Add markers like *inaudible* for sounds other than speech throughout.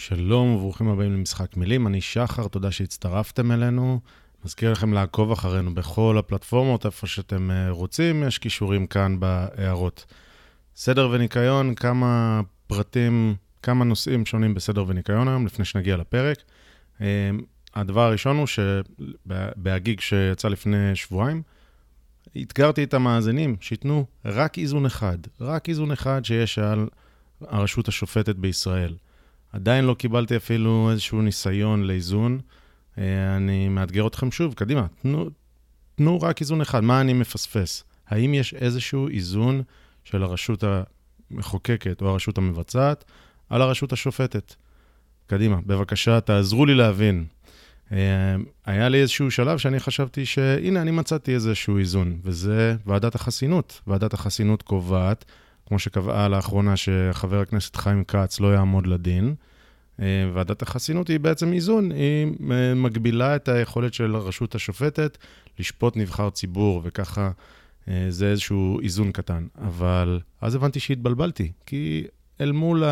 שלום וברוכים הבאים למשחק מילים, אני שחר, תודה שהצטרפתם אלינו. מזכיר לכם לעקוב אחרינו בכל הפלטפורמות, איפה שאתם אה, רוצים, יש כישורים כאן בהערות. סדר וניקיון, כמה פרטים, כמה נושאים שונים בסדר וניקיון היום, לפני שנגיע לפרק. אה, הדבר הראשון הוא שבהגיג שיצא לפני שבועיים, אתגרתי את המאזינים שייתנו רק איזון אחד, רק איזון אחד שיש על הרשות השופטת בישראל. עדיין לא קיבלתי אפילו איזשהו ניסיון לאיזון. אה, אני מאתגר אתכם שוב, קדימה, תנו, תנו רק איזון אחד, מה אני מפספס? האם יש איזשהו איזון של הרשות המחוקקת או הרשות המבצעת על הרשות השופטת? קדימה, בבקשה, תעזרו לי להבין. אה, היה לי איזשהו שלב שאני חשבתי שהנה, אני מצאתי איזשהו איזון, וזה ועדת החסינות. ועדת החסינות קובעת כמו שקבעה לאחרונה שחבר הכנסת חיים כץ לא יעמוד לדין. אה, ועדת החסינות היא בעצם איזון, היא אה, מגבילה את היכולת של הרשות השופטת לשפוט נבחר ציבור, וככה אה, זה איזשהו איזון קטן. אבל אז הבנתי שהתבלבלתי, כי אל מול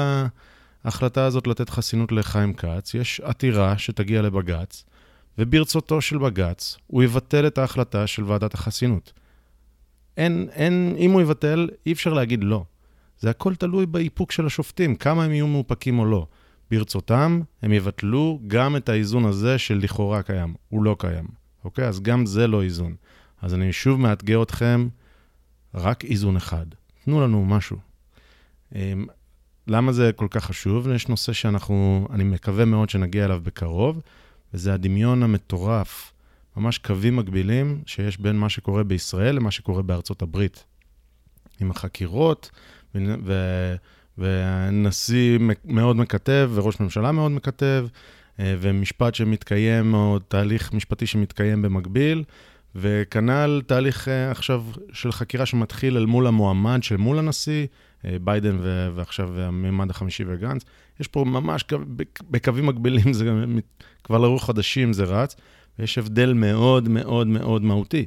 ההחלטה הזאת לתת חסינות לחיים כץ, יש עתירה שתגיע לבג"ץ, וברצותו של בג"ץ, הוא יבטל את ההחלטה של ועדת החסינות. אין, אין, אם הוא יבטל, אי אפשר להגיד לא. זה הכל תלוי באיפוק של השופטים, כמה הם יהיו מאופקים או לא. ברצותם, הם יבטלו גם את האיזון הזה של לכאורה קיים. הוא לא קיים, אוקיי? אז גם זה לא איזון. אז אני שוב מאתגר אתכם, רק איזון אחד. תנו לנו משהו. אמ, למה זה כל כך חשוב? יש נושא שאנחנו, אני מקווה מאוד שנגיע אליו בקרוב, וזה הדמיון המטורף ממש קווים מקבילים שיש בין מה שקורה בישראל למה שקורה בארצות הברית. עם החקירות, ונשיא מאוד מקטב, וראש ממשלה מאוד מקטב, אה, ומשפט שמתקיים, או תהליך משפטי שמתקיים במקביל, וכנ"ל תהליך אה, עכשיו של חקירה שמתחיל אל מול המועמד של מול הנשיא, אה, ביידן ועכשיו המימד החמישי וגנץ. יש פה ממש בקווים מקבילים, זה כבר לאורך חודשים זה רץ. ויש הבדל מאוד מאוד מאוד מהותי.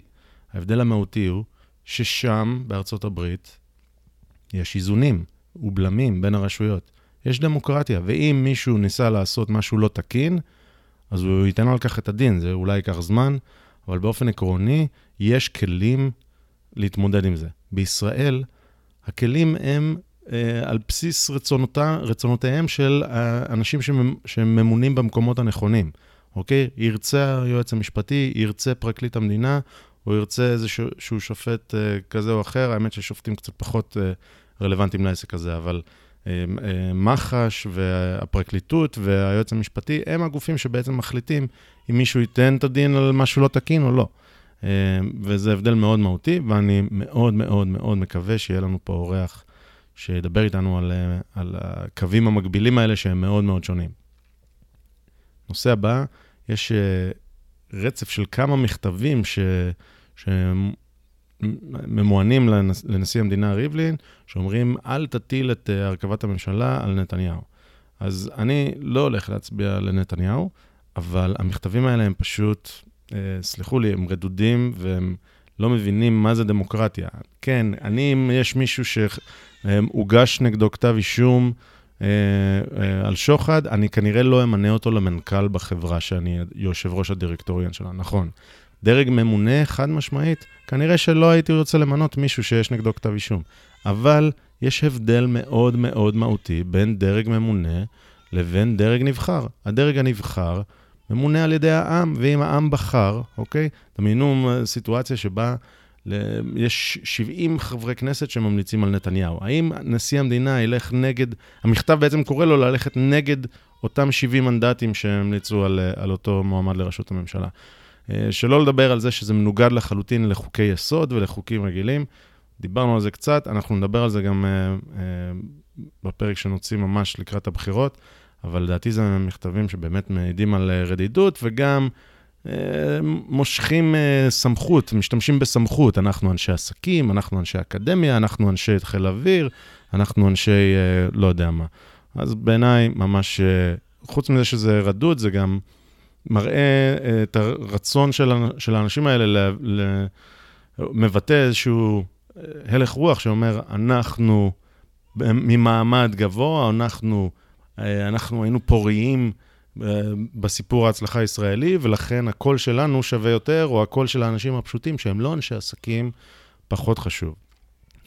ההבדל המהותי הוא ששם, בארצות הברית, יש איזונים ובלמים בין הרשויות. יש דמוקרטיה, ואם מישהו ניסה לעשות משהו לא תקין, אז הוא ייתן על כך את הדין, זה אולי ייקח זמן, אבל באופן עקרוני, יש כלים להתמודד עם זה. בישראל, הכלים הם אה, על בסיס רצונותה, רצונותיהם של האנשים שממונים במקומות הנכונים. אוקיי? ירצה היועץ המשפטי, ירצה פרקליט המדינה, או ירצה איזשהו שופט אה, כזה או אחר, האמת ששופטים קצת פחות אה, רלוונטיים לעסק הזה, אבל אה, אה, מח"ש והפרקליטות והיועץ המשפטי הם הגופים שבעצם מחליטים אם מישהו ייתן את הדין על משהו לא תקין או לא. אה, וזה הבדל מאוד מהותי, ואני מאוד מאוד מאוד מקווה שיהיה לנו פה אורח שידבר איתנו על, על הקווים המקבילים האלה שהם מאוד מאוד שונים. נושא הבא, יש רצף של כמה מכתבים ש... שממוענים לנש... לנשיא המדינה ריבלין, שאומרים, אל תטיל את uh, הרכבת הממשלה על נתניהו. אז אני לא הולך להצביע לנתניהו, אבל המכתבים האלה הם פשוט, uh, סלחו לי, הם רדודים והם לא מבינים מה זה דמוקרטיה. כן, אני, אם יש מישהו שהוגש נגדו כתב אישום, אה, אה, על שוחד, אני כנראה לא אמנה אותו למנכ"ל בחברה שאני יושב ראש הדירקטוריון שלה, נכון. דרג ממונה, חד משמעית, כנראה שלא הייתי רוצה למנות מישהו שיש נגדו כתב אישום. אבל יש הבדל מאוד מאוד מהותי בין דרג ממונה לבין דרג נבחר. הדרג הנבחר ממונה על ידי העם, ואם העם בחר, אוקיי? דמיינו סיטואציה שבה יש 70 חברי כנסת שממליצים על נתניהו. האם נשיא המדינה ילך נגד, המכתב בעצם קורא לו ללכת נגד אותם 70 מנדטים שהמליצו על, על אותו מועמד לראשות הממשלה. אה, שלא לדבר על זה שזה מנוגד לחלוטין לחוקי יסוד ולחוקים רגילים. דיברנו על זה קצת, אנחנו נדבר על זה גם uh, uh, בפרק שנוציא ממש לקראת הבחירות, אבל לדעתי זה מכתבים שבאמת מעידים על רדידות וגם אה, מושכים אה, סמכות, משתמשים בסמכות. אנחנו אנשי עסקים, אנחנו אנשי אקדמיה, אנחנו אנשי חיל אוויר, אנחנו אנשי אה, לא יודע מה. אז בעיניי, ממש, חוץ מזה שזה רדוד, זה גם מראה את הרצון של, של האנשים האלה, ל, ל, מבטא איזשהו הלך רוח שאומר, אנחנו ממעמד גבוה, אנחנו אנחנו היינו פוריים בסיפור ההצלחה הישראלי, ולכן הקול שלנו שווה יותר, או הקול של האנשים הפשוטים שהם לא אנשי עסקים, פחות חשוב.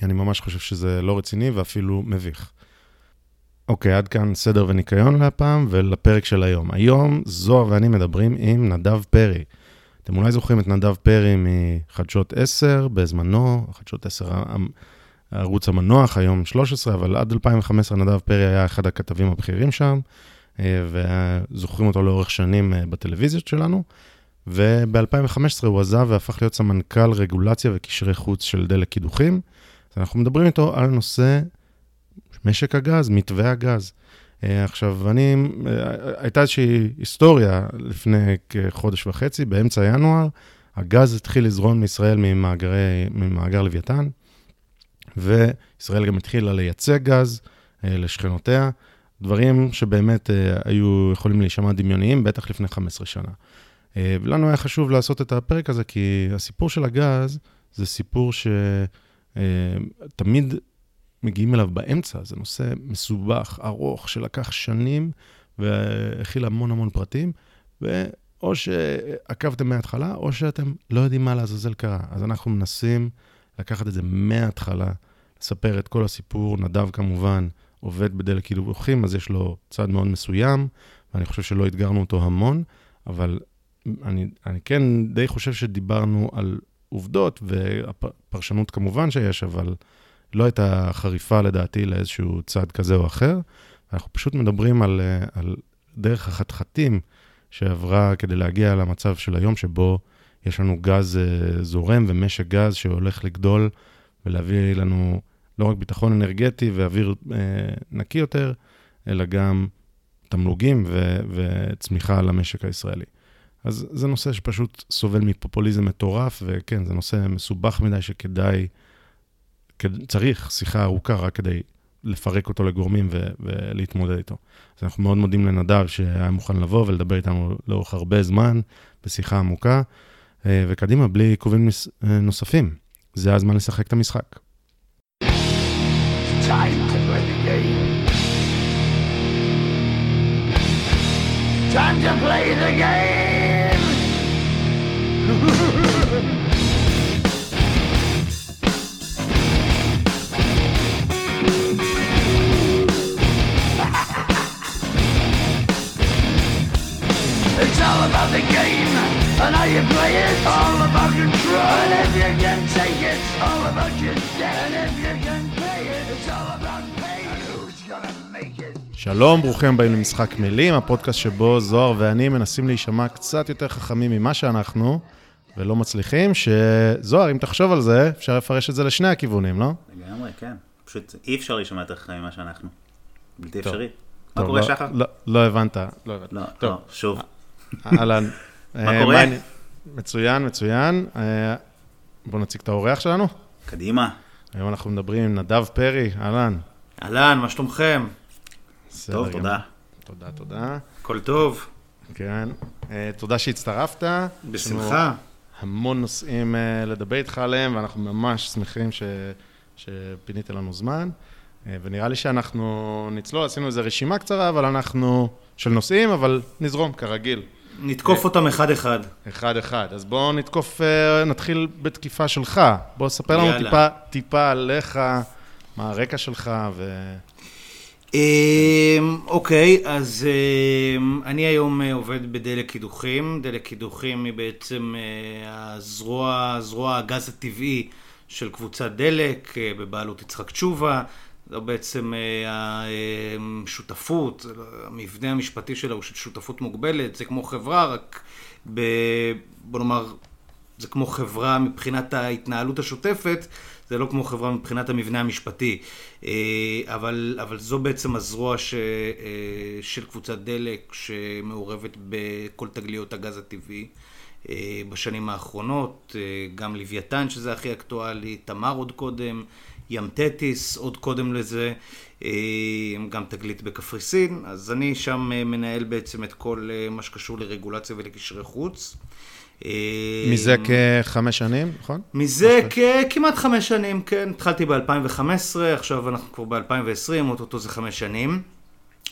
אני ממש חושב שזה לא רציני ואפילו מביך. אוקיי, עד כאן סדר וניקיון להפעם ולפרק של היום. היום זוהר ואני מדברים עם נדב פרי. אתם אולי זוכרים את נדב פרי מחדשות 10 בזמנו, חדשות 10 הערוץ המנוח, היום 13, אבל עד 2015 נדב פרי היה אחד הכתבים הבכירים שם, אה, וזוכרים אותו לאורך שנים אה, בטלוויזיות שלנו. וב-2015 הוא עזב והפך להיות סמנכ"ל רגולציה וקשרי חוץ של דלק קידוחים. אז אנחנו מדברים איתו על נושא משק הגז, מתווה הגז. אה, עכשיו, אני, הייתה איזושהי היסטוריה לפני כחודש וחצי, באמצע ינואר, הגז התחיל לזרום מישראל ממאגרי, ממאגר לוויתן, וישראל גם התחילה לייצא גז לשכנותיה. דברים שבאמת היו יכולים להישמע דמיוניים, בטח לפני 15 שנה. ולנו היה חשוב לעשות את הפרק הזה, כי הסיפור של הגז זה סיפור שתמיד אה, מגיעים אליו באמצע, זה נושא מסובך, ארוך, שלקח שנים והכיל המון המון פרטים, ואו שעקבתם מההתחלה, או שאתם לא יודעים מה לעזאזל קרה. אז אנחנו מנסים לקחת את זה מההתחלה, לספר את כל הסיפור, נדב כמובן. עובד בדלק קידוחים, אז יש לו צד מאוד מסוים, ואני חושב שלא אתגרנו אותו המון, אבל אני, אני כן די חושב שדיברנו על עובדות, והפרשנות כמובן שיש, אבל לא הייתה חריפה לדעתי לאיזשהו צד כזה או אחר. אנחנו פשוט מדברים על, על דרך החתחתים שעברה כדי להגיע למצב של היום שבו יש לנו גז אה, זורם ומשק גז שהולך לגדול ולהביא לנו לא רק ביטחון אנרגטי ואוויר אה, נקי יותר, אלא גם תמלוגים ו- וצמיחה למשק הישראלי. אז זה נושא שפשוט סובל מפופוליזם מטורף, וכן, זה נושא מסובך מדי שכדאי, כד... צריך שיחה ארוכה רק כדי לפרק אותו לגורמים ו- ולהתמודד איתו. אז אנחנו מאוד מודים לנדב שהיה מוכן לבוא ולדבר איתנו לאורך הרבה זמן, בשיחה עמוקה, אה, וקדימה, בלי עיכובים אה, נוספים. זה הזמן לשחק את המשחק. time to play the game. Time to play the game. *laughs* it's all about the game and how you play it. All about control. And if you can take it, all about your debt. And if you can שלום, ברוכים הבאים למשחק מילים, הפודקאסט שבו זוהר ואני מנסים להישמע קצת יותר חכמים ממה שאנחנו, ולא מצליחים, שזוהר, אם תחשוב על זה, אפשר לפרש את זה לשני הכיוונים, לא? לגמרי, כן. פשוט אי אפשר להישמע יותר חכמים ממה שאנחנו. בלתי אפשרי. מה קורה, לא, שחר? לא, לא הבנת, לא הבנת. לא, טוב. שוב. אהלן. מה אה, קורה? מצוין, מצוין. אה, בואו נציג את האורח שלנו. קדימה. היום אנחנו מדברים עם נדב פרי, אהלן. אהלן, מה שלומכם? טוב, תודה. תודה, תודה. הכל טוב. כן. אה, תודה שהצטרפת. בשמחה. המון נושאים לדבר איתך עליהם, ואנחנו ממש שמחים ש... שפינית לנו זמן. אה, ונראה לי שאנחנו נצלול, עשינו איזו רשימה קצרה, אבל אנחנו, של נושאים, אבל נזרום, כרגיל. נתקוף אותם אחד-אחד. אחד-אחד. אז בואו נתקוף, נתחיל בתקיפה שלך. בוא ספר לנו טיפה, טיפה עליך, מה הרקע שלך ו... אמ, אוקיי, אז אמ, אני היום אה, עובד בדלק קידוחים. דלק קידוחים היא בעצם אה, הזרוע, זרוע הגז הטבעי של קבוצת דלק אה, בבעלות יצחק תשובה. זו בעצם השותפות, אמ, המבנה המשפטי שלה הוא של שותפות מוגבלת, זה כמו חברה, רק ב... בוא נאמר, זה כמו חברה מבחינת ההתנהלות השוטפת, זה לא כמו חברה מבחינת המבנה המשפטי, אה, אבל, אבל זו בעצם הזרוע ש, אה, של קבוצת דלק שמעורבת בכל תגליות הגז הטבעי. אה, בשנים האחרונות, גם לוויתן שזה הכי אקטואלי, תמר עוד קודם, ים תטיס עוד קודם לזה, גם תגלית בקפריסין, אז אני שם מנהל בעצם את כל מה שקשור לרגולציה ולקשרי חוץ. מזה כחמש שנים, נכון? מזה כמעט חמש שנים, כן. התחלתי ב-2015, עכשיו אנחנו כבר ב-2020, אוטוטו זה חמש שנים.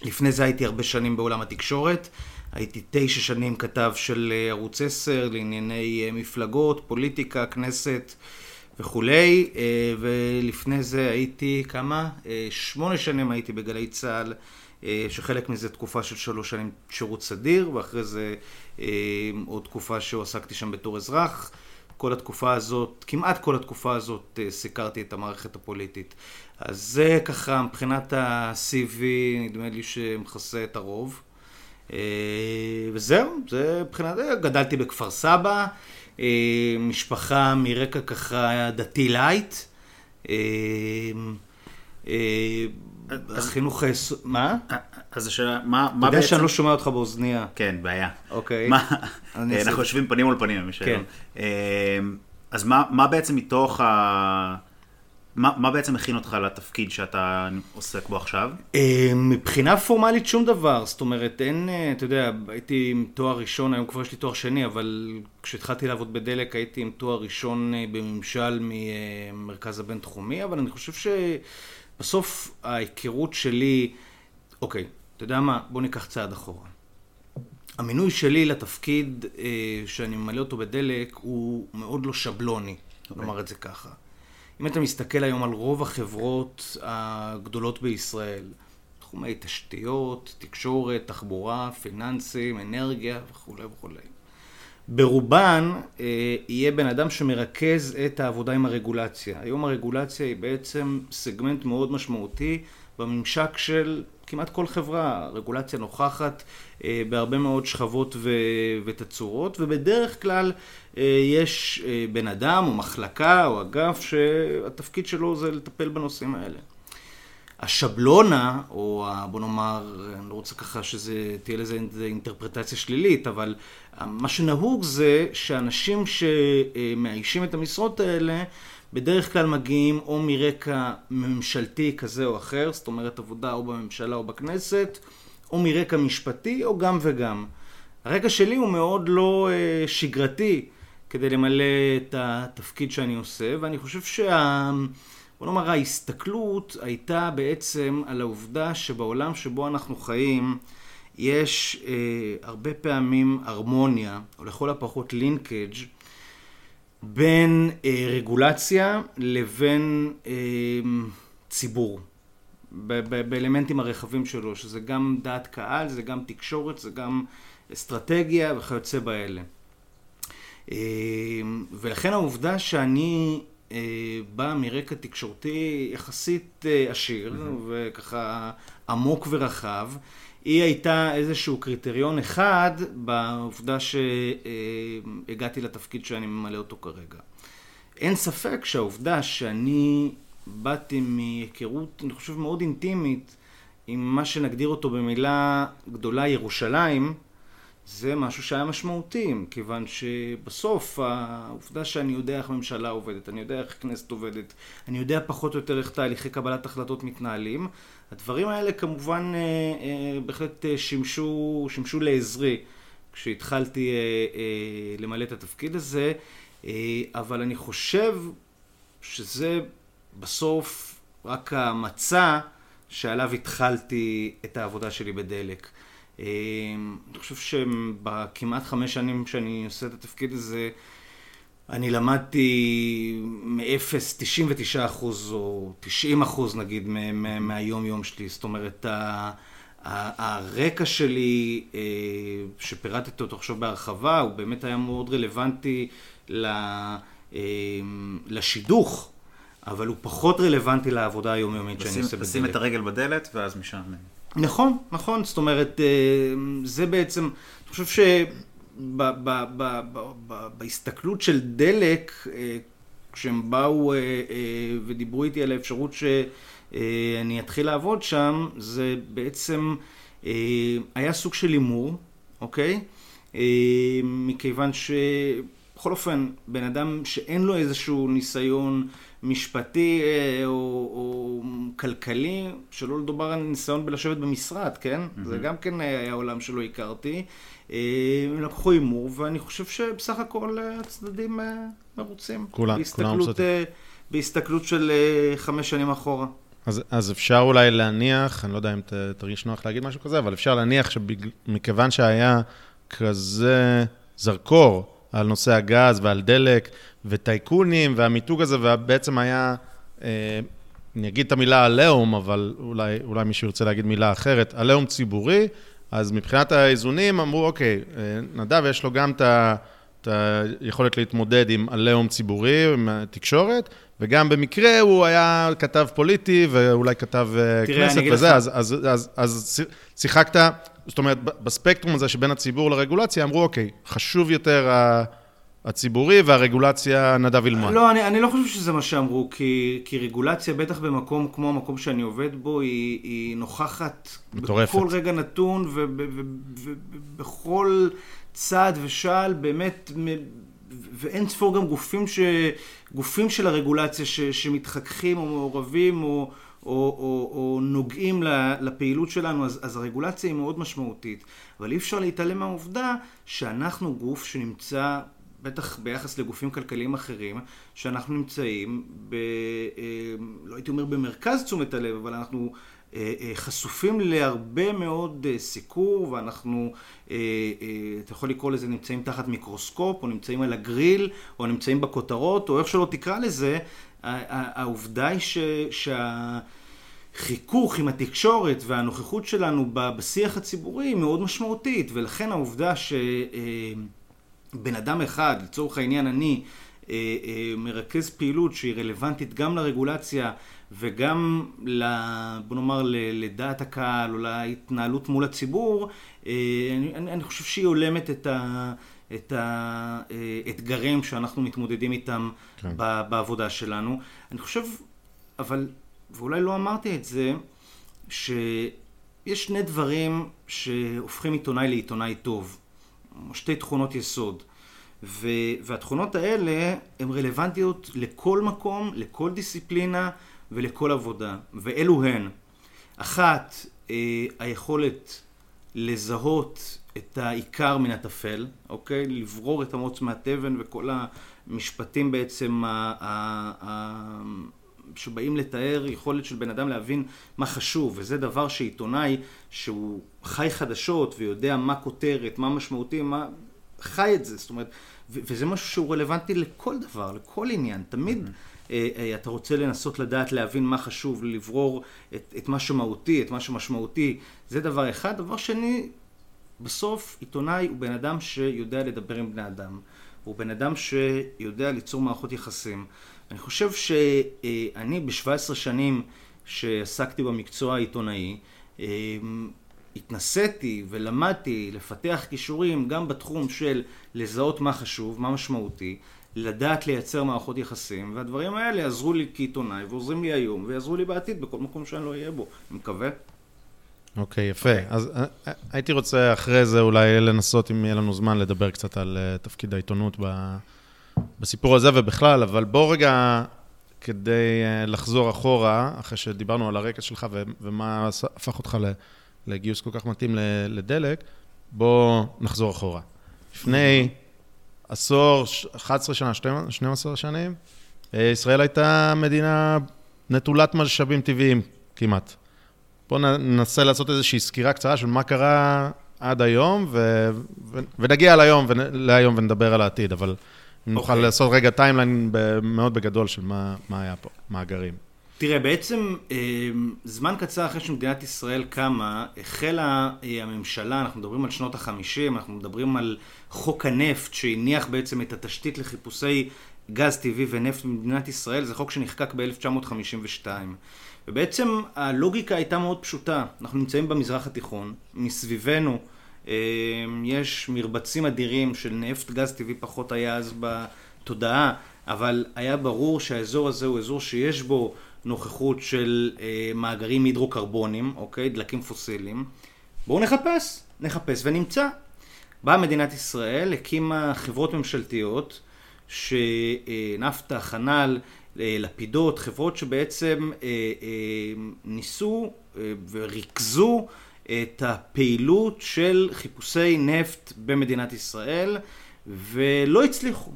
לפני זה הייתי הרבה שנים בעולם התקשורת. הייתי תשע שנים כתב של אה, ערוץ 10 לענייני אה, מפלגות, פוליטיקה, כנסת וכולי, אה, ולפני זה הייתי, כמה? שמונה שנים הייתי בגלי צה"ל, שחלק מזה תקופה של שלוש שנים שירות סדיר, ואחרי זה עוד תקופה שהועסקתי שם בתור אזרח. כל התקופה הזאת, כמעט כל התקופה הזאת, סיקרתי את המערכת הפוליטית. אז זה ככה, מבחינת ה-CV, נדמה לי שמכסה את הרוב. אה, וזהו, זה מבחינת, גדלתי בכפר סבא, אה, משפחה מרקע ככה דתי light. אה, החינוך, מה? אז השאלה, מה בעצם... אתה יודע שאני לא שומע אותך באוזניה. כן, בעיה. אוקיי. *laughs* אנחנו יושבים פנים מול פנים, מי כן. אז מה בעצם מתוך ה... מה, מה בעצם מכין אותך לתפקיד שאתה עוסק בו עכשיו? אה, מבחינה פורמלית שום דבר, זאת אומרת, אין, אה, אתה יודע, הייתי עם תואר ראשון, היום כבר יש לי תואר שני, אבל כשהתחלתי לעבוד בדלק הייתי עם תואר ראשון אה, בממשל ממרכז הבינתחומי, אבל אני חושב שבסוף ההיכרות שלי, אוקיי, אתה יודע מה, בוא ניקח צעד אחורה. המינוי שלי לתפקיד שאני ממלא אותו בדלק הוא מאוד לא שבלוני, okay. אוקיי. נאמר את זה ככה. אם אתה מסתכל היום על רוב החברות הגדולות בישראל, תחומי תשתיות, תקשורת, תחבורה, פיננסים, אנרגיה וכולי וכולי. ברובן אה, יהיה בן אדם שמרכז את העבודה עם הרגולציה. היום הרגולציה היא בעצם סגמנט מאוד משמעותי בממשק של כמעט כל חברה. רגולציה נוכחת אה, בהרבה מאוד שכבות ו- ותצורות, ובדרך כלל יש אה, בן אדם או מחלקה או אגף שהתפקיד שלו זה לטפל בנושאים האלה. השבלונה, או בוא נאמר, אני לא רוצה ככה שזה, תהיה לזה אינטרפרטציה שלילית, אבל מה שנהוג זה שאנשים שמאיישים את המשרות האלה, בדרך כלל מגיעים או מרקע ממשלתי כזה או אחר, זאת אומרת עבודה או בממשלה או בכנסת, או מרקע משפטי, או גם וגם. הרקע שלי הוא מאוד לא uh, שגרתי כדי למלא את התפקיד שאני עושה, ואני חושב שה... בוא נאמר, ההסתכלות הייתה בעצם על העובדה שבעולם שבו אנחנו חיים, יש אה, הרבה פעמים הרמוניה, או לכל הפחות לינקג', בין אה, רגולציה לבין אה, ציבור. באלמנטים הרחבים שלו, שזה גם דעת קהל, זה גם תקשורת, זה גם אסטרטגיה וכיוצא באלה. אה, ולכן העובדה שאני אה, בא מרקע תקשורתי יחסית אה, עשיר mm-hmm. וככה עמוק ורחב, היא הייתה איזשהו קריטריון אחד בעובדה שהגעתי לתפקיד שאני ממלא אותו כרגע. אין ספק שהעובדה שאני באתי מהיכרות, אני חושב, מאוד אינטימית עם מה שנגדיר אותו במילה גדולה ירושלים, זה משהו שהיה משמעותי, כיוון שבסוף העובדה שאני יודע איך ממשלה עובדת, אני יודע איך כנסת עובדת, אני יודע פחות או יותר איך תהליכי קבלת החלטות מתנהלים, הדברים האלה כמובן אה, אה, בהחלט אה, שימשו, שימשו לעזרי כשהתחלתי למלא את התפקיד הזה, אבל אני חושב שזה בסוף רק המצע שעליו התחלתי את העבודה שלי בדלק. אני חושב שבכמעט חמש שנים שאני עושה את התפקיד הזה, אני למדתי מ-0, 99 אחוז או 90 אחוז נגיד מהיום יום שלי, זאת אומרת הרקע שלי אה, שפירטתי אותו עכשיו בהרחבה הוא באמת היה מאוד רלוונטי אה, לשידוך, אבל הוא פחות רלוונטי לעבודה היומיומית שאני עושה בדלת. לשים את הרגל בדלת ואז משם. נכון, נכון, זאת אומרת אה, זה בעצם, אני חושב ש... בהסתכלות של דלק, אה, כשהם באו אה, ודיברו איתי על האפשרות שאני אתחיל לעבוד שם, זה בעצם היה סוג של הימור, אוקיי? מכיוון שבכל אופן, בן אדם שאין לו איזשהו ניסיון משפטי או, או כלכלי, שלא לדובר על ניסיון בלשבת במשרד, כן? Mm-hmm. זה גם כן היה עולם שלא הכרתי. אה, הם לקחו הימור, ואני חושב שבסך הכל אה, הצדדים אה, מרוצים. כולם, כולם מרוצים. בהסתכלות של חמש שנים אחורה. אז, אז אפשר אולי להניח, אני לא יודע אם ת, תרגיש נוח להגיד משהו כזה, אבל אפשר להניח שמכיוון שהיה כזה זרקור על נושא הגז ועל דלק וטייקונים והמיתוג הזה, ובעצם היה, אה, אני אגיד את המילה עליהום, אבל אולי, אולי מישהו ירצה להגיד מילה אחרת, עליהום ציבורי, אז מבחינת האיזונים אמרו, אוקיי, אה, נדב יש לו גם את היכולת להתמודד עם עליהום ציבורי, עם התקשורת, וגם במקרה הוא היה כתב פוליטי, ואולי כתב אה, תראה, כנסת וזה, אז, אז, אז, אז שיחקת, זאת אומרת, בספקטרום הזה שבין הציבור לרגולציה, אמרו, אוקיי, חשוב יותר הציבורי והרגולציה נדב אילמן. לא, אני, אני לא חושב שזה מה שאמרו, כי, כי רגולציה, בטח במקום כמו המקום שאני עובד בו, היא, היא נוכחת מטורפת. בכל רגע נתון ובכל צעד ושעל, באמת, ואין ספור גם גופים, ש, גופים של הרגולציה ש, שמתחככים או מעורבים או, או, או, או נוגעים לפעילות שלנו, אז, אז הרגולציה היא מאוד משמעותית. אבל אי אפשר להתעלם מהעובדה שאנחנו גוף שנמצא בטח ביחס לגופים כלכליים אחרים, שאנחנו נמצאים, ב, אה, לא הייתי אומר במרכז תשומת הלב, אבל אנחנו חשופים להרבה מאוד סיקור, ואנחנו, אתה יכול לקרוא לזה, נמצאים תחת מיקרוסקופ, או נמצאים על הגריל, או נמצאים בכותרות, או איך שלא תקרא לזה, העובדה היא ש... שה... חיכוך עם התקשורת והנוכחות שלנו בשיח הציבורי היא מאוד משמעותית, ולכן העובדה ש... בן אדם אחד, לצורך העניין אני, אה, אה, מרכז פעילות שהיא רלוונטית גם לרגולציה וגם, ל, בוא נאמר, לדעת הקהל או להתנהלות מול הציבור, אה, אני, אני, אני חושב שהיא הולמת את, ה, את האתגרים שאנחנו מתמודדים איתם כן. בעבודה שלנו. אני חושב, אבל, ואולי לא אמרתי את זה, שיש שני דברים שהופכים עיתונאי לעיתונאי טוב. שתי תכונות יסוד. ו, והתכונות האלה הן רלוונטיות לכל מקום, לכל דיסציפלינה ולכל עבודה. ואלו הן. אחת, אה, היכולת לזהות את העיקר מן הטפל, אוקיי? לברור את המוץ מהתבן וכל המשפטים בעצם ה, ה, ה, שבאים לתאר יכולת של בן אדם להבין מה חשוב, וזה דבר שעיתונאי שהוא חי חדשות ויודע מה כותרת, מה משמעותי, מה... חי את זה, זאת אומרת, ו- וזה משהו שהוא רלוונטי לכל דבר, לכל עניין, תמיד mm-hmm. אה, אה, אתה רוצה לנסות לדעת, להבין מה חשוב, לברור את, את מה שמהותי, את מה שמשמעותי, זה דבר אחד. דבר שני, בסוף עיתונאי הוא בן אדם שיודע לדבר עם בני אדם, הוא בן אדם שיודע ליצור מערכות יחסים. אני חושב שאני ב-17 שנים שעסקתי במקצוע העיתונאי, אמ, התנסיתי ולמדתי לפתח כישורים גם בתחום של לזהות מה חשוב, מה משמעותי, לדעת לייצר מערכות יחסים, והדברים האלה עזרו לי כעיתונאי ועוזרים לי היום ויעזרו לי בעתיד בכל מקום שאני לא אהיה בו, אני מקווה. אוקיי, okay, יפה. Okay. אז אה, אה, הייתי רוצה אחרי זה אולי לנסות, אם יהיה לנו זמן, לדבר קצת על uh, תפקיד העיתונות ב... בסיפור הזה ובכלל, אבל בוא רגע, כדי לחזור אחורה, אחרי שדיברנו על הרקע שלך ו- ומה הפך אותך לגיוס כל כך מתאים לדלק, בוא נחזור אחורה. לפני עשור, 11 שנה, 12 שנים, אה, ישראל הייתה מדינה נטולת משאבים טבעיים כמעט. בואו ננסה לעשות איזושהי סקירה קצרה של מה קרה עד היום, ו... ו... ונגיע להיום, ו... להיום ונדבר על העתיד, אבל okay. נוכל אוקיי. לעשות רגע timeline מאוד בגדול של מה, מה היה פה, מאגרים. תראה, בעצם אה, זמן קצר אחרי שמדינת ישראל קמה, החלה אה, הממשלה, אנחנו מדברים על שנות החמישים, אנחנו מדברים על חוק הנפט שהניח בעצם את התשתית לחיפושי גז טבעי ונפט במדינת ישראל, זה חוק שנחקק ב-1952. ובעצם הלוגיקה הייתה מאוד פשוטה, אנחנו נמצאים במזרח התיכון, מסביבנו אה, יש מרבצים אדירים של נפט, גז טבעי פחות היה אז בתודעה, אבל היה ברור שהאזור הזה הוא אזור שיש בו נוכחות של אה, מאגרים הידרוקרבונים, אוקיי? דלקים פוסיליים. בואו נחפש, נחפש ונמצא. באה מדינת ישראל, הקימה חברות ממשלתיות, שנפתא, חנ"ל, אה, לפידות, חברות שבעצם אה, אה, ניסו אה, וריכזו את הפעילות של חיפושי נפט במדינת ישראל, ולא הצליחו.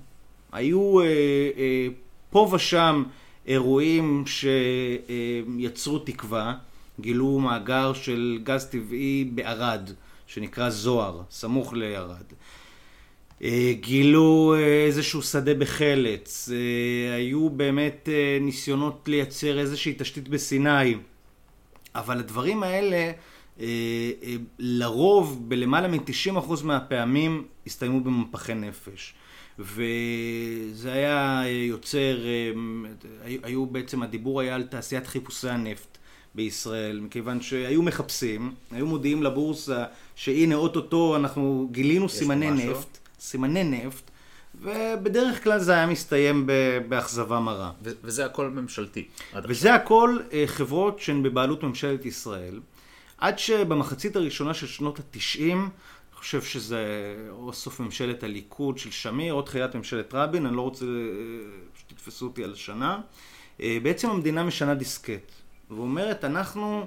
היו אה, אה, פה ושם אירועים שיצרו תקווה, גילו מאגר של גז טבעי בערד, שנקרא זוהר, סמוך לערד. אה, גילו אה, איזשהו שדה בחלץ, אה, היו באמת ניסיונות לייצר איזושהי תשתית בסיני, אבל הדברים האלה לרוב בלמעלה מ-90% מהפעמים הסתיימו במפחי נפש. וזה היה יוצר, היו בעצם, הדיבור היה על תעשיית חיפושי הנפט בישראל, מכיוון שהיו מחפשים, היו מודיעים לבורסה שהנה אוטוטו אנחנו גילינו סימני משהו. נפט. סימני נפט, ובדרך כלל זה היה מסתיים באכזבה מרה. וזה הכל ממשלתי. וזה הכל אה, חברות שהן בבעלות ממשלת ישראל, עד שבמחצית הראשונה של שנות התשעים, חושב שזה או סוף ממשלת הליכוד של שמיר, או תחילת ממשלת רבין, אני לא רוצה אה, שתתפסו אותי על שנה, אה, בעצם המדינה משנה דיסקט, ואומרת, אנחנו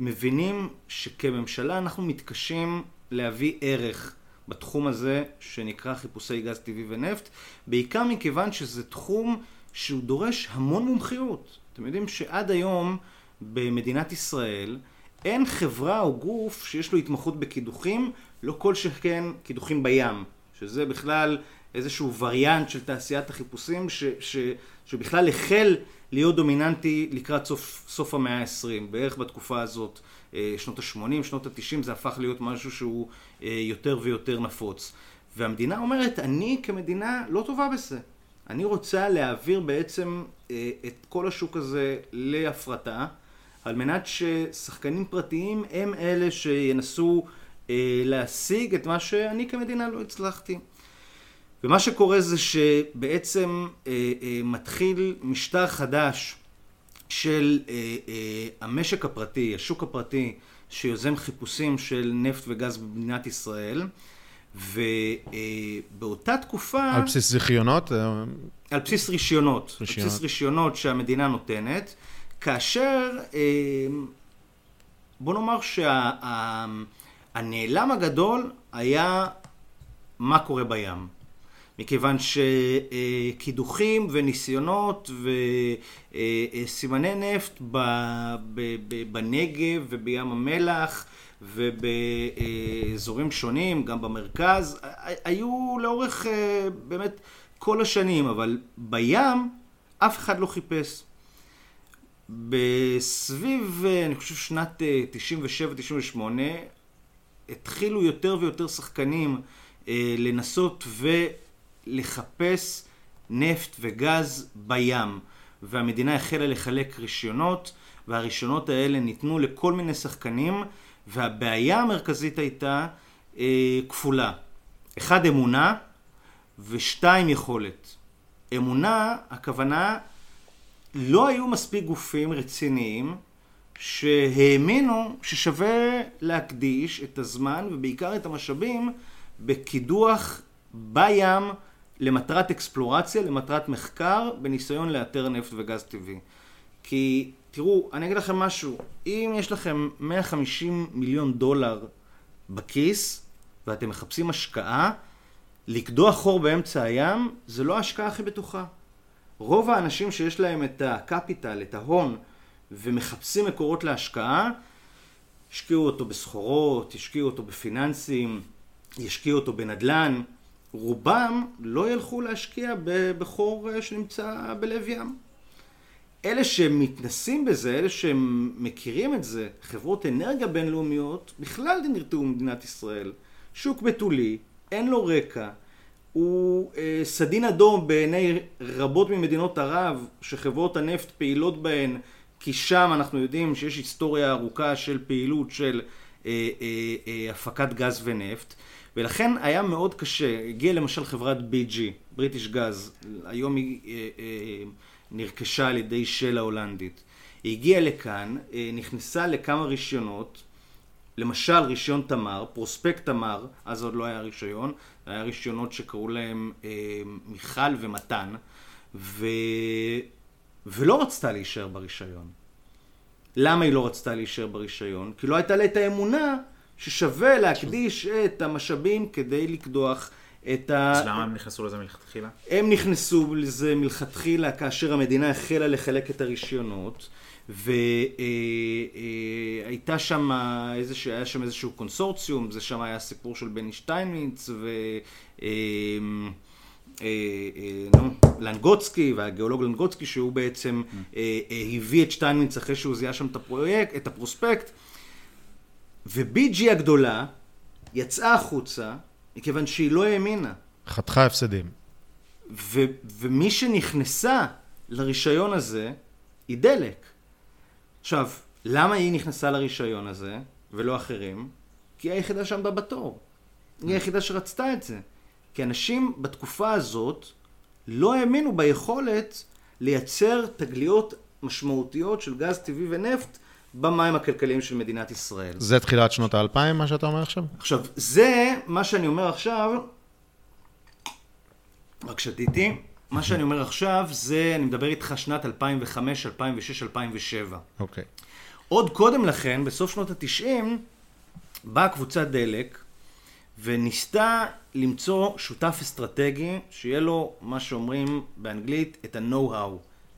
מבינים שכממשלה אנחנו מתקשים להביא ערך בתחום הזה שנקרא חיפושי גז טבעי ונפט, בעיקר מכיוון שזה תחום שהוא דורש המון מומחיות. אתם יודעים שעד היום במדינת ישראל אין חברה או גוף שיש לו התמחות בקידוחים, לא כל שכן קידוחים בים, שזה בכלל איזשהו וריאנט של תעשיית החיפושים ש, ש, שבכלל החל להיות דומיננטי לקראת סוף, סוף המאה ה-20, בערך בתקופה הזאת. אה, שנות ה-80, שנות ה-90, זה הפך להיות משהו שהוא אה, יותר ויותר נפוץ. והמדינה אומרת, אני כמדינה לא טובה בזה. אני רוצה להעביר בעצם אה, את כל השוק הזה להפרטה, על מנת ששחקנים פרטיים הם אלה שינסו להשיג את מה שאני כמדינה לא הצלחתי. ומה שקורה זה שבעצם מתחיל משטר חדש של אה, אה, המשק הפרטי, השוק הפרטי, שיוזם חיפושים של נפט וגז במדינת ישראל, ובאותה אה, תקופה... על בסיס זיכיונות? אה, על בסיס רישיונות. רישיונות. על בסיס רישיונות שהמדינה נותנת, כאשר אה, בוא נאמר שהנעלם שה, הגדול היה מה קורה בים. מכיוון שקידוחים וניסיונות וסימני נפט בנגב ובים המלח ובאזורים שונים, גם במרכז, היו לאורך באמת כל השנים, אבל בים אף אחד לא חיפש. בסביב, אני חושב, שנת 97-98, התחילו יותר ויותר שחקנים לנסות ו... לחפש נפט וגז בים, והמדינה החלה לחלק רישיונות, והרישיונות האלה ניתנו לכל מיני שחקנים, והבעיה המרכזית הייתה אה, כפולה. אחד, אמונה, ושתיים, יכולת. אמונה, הכוונה, לא היו מספיק גופים רציניים שהאמינו ששווה להקדיש את הזמן ובעיקר את המשאבים בקידוח בים למטרת אקספלורציה, למטרת מחקר, בניסיון לאתר נפט וגז טבעי. כי תראו, אני אגיד לכם משהו, אם יש לכם 150 מיליון דולר בכיס, ואתם מחפשים השקעה, לקדוח חור באמצע הים, זה לא ההשקעה הכי בטוחה. רוב האנשים שיש להם את הקפיטל, את ההון, ומחפשים מקורות להשקעה, השקיעו אותו בסחורות, השקיעו אותו בפיננסים, ישקיעו אותו בנדל"ן, רובם לא ילכו להשקיע בחור אה, שנמצא בלב ים. אלה שמתנסים בזה, אלה שמכירים את זה, חברות אנרגיה בינלאומיות, בכלל נרתעו במדינת ישראל. שוק בתולי, אין לו רקע, הוא אה, סדין אדום בעיני רבות ממדינות ערב, שחברות הנפט פעילות בהן, כי שם אנחנו יודעים שיש היסטוריה ארוכה של פעילות של אה, אה, אה, הפקת גז ונפט. ולכן היה מאוד קשה, הגיעה למשל חברת BG, בריטיש גז, היום היא אה, אה, נרכשה על ידי של ההולנדית. היא הגיעה לכאן, אה, נכנסה לכמה רישיונות, למשל רישיון תמר, פרוספקט תמר, אז עוד לא היה רישיון, היה רישיונות שקראו להם אה, מיכל ומתן, ו... ולא רצתה להישאר ברישיון. למה היא לא רצתה להישאר ברישיון? כי לא הייתה לה את האמונה ששווה להקדיש את המשאבים כדי לקדוח את ה... אז למה הם נכנסו לזה מלכתחילה? הם נכנסו לזה מלכתחילה כאשר המדינה החלה לחלק את הרישיונות, והייתה שם איזשהו, היה שם איזשהו קונסורציום, זה שם היה סיפור של בני שטיינמיץ ו... אה, אה, אה, נו, לנגוצקי, והגיאולוג לנגוצקי, שהוא בעצם הביא את שטיינמיץ אחרי שהוא זיהה שם את הפרויקט, את הפרוספקט, ובי.ג'י הגדולה יצאה החוצה, מכיוון שהיא לא האמינה. חתכה הפסדים. ו- ומי שנכנסה לרישיון הזה היא דלק. עכשיו, למה היא נכנסה לרישיון הזה ולא אחרים? כי היא היחידה שעמדה בתור. היא היחידה שרצתה את זה. כי אנשים בתקופה הזאת לא האמינו ביכולת לייצר תגליות משמעותיות של גז טבעי ונפט במים הכלכליים של מדינת ישראל. זה תחילת שנות האלפיים, מה שאתה אומר עכשיו? עכשיו, זה מה שאני אומר עכשיו, רק שתיתי, מה שאני אומר עכשיו זה, אני מדבר איתך שנת 2005, 2006, 2007. אוקיי. עוד קודם לכן, בסוף שנות ה-90, באה קבוצת דלק וניסתה למצוא שותף אסטרטגי שיהיה לו, מה שאומרים באנגלית, את ה-know-how,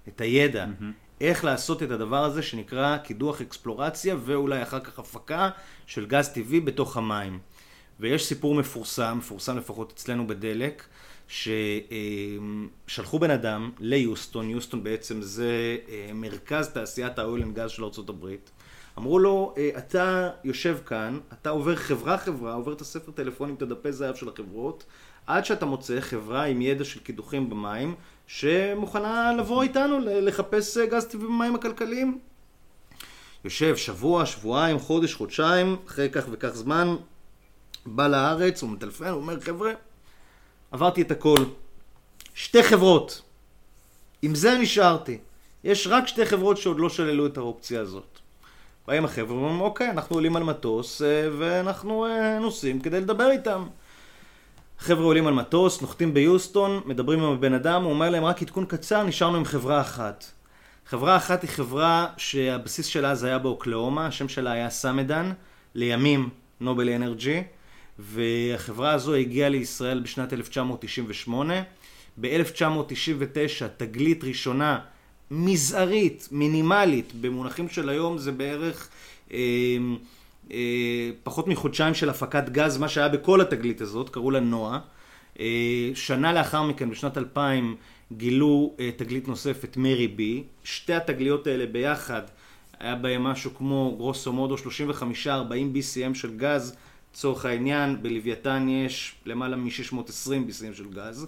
את הידע. Mm-hmm. איך לעשות את הדבר הזה שנקרא קידוח אקספלורציה ואולי אחר כך הפקה של גז טבעי בתוך המים. ויש סיפור מפורסם, מפורסם לפחות אצלנו בדלק, ששלחו בן אדם ליוסטון, יוסטון בעצם זה אה, מרכז תעשיית ה oil and gas של ארה"ב. אמרו לו, אה, אתה יושב כאן, אתה עובר חברה חברה, עובר את הספר טלפונים, את הדפי זהב של החברות, עד שאתה מוצא חברה עם ידע של קידוחים במים, שמוכנה לבוא איתנו לחפש אה, גז טבעי במים הכלכליים. יושב שבוע, שבועיים, חודש, חודשיים, אחרי כך וכך זמן, בא לארץ, הוא מטלפן, הוא אומר, חבר'ה, עברתי את הכל. שתי חברות. עם זה נשארתי. יש רק שתי חברות שעוד לא שללו את האופציה הזאת. באים החבר'ה ואומרים, אוקיי, אנחנו עולים על מטוס אה, ואנחנו אה, נוסעים כדי לדבר איתם. החבר'ה עולים על מטוס, נוחתים ביוסטון, מדברים עם הבן אדם, הוא אומר להם רק עדכון קצר, נשארנו עם חברה אחת. חברה אחת היא חברה שהבסיס שלה אז היה באוקלאומה, השם שלה היה סמדן, לימים נובל אנרג'י. והחברה הזו הגיעה לישראל בשנת 1998. ב-1999 תגלית ראשונה מזערית, מינימלית, במונחים של היום זה בערך אה, אה, פחות מחודשיים של הפקת גז, מה שהיה בכל התגלית הזאת, קראו לה נועה. אה, שנה לאחר מכן, בשנת 2000, גילו אה, תגלית נוספת, מרי בי. שתי התגליות האלה ביחד, היה בהם משהו כמו גרוסו מודו 35-40 BCM של גז. לצורך העניין, בלוויתן יש למעלה מ-620 BCM של גז,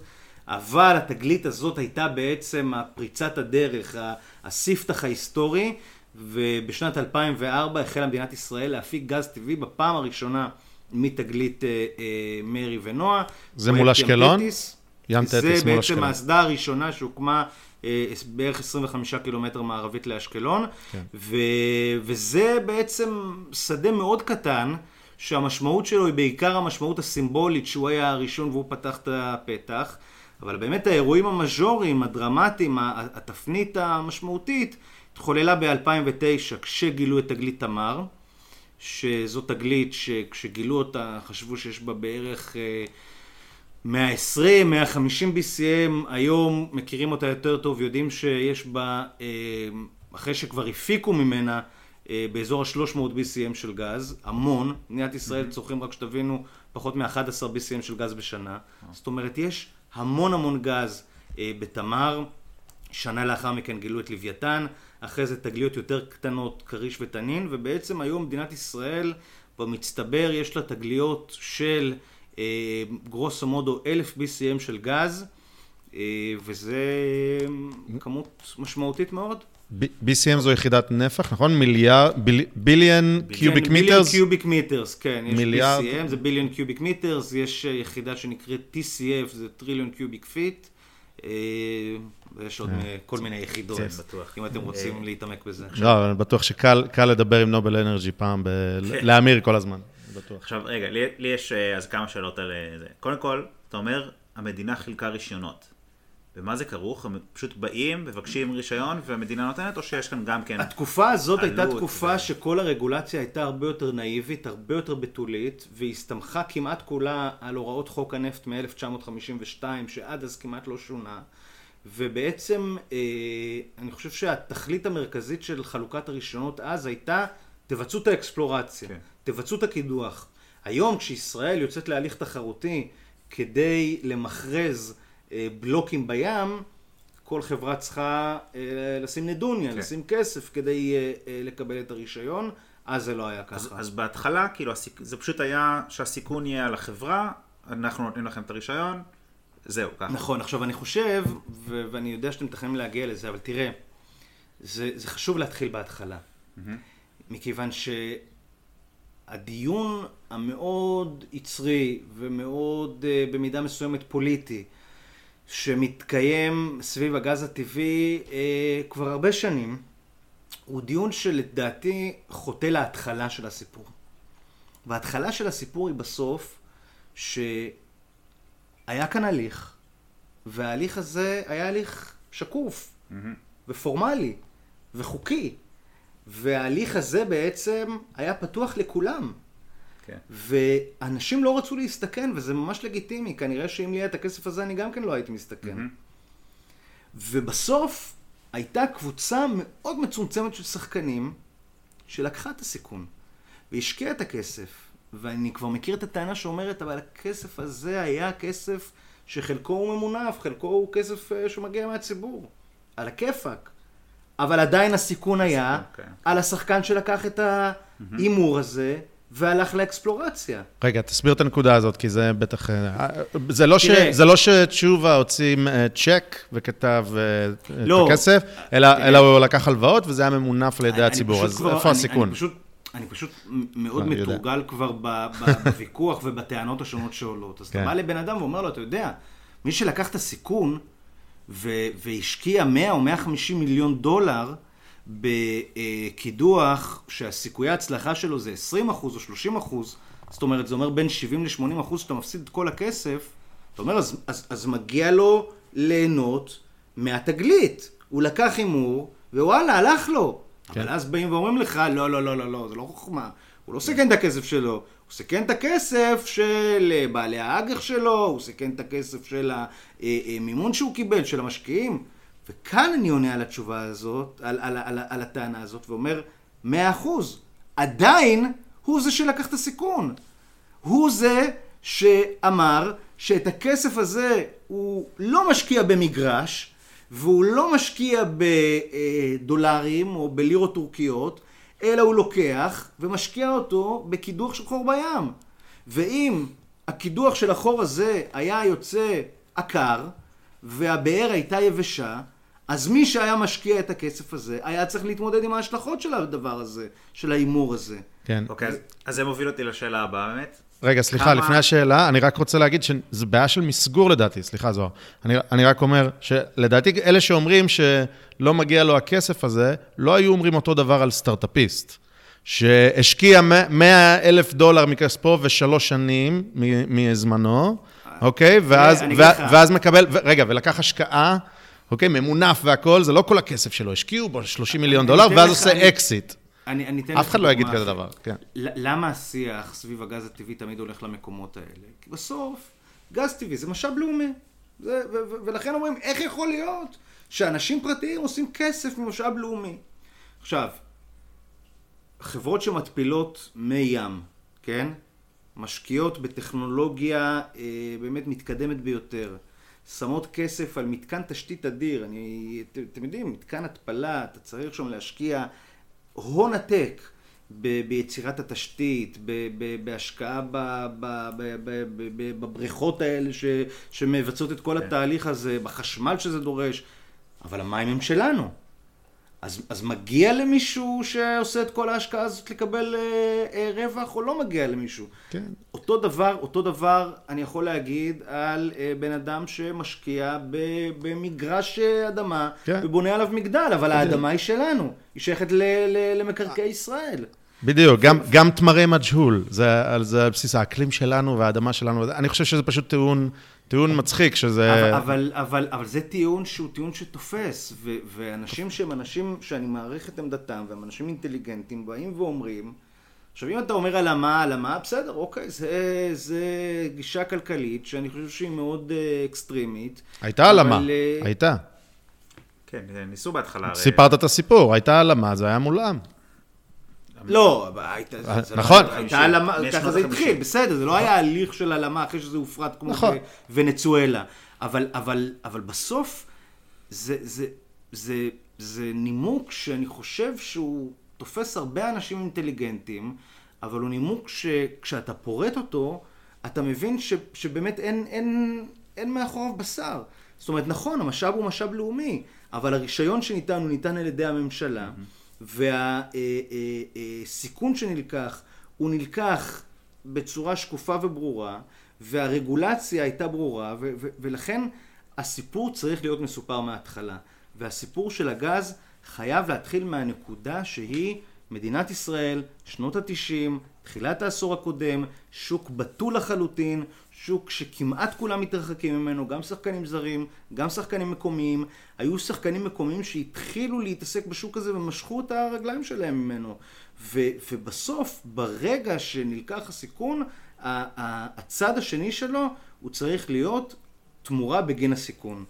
אבל התגלית הזאת הייתה בעצם פריצת הדרך, הספתח ההיסטורי, ובשנת 2004 החלה מדינת ישראל להפיק גז טבעי בפעם הראשונה מתגלית אה, אה, מרי ונועה. זה מול אשקלון? ים תטיס מול אשקלון. זה בעצם האסדה הראשונה שהוקמה אה, בערך 25 קילומטר מערבית לאשקלון, כן. ו, וזה בעצם שדה מאוד קטן. שהמשמעות שלו היא בעיקר המשמעות הסימבולית שהוא היה הראשון והוא פתח את הפתח, אבל באמת האירועים המז'וריים, הדרמטיים, התפנית המשמעותית, התחוללה ב-2009 כשגילו את תגלית תמר, שזו תגלית שכשגילו אותה חשבו שיש בה בערך 120, 150 BCM, היום מכירים אותה יותר טוב, יודעים שיש בה, אה, אחרי שכבר הפיקו ממנה אה, באזור ה-300 BCM של גז, המון. מדינת ישראל צורכים, רק שתבינו, פחות מ-11 BCM של גז בשנה. זאת אומרת, יש המון המון גז אה, בתמר. שנה לאחר מכן גילו את לוויתן, אחרי זה תגליות יותר קטנות, כריש ותנין, ובעצם היום מדינת ישראל, במצטבר יש לה תגליות של אה, גרוסו מודו 1,000 BCM של גז, אה, וזה כמות משמעותית מאוד. BCM זו יחידת נפח, נכון? מיליארד, billion cubic meters? Billion cubic meters, כן. יש מיליארד. BCM, זה billion cubic meters, יש אה, יחידה שנקראת TCF, זה trillion cubic feet. ויש עוד אה, כל מיני יחידות, אם אתם רוצים אה, להתעמק בזה. לא, אני בטוח שקל לדבר עם נובל אנרג'י פעם, כן. להמיר כל הזמן, בטוח. עכשיו, רגע, לי יש אז כמה שאלות על זה. קודם כל, אתה אומר, המדינה חילקה רישיונות. במה זה כרוך? הם פשוט באים, מבקשים רישיון והמדינה נותנת, או שיש כאן גם כן... התקופה הזאת הייתה תקופה ו- שכל הרגולציה הייתה הרבה יותר נאיבית, הרבה יותר בתולית, והיא הסתמכה כמעט כולה על הוראות חוק הנפט מ-1952, שעד אז כמעט לא שונה. ובעצם, אה, אני חושב שהתכלית המרכזית של חלוקת הרישיונות אז הייתה, תבצעו את האקספלורציה, כן. תבצעו את הקידוח. היום, כשישראל יוצאת להליך תחרותי כדי למכרז בלוקים בים, כל חברה צריכה אה, לשים נדוניה, כן. לשים כסף כדי אה, אה, לקבל את הרישיון, אז זה לא היה אז, ככה. אז בהתחלה, כאילו, הסיק... זה פשוט היה שהסיכון יהיה על החברה, אנחנו נותנים לכם את הרישיון, זהו, ככה. נכון, עכשיו אני חושב, ו- ואני יודע שאתם מתכננים להגיע לזה, אבל תראה, זה, זה חשוב להתחיל בהתחלה. מכיוון שהדיון המאוד יצרי ומאוד אה, במידה מסוימת פוליטי, שמתקיים סביב הגז הטבעי אה, כבר הרבה שנים, הוא דיון שלדעתי חוטא להתחלה של הסיפור. וההתחלה של הסיפור היא בסוף, שהיה כאן הליך, וההליך הזה היה הליך שקוף, ופורמלי, וחוקי. וההליך הזה בעצם היה פתוח לכולם. כן. ואנשים לא רצו להסתכן, וזה ממש לגיטימי. כנראה שאם לי היה את הכסף הזה, אני גם כן לא הייתי מסתכן. ובסוף הייתה קבוצה מאוד מצומצמת של שחקנים שלקחה את הסיכון והשקיעה את הכסף. ואני כבר מכיר את הטענה שאומרת, אבל הכסף הזה היה כסף שחלקו הוא ממונף, חלקו הוא כסף אה, שמגיע מהציבור. על הכיפאק. אבל עדיין הסיכון היה כן. על השחקן שלקח את ההימור הזה והלך לאקספלורציה. רגע, תסביר את הנקודה הזאת, כי זה בטח... אה, זה לא, ש... תראה. זה לא שתשובה הוציא אה, צ'ק וכתב אה, לא. את הכסף, אלא, תראה. אלא הוא לקח הלוואות וזה היה ממונף על ידי הציבור. אז כבר- איפה אני- הסיכון? אני פשוט, אני פשוט מאוד. מתורגל כבר ב- ב- *laughs* בוויכוח ובטענות השונות שעולות. אז אתה כן. בא לבן אדם ואומר לו, אתה יודע, מי שלקח את הסיכון ו- והשקיע 100 או 150 מיליון דולר בקידוח שהסיכויי ההצלחה שלו זה 20 אחוז או 30 אחוז, זאת אומרת, זה אומר בין 70 ל-80 אחוז שאתה מפסיד את כל הכסף, אתה אומר, אז, אז, אז מגיע לו ליהנות מהתגלית. הוא לקח הימור, ווואלה, הלך לו. כן. אבל אז באים ואומרים לך, לא, לא, לא, לא, לא, זה לא חוכמה. הוא לא סיכן את הכסף שלו, הוא סיכן את הכסף של אה, בעלי האג"ח שלו, הוא סיכן את הכסף של המימון שהוא קיבל, של המשקיעים. וכאן אני עונה על התשובה הזאת, על, על, על, על הטענה הזאת, ואומר, מאה אחוז. עדיין הוא זה שלקח את הסיכון. הוא זה שאמר שאת הכסף הזה הוא לא משקיע במגרש, והוא לא משקיע בדולרים או בלירות טורקיות, אלא הוא לוקח ומשקיע אותו בקידוח של חור בים. ואם הקידוח של החור הזה היה יוצא עקר, והבאר הייתה יבשה, אז מי שהיה משקיע את הכסף הזה, היה צריך להתמודד עם ההשלכות של הדבר הזה, של ההימור הזה. כן. אוקיי, אז, אז זה מוביל אותי לשאלה הבאה, באמת. רגע, סליחה, כמה- לפני השאלה, אני רק רוצה להגיד שזו בעיה של מסגור לדעתי, סליחה זוהר. אני, אני רק אומר שלדעתי אלה שאומרים שלא מגיע לו הכסף הזה, לא היו אומרים אותו דבר על סטארט-אפיסט. שהשקיע 100 אלף דולר מכספו ושלוש שנים מ- מזמנו, אוקיי? ואז, אני אגיד ו-. ואז מקבל, ו- רגע, ולקח השקעה, אוקיי? ממונף והכול, זה לא כל הכסף שלו, השקיעו בו 30 מיליון דולר, ואז עושה אני- אקזיט. אני, אני אתן אף אחד לא יגיד כזה. דבר, כן. למה השיח סביב הגז הטבעי תמיד הולך למקומות האלה? כי בסוף, גז טבעי זה משאב לאומי. זה, ו- ו- ולכן אומרים, איך יכול להיות שאנשים פרטיים עושים כסף ממשאב לאומי? עכשיו, חברות שמתפילות מי ים, כן? משקיעות בטכנולוגיה אה, באמת מתקדמת ביותר. שמות כסף על מתקן תשתית אדיר. אני, את- אתם יודעים, מתקן התפלה, אתה צריך שם להשקיע הון עתק ב- ביצירת התשתית, ב- ב- בהשקעה ב- ב- ב- ב- ב- ב- בבריכות האלה ש- שמבצעות את כל התהליך הזה, בחשמל שזה דורש, אבל המים הם שלנו. אז, אז מגיע למישהו שעושה את כל ההשקעה הזאת לקבל אה, אה, רווח, או לא מגיע למישהו? כן. אותו דבר, אותו דבר אני יכול להגיד על אה, בן אדם שמשקיע ב, במגרש אה, אדמה, כן. ובונה עליו מגדל, אבל האדמה היא שלנו, היא שייכת ל, ל, למקרקעי ישראל. בדיוק, גם, גם תמרי מג'הול, זה על בסיס האקלים שלנו והאדמה שלנו. אני חושב שזה פשוט טיעון, טיעון מצחיק, שזה... אבל, אבל, אבל, אבל זה טיעון שהוא טיעון שתופס, ו, ואנשים שהם אנשים שאני מעריך את עמדתם, והם אנשים אינטליגנטים, באים ואומרים, עכשיו אם אתה אומר הלאמה, הלאמה, בסדר, אוקיי, זה, זה גישה כלכלית שאני חושב שהיא מאוד uh, אקסטרימית. הייתה הלאמה, uh, הייתה. כן, ניסו בהתחלה. סיפרת את הסיפור, הייתה הלאמה, זה היה מולאם. לא, אה, נכון. הייתה העלמה, ככה זה התחיל, בסדר, זה לא היה הליך של העלמה אחרי שזה הופרט כמו נכון. ונצואלה. אבל, אבל, אבל בסוף זה, זה, זה, זה נימוק שאני חושב שהוא תופס הרבה אנשים אינטליגנטים, אבל הוא נימוק שכשאתה פורט אותו, אתה מבין ש, שבאמת אין, אין, אין מאחוריו בשר. זאת אומרת, נכון, המשאב הוא משאב לאומי, אבל הרישיון שניתן הוא ניתן על ידי הממשלה. Mm-hmm. והסיכון שנלקח, הוא נלקח בצורה שקופה וברורה, והרגולציה הייתה ברורה, ולכן הסיפור צריך להיות מסופר מההתחלה. והסיפור של הגז חייב להתחיל מהנקודה שהיא מדינת ישראל, שנות התשעים, תחילת העשור הקודם, שוק בתול לחלוטין, שוק שכמעט כולם מתרחקים ממנו, גם שחקנים זרים, גם שחקנים מקומיים. היו שחקנים מקומיים שהתחילו להתעסק בשוק הזה ומשכו את הרגליים שלהם ממנו. ו, ובסוף, ברגע שנלקח הסיכון, הצד השני שלו הוא צריך להיות תמורה בגין הסיכון.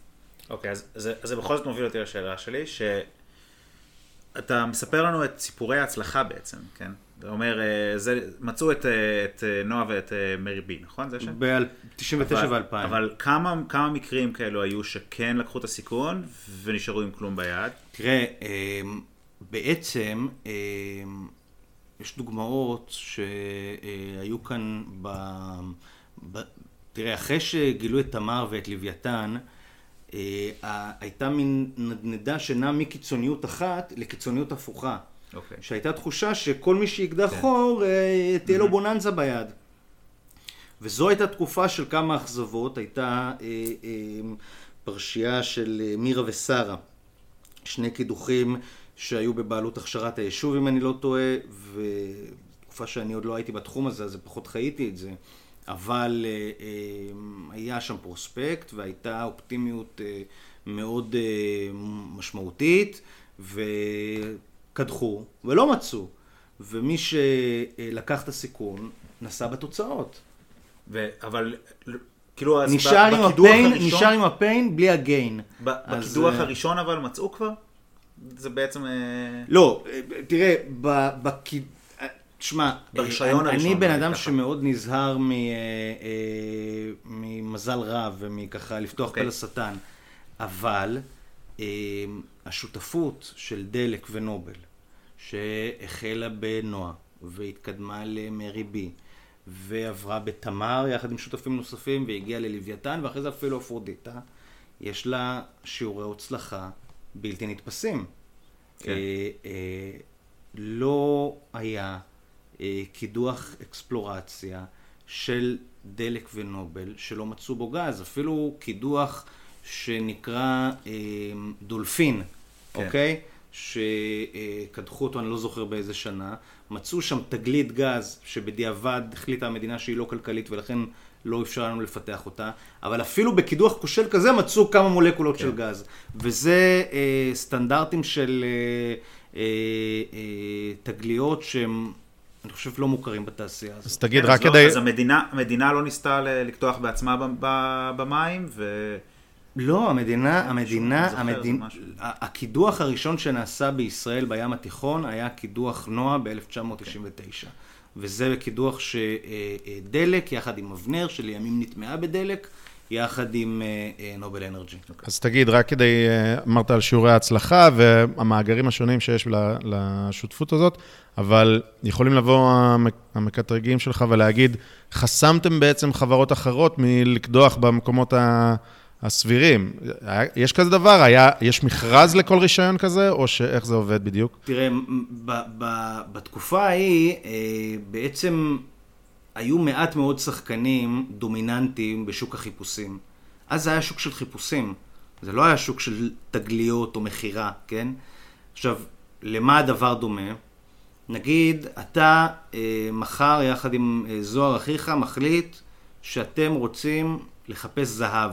אוקיי, okay, אז, אז, אז זה בכל זאת מוביל אותי לשאלה שלי, שאתה מספר לנו את סיפורי ההצלחה בעצם, כן? אתה אומר, אה, זה, מצאו את, אה, את אה, נועה ואת מרי בי, נכון? זה שם? ב-99 ו-2000. אבל כמה, כמה מקרים כאלו היו שכן לקחו את הסיכון ונשארו עם כלום ביד? תראה, בעצם יש דוגמאות שהיו כאן ב... ב... תראה, אחרי שגילו את תמר ואת לוויתן, הייתה מין נדנדה שנעה מקיצוניות אחת לקיצוניות הפוכה. Okay. אוקיי. שהייתה תחושה שכל מי שיגדע כן. חור, אה, תהיה לו בוננזה ביד. וזו הייתה תקופה של כמה אכזבות, הייתה אה, אה, פרשייה של אה, מירה ושרה, שני קידוחים שהיו בבעלות הכשרת היישוב אם אני לא טועה, ותקופה שאני עוד לא הייתי בתחום הזה, אז פחות חייתי את זה, אבל אה, אה, היה שם פרוספקט והייתה אופטימיות אה, מאוד אה, משמעותית, ו... קדחו ולא מצאו. ומי שלקח את הסיכון, נשא בתוצאות. ו... אבל כאילו, נשאר, עם הפיין, הראשון... נשאר עם הפיין בלי הגיין. בקידוח אז... אה, הראשון אבל מצאו כבר? זה בעצם... אה, לא, אה, תראה, בקיד... תשמע, ברישיון הראשון. אני בן אדם ככה. שמאוד נזהר ממזל רע ומככה לפתוח okay. אוקיי. פה לשטן, אבל השותפות של דלק ונובל, שהחלה בנועה והתקדמה למרי בי, ועברה בתמר יחד עם שותפים נוספים והגיעה ללוויתן, ואחרי זה אפילו אפרודיטה, יש לה שיעורי הצלחה בלתי נתפסים. כן. אה, אה, לא היה אה, קידוח אקספלורציה של דלק ונובל שלא מצאו בו גז, אפילו קידוח שנקרא אה, דולפין, כן. אוקיי? שקדחו אותו, אני לא זוכר באיזה שנה, מצאו שם תגלית גז שבדיעבד החליטה המדינה שהיא לא כלכלית ולכן לא אפשר לנו לפתח אותה, אבל אפילו בקידוח כושל כזה מצאו כמה מולקולות כן. של גז, וזה אה, סטנדרטים של אה, אה, אה, תגליות שהם... אני חושב לא מוכרים בתעשייה הזאת. אז תגיד, כן, רק אז לא, כדי... לא, אז המדינה, המדינה לא ניסתה לקדוח בעצמה במים, ו... לא, המדינה, המדינה, המדינה, הקידוח הראשון שנעשה בישראל בים התיכון היה קידוח נועה ב-1999. וזה קידוח שדלק, יחד עם אבנר, שלימים נטמעה בדלק, יחד עם אה, אה, נובל אנרג'י. אז תגיד, רק כדי, אה, אמרת על שיעורי ההצלחה והמאגרים השונים שיש לשותפות הזאת, אבל יכולים לבוא המקטרגים שלך ולהגיד, חסמתם בעצם חברות אחרות מלקדוח במקומות ה... הסבירים. יש כזה דבר? היה, יש מכרז לכל רישיון כזה, או שאיך זה עובד בדיוק? תראה, ב- ב- בתקופה ההיא, אה, בעצם היו מעט מאוד שחקנים דומיננטיים בשוק החיפושים. אז זה היה שוק של חיפושים, זה לא היה שוק של תגליות או מכירה, כן? עכשיו, למה הדבר דומה? נגיד, אתה אה, מחר יחד עם אה, זוהר אחיך מחליט שאתם רוצים לחפש זהב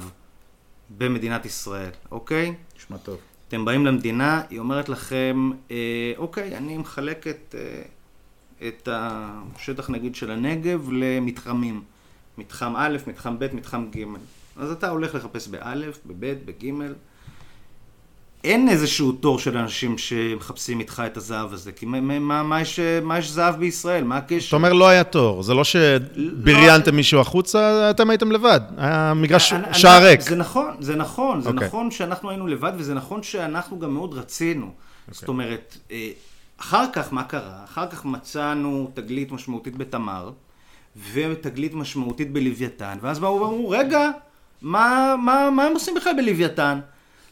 במדינת ישראל, אוקיי? נשמע טוב. אתם באים למדינה, היא אומרת לכם, אה, אוקיי, אני מחלקת אה, את השטח נגיד של הנגב למתחמים. מתחם א', מתחם ב', מתחם ג'. אז אתה הולך לחפש באלף, בב', בג'. אין איזשהו תור של אנשים שמחפשים איתך את הזהב הזה, כי מה, מה, מה, יש, מה יש זהב בישראל? מה הקשר? זאת אומרת, לא היה תור. זה לא שבריינתם מישהו החוצה, אתם הייתם לבד. היה מגרש אני- שער אני- ריק. זה נכון, זה נכון, זה אוקיי. נכון שאנחנו היינו לבד, וזה נכון שאנחנו גם מאוד רצינו. זאת אומרת, אה, אחר כך, מה קרה? אחר כך מצאנו תגלית משמעותית בתמר, ותגלית משמעותית בלוויתן, ואז באו ואמרו, רגע, מה, מה, מה הם עושים בכלל בלוויתן?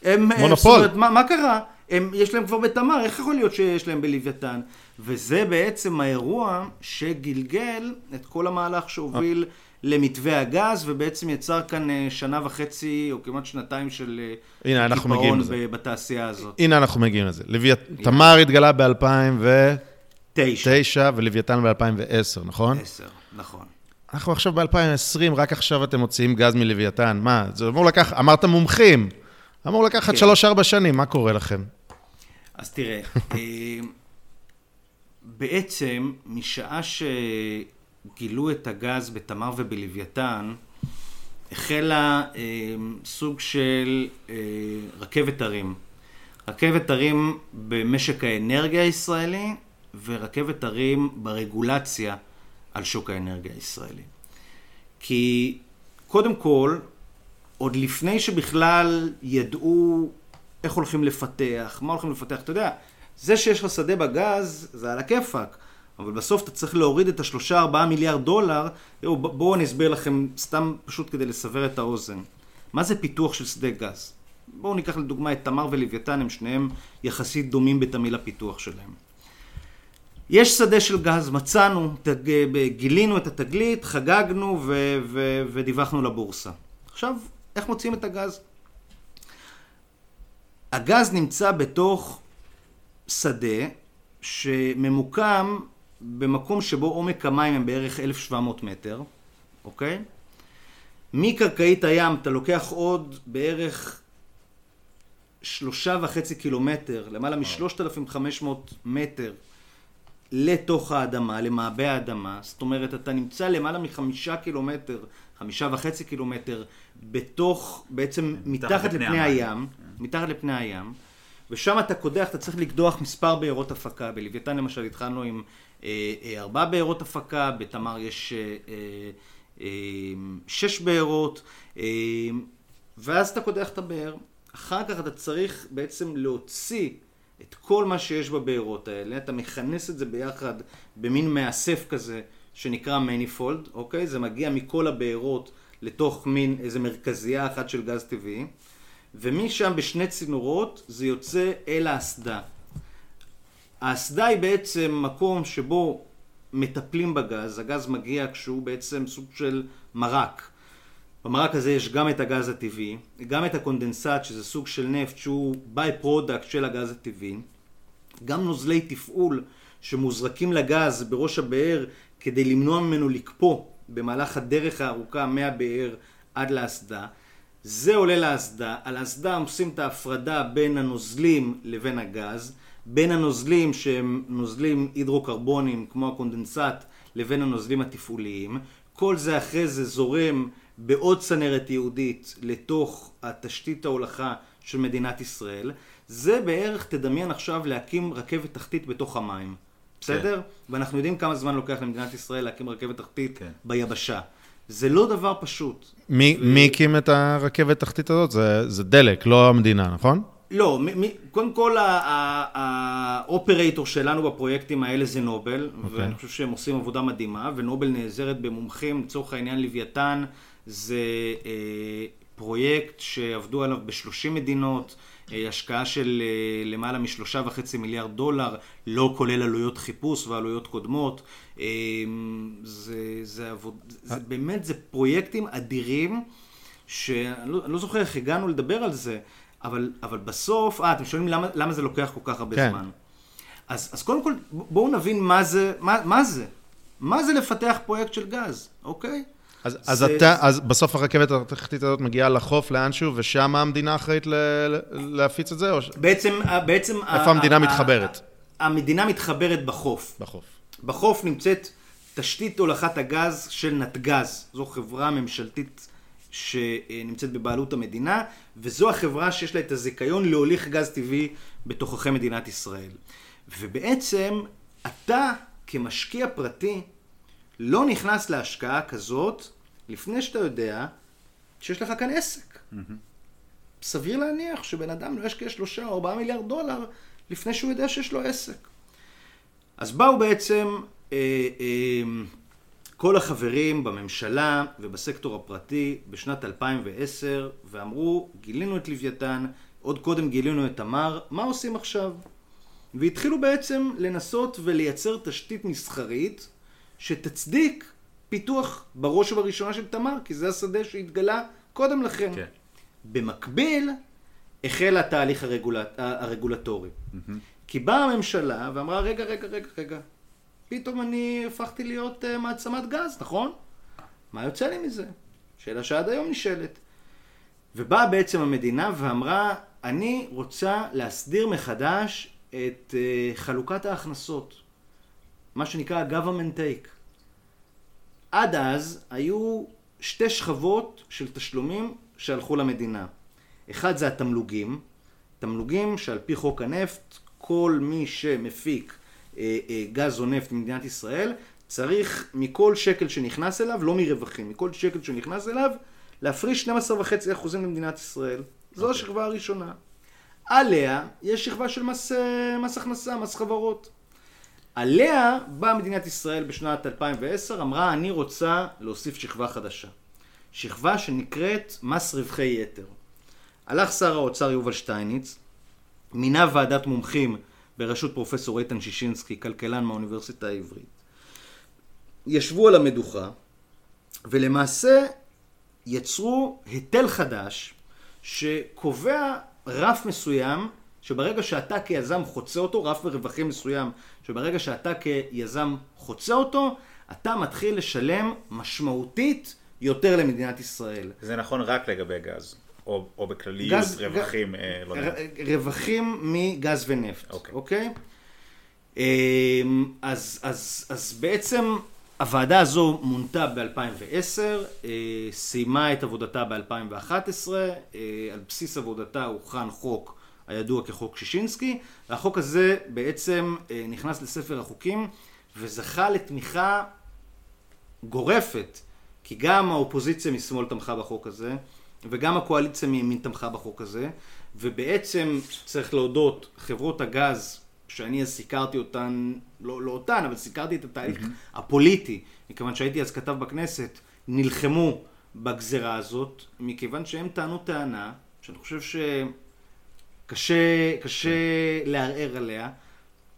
הם, אה, מונופול. אומרת, מה, מה קרה? הם, יש להם כבר בתמר, איך יכול להיות שיש להם בלוויתן? וזה בעצם האירוע שגלגל את כל המהלך שהוביל למתווה הגז, ובעצם יצר כאן אה, שנה וחצי, או כמעט שנתיים של אה, הנה, אנחנו קיפאון מגיעים לזה. בתעשייה הזאת. הנה אנחנו מגיעים לזה. לוויית... תמר התגלה ב-2009 תשע. ולוויתן ב-2010, נכון? עשר, נכון. אנחנו עכשיו ב-2020, רק עכשיו אתם מוציאים גז מלוויתן. מה, זה אמור לקחת, אמרת מומחים. אמור לקחת כן. 3-4 שנים, מה קורה לכם? אז תראה, *laughs* אה, בעצם, משעה שגילו את הגז בתמר ובלוויתן, החלה אה, סוג של אה, רכבת הרים. רכבת הרים במשק האנרגיה הישראלי, ורכבת הרים ברגולציה על שוק האנרגיה הישראלי. כי קודם כל, עוד לפני שבכלל ידעו איך הולכים לפתח, מה הולכים לפתח, אתה יודע, זה שיש לך שדה בגז, זה על הכיפאק, אבל בסוף אתה צריך להוריד את השלושה ארבעה מיליארד דולר, בואו אני אסביר לכם, סתם פשוט כדי לסבר את האוזן. מה זה פיתוח של שדה גז? בואו ניקח לדוגמה את תמר ולוויתן, הם שניהם יחסית דומים בתמהיל הפיתוח שלהם. יש שדה של גז, מצאנו, תג... גילינו את התגלית, חגגנו ו... ו... ודיווחנו לבורסה. עכשיו, איך מוציאים את הגז? הגז נמצא בתוך שדה שממוקם במקום שבו עומק המים הם בערך 1,700 מטר, אוקיי? מקרקעית הים אתה לוקח עוד בערך שלושה וחצי קילומטר, למעלה מ-3,500 מטר לתוך האדמה, למעבה האדמה, זאת אומרת, אתה נמצא למעלה מחמישה קילומטר, חמישה וחצי קילומטר, בתוך, בעצם מתחת לפני לפני המים. הים, מתחת לפני הים, ושם אתה קודח, אתה צריך לקדוח מספר בארות הפקה. בלוויתן למשל התחלנו עם אה, אה, ארבע בארות הפקה, בתמר יש אה, אה, אה, שש בארות, אה, ואז אתה קודח את הבאר. אחר כך אתה צריך בעצם להוציא את כל מה שיש בבארות האלה, אתה מכנס את זה ביחד במין מאסף כזה שנקרא manifold, אוקיי? זה מגיע מכל הבארות לתוך מין איזה מרכזייה אחת של גז טבעי, ומשם בשני צינורות זה יוצא אל האסדה. האסדה היא בעצם מקום שבו מטפלים בגז, הגז מגיע כשהוא בעצם סוג של מרק. במרק הזה יש גם את הגז הטבעי, גם את הקונדנסט שזה סוג של נפט שהוא by-product של הגז הטבעי, גם נוזלי תפעול שמוזרקים לגז בראש הבאר כדי למנוע ממנו לקפוא במהלך הדרך הארוכה מהבאר עד לאסדה. זה עולה לאסדה, על האסדה עושים את ההפרדה בין הנוזלים לבין הגז, בין הנוזלים שהם נוזלים הידרוקרבונים כמו הקונדנסט לבין הנוזלים התפעוליים. כל זה אחרי זה זורם בעוד צנרת ייעודית לתוך התשתית ההולכה של מדינת ישראל. זה בערך, תדמיין עכשיו להקים רכבת תחתית בתוך המים. בסדר? כן. ואנחנו יודעים כמה זמן לוקח למדינת ישראל להקים רכבת תחתית כן. ביבשה. זה לא דבר פשוט. מי מי הקים את הרכבת תחתית הזאת? זה- זה דלק, לא המדינה, נכון? לא, מ- מ- קודם כל ה- ה- האופרייטור שלנו בפרויקטים האלה זה נובל, אוקיי. ואני חושב שהם עושים עבודה מדהימה, ונובל נעזרת במומחים, לצורך העניין לוויתן זה אה, פרויקט שעבדו עליו ב-30 מדינות, אה, השקעה של אה, למעלה משלושה וחצי מיליארד דולר, לא כולל עלויות חיפוש ועלויות קודמות. אה, זה, זה, עבוד, זה באמת, זה פרויקטים אדירים. שאני לא, לא זוכר איך הגענו לדבר על זה, אבל, אבל בסוף, אה, אתם שואלים למה, למה זה לוקח כל כך הרבה כן. זמן. אז, אז קודם כל, בואו נבין מה זה, מה, מה זה. מה זה לפתח פרויקט של גז, אוקיי? אז, אז, זה- אתה, אז בסוף הרכבת התחתית הזאת מגיעה לחוף לאנשהו, ושם המדינה אחראית ל, להפיץ את זה? או ש... בעצם, בעצם... איפה המדינה ה- מתחברת? ה- המדינה מתחברת בחוף. בחוף. בחוף נמצאת תשתית הולכת הגז של נתגז. זו חברה ממשלתית שנמצאת בבעלות המדינה, וזו החברה שיש לה את הזיכיון להוליך גז טבעי בתוככי מדינת ישראל. ובעצם אתה כמשקיע פרטי לא נכנס להשקעה כזאת לפני שאתה יודע שיש לך כאן עסק. סביר להניח שבן אדם לא ישקיע שלושה או ארבעה מיליארד דולר לפני שהוא יודע שיש לו עסק. אז באו בעצם אה, אה, כל החברים בממשלה ובסקטור הפרטי בשנת 2010 ואמרו, גילינו את לוויתן, עוד קודם גילינו את תמר, מה עושים עכשיו? והתחילו בעצם לנסות ולייצר תשתית מסחרית שתצדיק פיתוח בראש ובראשונה של תמר, כי זה השדה שהתגלה קודם לכן. כן. במקביל, החל התהליך הרגולט... הרגולטורי. כי באה הממשלה ואמרה, רגע, רגע, רגע, רגע, פתאום אני הפכתי להיות uh, מעצמת גז, נכון? מה יוצא לי מזה? שאלה שעד היום נשאלת. ובאה בעצם המדינה ואמרה, אני רוצה להסדיר מחדש את uh, חלוקת ההכנסות, מה שנקרא government take. עד אז היו שתי שכבות של תשלומים שהלכו למדינה. אחד זה התמלוגים, תמלוגים שעל פי חוק הנפט, כל מי שמפיק אה, אה, גז או נפט במדינת ישראל, צריך מכל שקל שנכנס אליו, לא מרווחים, מכל שקל שנכנס אליו, להפריש 12.5% למדינת ישראל. זו אוקיי. השכבה הראשונה. עליה יש שכבה של מס, אה, מס הכנסה, מס חברות. עליה באה מדינת ישראל בשנת 2010, אמרה אני רוצה להוסיף שכבה חדשה. שכבה שנקראת מס רווחי יתר. הלך שר האוצר יובל שטייניץ, מינה ועדת מומחים בראשות פרופסור איתן שישינסקי, כלכלן מהאוניברסיטה העברית. ישבו על המדוכה, ולמעשה יצרו היטל חדש שקובע רף מסוים, שברגע שאתה כיזם חוצה אותו, רף ורווחים מסוים, שברגע שאתה כיזם חוצה אותו, אתה מתחיל לשלם משמעותית יותר למדינת ישראל. זה נכון רק לגבי גז, או, או בכלליות גז- רווחים, ג- אה, לא יודע. ר- רווחים מגז ונפט, אוקיי. אוקיי? אמ, אז, אז, אז בעצם הוועדה הזו מונתה ב-2010, אה, סיימה את עבודתה ב-2011, על בסיס עבודתה הוכן חוק הידוע כחוק שישינסקי, והחוק הזה בעצם אה, נכנס לספר החוקים וזכה לתמיכה גורפת, כי גם האופוזיציה משמאל תמכה בחוק הזה, וגם הקואליציה מימין תמכה בחוק הזה, ובעצם צריך להודות, חברות הגז, שאני אז סיקרתי אותן, לא, לא אותן, אבל סיקרתי את התהליך הפוליטי, מכיוון שהייתי אז כתב בכנסת, נלחמו בגזרה הזאת, מכיוון שהם טענו טענה, שאני חושב שקשה קשה לערער עליה,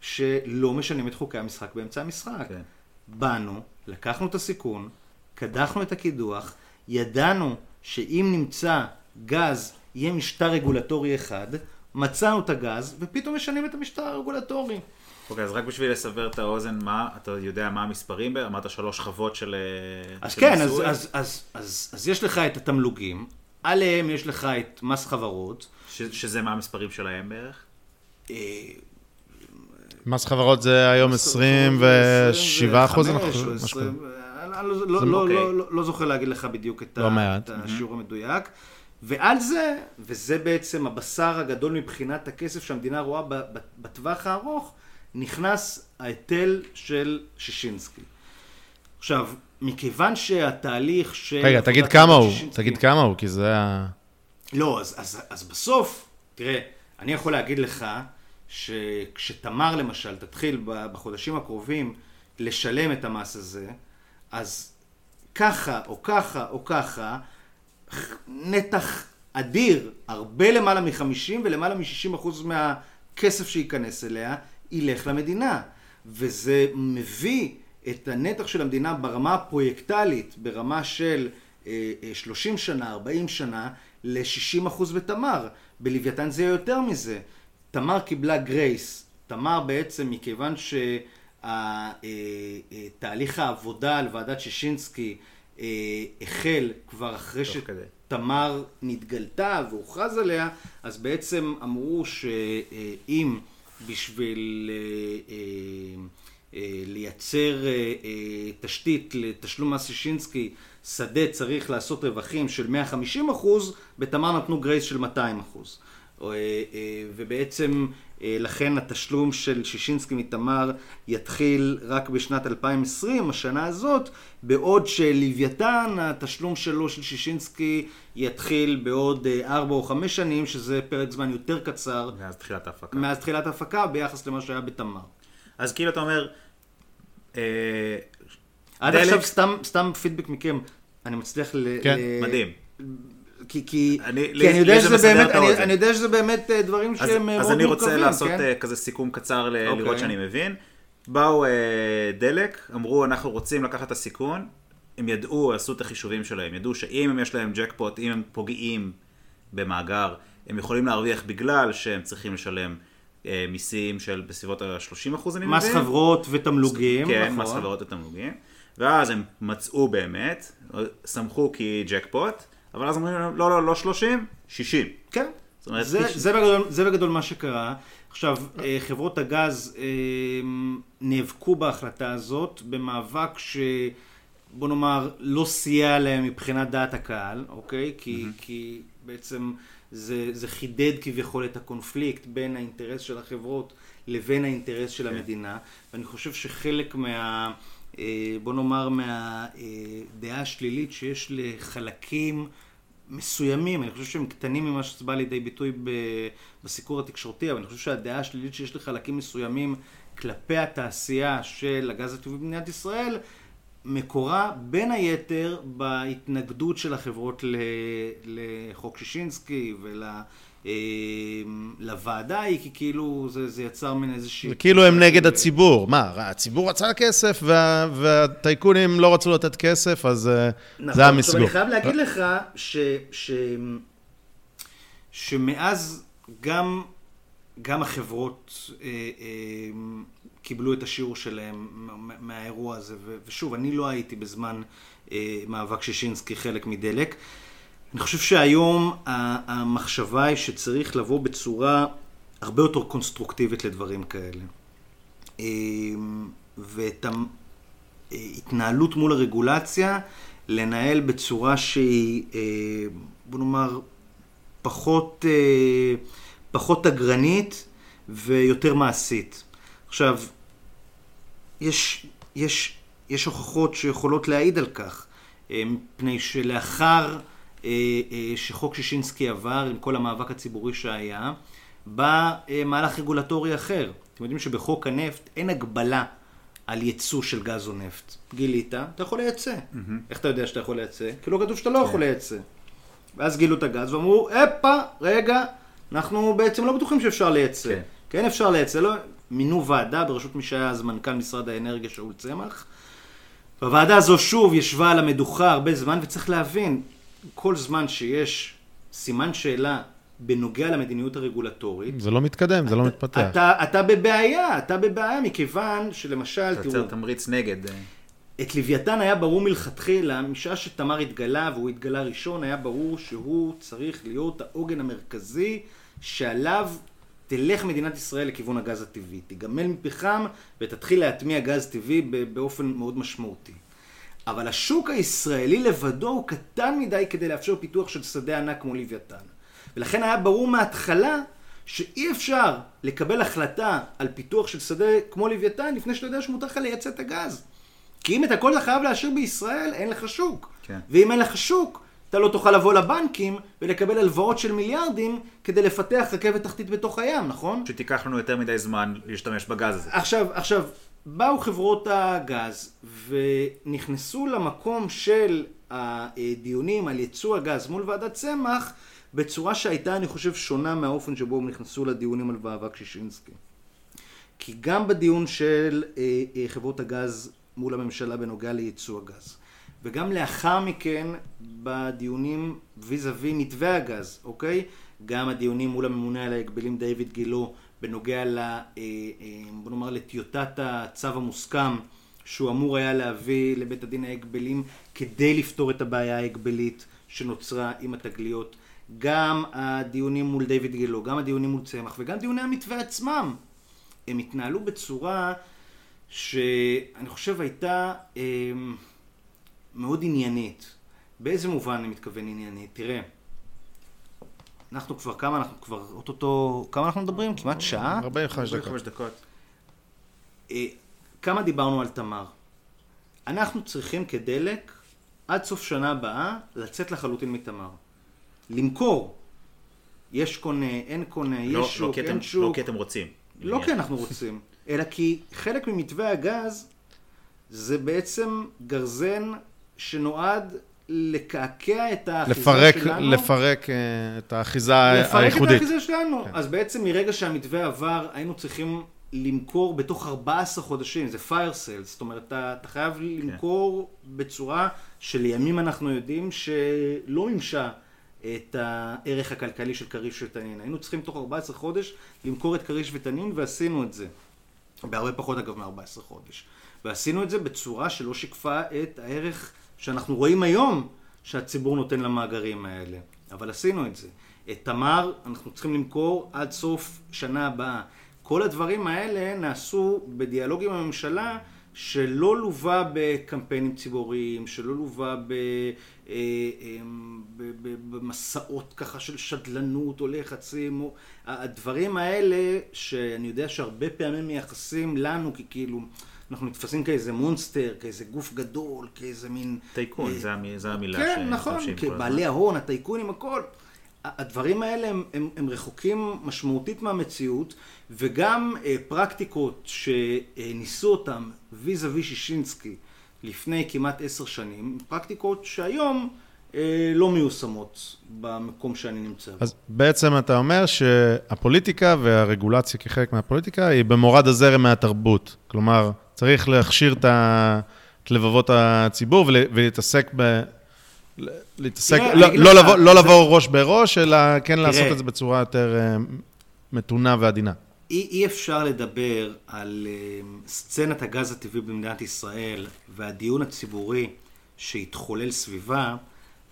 שלא משנים את חוקי המשחק באמצע המשחק. כן. באנו, לקחנו את הסיכון, קדחנו את הקידוח, ידענו שאם נמצא גז, יהיה משטר רגולטורי אחד, מצאנו את הגז, ופתאום משנים את המשטר הרגולטורי. אוקיי, אז רק בשביל לסבר את האוזן, מה, אתה יודע מה המספרים? אמרת שלוש שכבות של אה, אז של כן, אז, מיסוי? אז, אז, אז, אז יש לך את התמלוגים, עליהם יש לך את מס חברות, ש, שזה מה המספרים שלהם בערך? אה, מס חברות זה היום 27 אחוז, 25 אנחנו- או משהו 20, כזה. אני לא- לא- לא- אוקיי. לא- לא- לא זוכר להגיד לך בדיוק את לא השיעור המדויק. ועל זה, וזה בעצם הבשר הגדול מבחינת הכסף שהמדינה רואה בטווח הארוך, נכנס ההיטל של שישינסקי. עכשיו, מכיוון שהתהליך של... רגע, תגיד כמה הוא, תגיד כמה הוא, כי זה ה... לא, אז, אז, אז בסוף, תראה, אני יכול להגיד לך שכשתמר למשל תתחיל בחודשים הקרובים לשלם את המס הזה, אז ככה או ככה או ככה, נתח אדיר, הרבה למעלה מ-50 ולמעלה מ-60 אחוז מהכסף שייכנס אליה, ילך למדינה. וזה מביא את הנתח של המדינה ברמה הפרויקטלית, ברמה של אה, אה, 30 שנה, 40 שנה, ל-60 אחוז בתמר. בלוויתן זה יהיה יותר מזה. תמר קיבלה גרייס, תמר בעצם, מכיוון שתהליך העבודה על ועדת שישינסקי אה, החל כבר אחרי. שתמר נתגלתה והוכרז עליה, אז בעצם אמרו שאם בשביל אה, אה, אה, לייצר אה, אה, תשתית לתשלום מס שישינסקי, שדה צריך לעשות רווחים של 150 אחוז, בתמר נתנו גרייס של 200 אחוז. אה, אה, ובעצם אה, לכן התשלום של שישינסקי מתמר יתחיל רק בשנת 2020, השנה הזאת, בעוד שלוויתן, התשלום שלו של שישינסקי יתחיל בעוד 4 או 5 שנים, שזה פרק זמן יותר קצר מאז תחילת ההפקה. מאז תחילת ההפקה ביחס למה שהיה בתמר. אז כאילו אתה אומר, אה, עד דלק- עכשיו סתם, סתם פידבק מכם, אני מצליח ל... כן, ל- מדהים. כי, כי, אני- כי לי- אני יודע שזה באמת, אני. אני יודע שזה באמת אה, דברים אז, שהם אה, אז מאוד אני רוצה מורכבים, לעשות כן? אה, כזה סיכום קצר ל- אוקיי. לראות שאני מבין. באו אה, דלק, אמרו אנחנו רוצים לקחת את הסיכון, הם ידעו, עשו את החישובים שלהם, ידעו שאם הם יש להם ג'קפוט, אם הם פוגעים במאגר, הם יכולים להרוויח בגלל שהם צריכים לשלם אה, מיסים של בסביבות ה-30% אני מבין. מס חברות ותמלוגים, כן, נכון. מס חברות ותמלוגים. ואז הם מצאו באמת, סמכו כי ג'קפוט, אבל אז אומרים להם, לא, לא, לא 30, 60. כן. זאת אומרת, זה, כש- זה, בגדול, זה בגדול מה שקרה. עכשיו, אה, חברות הגז אה, נאבקו בהחלטה הזאת במאבק ש... בוא נאמר, לא סייע להם מבחינת דעת הקהל, אוקיי? כי, כי בעצם זה, זה חידד כביכול את הקונפליקט בין האינטרס של החברות לבין האינטרס של המדינה. ואני חושב שחלק מה... אה, בוא נאמר, מהדעה השלילית שיש לחלקים מסוימים, אני חושב שהם קטנים ממה שזה בא לידי ביטוי ב- בסיקור התקשורתי, אבל אני חושב שהדעה השלילית שיש לחלקים מסוימים כלפי התעשייה של הגז הטבעי במדינת ישראל, מקורה בין היתר בהתנגדות של החברות לחוק שישינסקי ולוועדה ההיא, כי כאילו זה, זה יצר מין איזושהי... כאילו הם נגד הציבור. מה, הציבור רצה כסף וה- והטייקונים לא רצו לתת כסף, אז אה, נכון, זה המסגור. אני חייב להגיד לך ש, ש, שמאז גם, גם החברות אה, אה, קיבלו את השיעור שלהם מה- מהאירוע הזה, ושוב, אני לא הייתי בזמן אה, מאבק שישינסקי חלק מדלק. אני חושב שהיום המחשבה היא שצריך לבוא בצורה הרבה יותר קונסטרוקטיבית לדברים כאלה. אה, ואת ההתנהלות מול הרגולציה, לנהל בצורה שהיא, אה, בוא נאמר, פחות, אה, פחות אגרנית ויותר מעשית. עכשיו, יש, יש, יש הוכחות שיכולות להעיד על כך, אה, מפני שלאחר אה, אה, שחוק שישינסקי עבר, עם כל המאבק הציבורי שהיה, בא מהלך רגולטורי אחר. אתם יודעים שבחוק הנפט אין הגבלה על ייצוא של גז או נפט. גילית, אתה יכול לייצא. איך אתה יודע שאתה יכול לייצא? כי לא כתוב שאתה לא יכול לייצא. ואז גילו את הגז ואמרו, הפה, רגע, אנחנו בעצם לא בטוחים שאפשר לייצא. כן. כן אפשר לייצא, לא... מינו ועדה בראשות מי שהיה אז מנכ"ל משרד האנרגיה, שאול צמח. והוועדה הזו שוב ישבה על המדוכה הרבה זמן, וצריך להבין, כל זמן שיש סימן שאלה בנוגע למדיניות הרגולטורית, זה לא מתקדם, זה לא מתפתח. אתה, אתה בבעיה, אתה בבעיה מכיוון שלמשל, אתה תראו, יוצר תמריץ נגד. אה, את לוויתן היה ברור מלכתחילה, משעה שתמר התגלה והוא התגלה ראשון, היה ברור שהוא צריך להיות העוגן המרכזי שעליו תלך מדינת ישראל לכיוון הגז הטבעי. תיגמל מפחם ותתחיל להטמיע גז טבעי באופן מאוד משמעותי. אבל השוק הישראלי לבדו הוא קטן מדי כדי לאפשר פיתוח של שדה ענק כמו לוויתן. ולכן היה ברור מההתחלה שאי אפשר לקבל החלטה על פיתוח של שדה כמו לוויתן לפני שאתה יודע שמותר לך לייצא את הגז. כי אם את הכל אתה חייב להשאיר בישראל, אין לך שוק. כן. ואם אין לך שוק, אתה לא תוכל לבוא לבנקים ולקבל הלוואות של מיליארדים כדי לפתח רכבת תחתית בתוך הים, נכון? שתיקח לנו יותר מדי זמן להשתמש בגז הזה. עכשיו, עכשיו, באו חברות הגז ונכנסו למקום של הדיונים על ייצוא הגז מול ועדת צמח בצורה שהייתה, אני חושב, שונה מהאופן שבו הם נכנסו לדיונים על מאבק שישינסקי. כי גם בדיון של אה, אה, חברות הגז מול הממשלה בנוגע לייצוא הגז, וגם לאחר מכן בדיונים ויז אבי מתווה הגז, אוקיי? גם הדיונים מול הממונה על ההגבלים דיוויד גילו בנוגע ל... אה, אה, בוא נאמר לטיוטת הצו המוסכם שהוא אמור היה להביא לבית הדין ההגבלים כדי לפתור את הבעיה ההגבלית שנוצרה עם התגליות. גם הדיונים מול דיוויד גילו, גם הדיונים מול צמח וגם דיוני המתווה עצמם, הם התנהלו בצורה שאני חושב הייתה אה, מאוד עניינית. באיזה מובן אני מתכוון עניינית? תראה, אנחנו כבר כמה, אנחנו כבר אוטוטו, כמה אנחנו מדברים? כמעט שעה? 45 דקות. 45 דקות. אה, כמה דיברנו על תמר? אנחנו צריכים כדלק, עד סוף שנה הבאה, לצאת לחלוטין מתמר. למכור. יש קונה, אין קונה, לא- יש לא שוק, אתם- אין לא שוק. כי אתם רוצים. לא כי אנחנו רוצים, אלא כי חלק ממתווה הגז זה בעצם גרזן שנועד לקעקע את האחיזה לפרק, שלנו. לפרק אה, את האחיזה לפרק את הייחודית. האחיזה שלנו. כן. אז בעצם מרגע שהמתווה עבר, היינו צריכים למכור בתוך 14 חודשים, זה fire sales, זאת אומרת, אתה, אתה חייב למכור בצורה שלימים אנחנו יודעים שלא מימשה את הערך הכלכלי של כריש ותנין. היינו צריכים תוך 14 חודש למכור את כריש ותנין ועשינו את זה. בהרבה פחות אגב מ-14 חודש. ועשינו את זה בצורה שלא שיקפה את הערך שאנחנו רואים היום שהציבור נותן למאגרים האלה. אבל עשינו את זה. את תמר אנחנו צריכים למכור עד סוף שנה הבאה. כל הדברים האלה נעשו בדיאלוג עם הממשלה שלא לווה בקמפיינים ציבוריים, שלא לווה אה, ב, במסעות ככה של שדלנות או לחצים. הדברים האלה שאני יודע שהרבה פעמים מייחסים לנו ככאילו, אנחנו נתפסים כאיזה מונסטר, כאיזה גוף גדול, כאיזה מין... טייקון, אה, זה המ- זה המילה כן, נכון, שמשתמשים כל הזמן. בעלי ההון, הטייקונים, הכל. הדברים האלה הם, הם, הם רחוקים משמעותית מהמציאות, וגם אה, פרקטיקות שניסו אותם ויזה וי שישינסקי לפני כמעט עשר שנים, פרקטיקות שהיום אה, לא מיושמות במקום שאני נמצא. בו. אז בעצם אתה אומר שהפוליטיקה והרגולציה כחלק מהפוליטיקה היא במורד הזרם מהתרבות. כלומר, צריך להכשיר את ה- את לבבות הציבור ול- ולהתעסק ב... להתעסק, תראה, לא, לא, לבוא, לא לבוא ראש בראש, אלא כן לעשות. את זה בצורה יותר אה, מתונה ועדינה. אי, אי אפשר לדבר על אה, סצנת הגז הטבעי במדינת ישראל והדיון הציבורי שהתחולל סביבה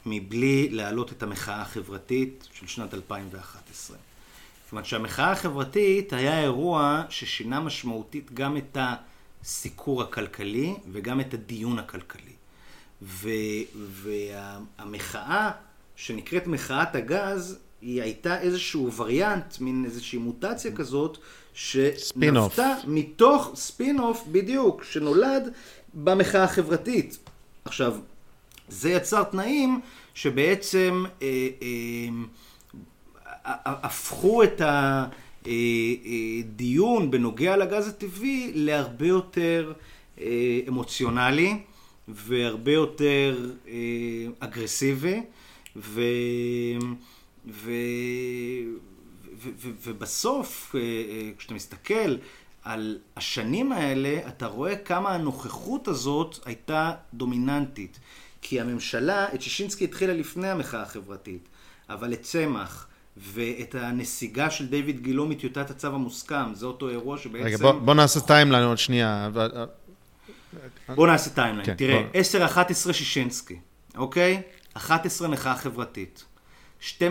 מבלי להעלות את המחאה החברתית של שנת 2011. כיוון שהמחאה החברתית היה אירוע ששינה משמעותית גם את הסיקור הכלכלי וגם את הדיון הכלכלי. והמחאה שנקראת מחאת הגז, היא הייתה איזשהו וריאנט, מין איזושהי מוטציה כזאת. שנבטה מתוך ספין-אוף, בדיוק, שנולד במחאה החברתית. עכשיו, זה יצר תנאים שבעצם אה, אה, הפכו את הדיון בנוגע לגז הטבעי להרבה יותר אה, אמוציונלי והרבה יותר אה, אגרסיבי ו... ו... ו... ו... ובסוף, אה, אה, כשאתה מסתכל על השנים האלה, אתה רואה כמה הנוכחות הזאת הייתה דומיננטית. כי הממשלה, את שישינסקי התחילה לפני המחאה החברתית, אבל את צמח ואת הנסיגה של דיוויד גילו מטיוטת הצו המוסכם, זה אותו אירוע שבעצם... רגע, בוא, בוא נעשה timeline עוד שנייה. בוא נעשה timeline. כן, תראה, בוא. 10-11 שישינסקי, אוקיי? 11 מחאה חברתית. 12-13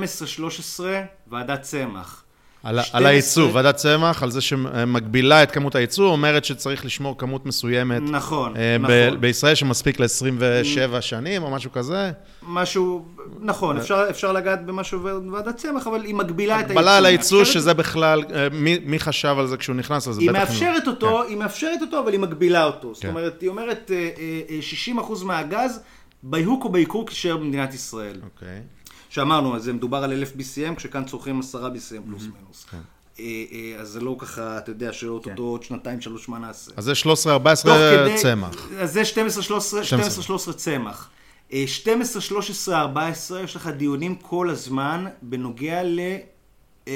ועדת צמח. על, 12 על הייצוא, ועדת צמח, על זה שמגבילה את כמות הייצוא, אומרת שצריך לשמור כמות מסוימת. נכון, אה, ב- נכון. בישראל שמספיק ל-27 שנים או משהו כזה. משהו, נכון, אפשר, אפשר לגעת במה שעובר בוועדת צמח, אבל היא מגבילה את הייצוא. הגבלה על הייצוא, שזה בכלל, אה, מי, מי חשב על זה כשהוא נכנס לזה? היא מאפשרת לא. אותו, היא מאפשרת אותו, אבל היא מגבילה אותו. זאת כן. אומרת, היא אומרת, אה, אה, אה, 60% מהגז, בחוק או בעיקרון יישאר במדינת ישראל. אוקיי. שאמרנו, אז זה מדובר על 1,000 BCM, כשכאן צורכים 10 BCM פלוס כן. מינוס. אה, אה, אז זה לא ככה, אתה יודע, שאו-טו-טו עוד שנתיים, שלוש, מה נעשה. אז זה 13-14 תוך כדי- צמח. אז זה 12-13 12-13 צמח. אה, 12-13-14 יש לך דיונים כל הזמן בנוגע ל, אה,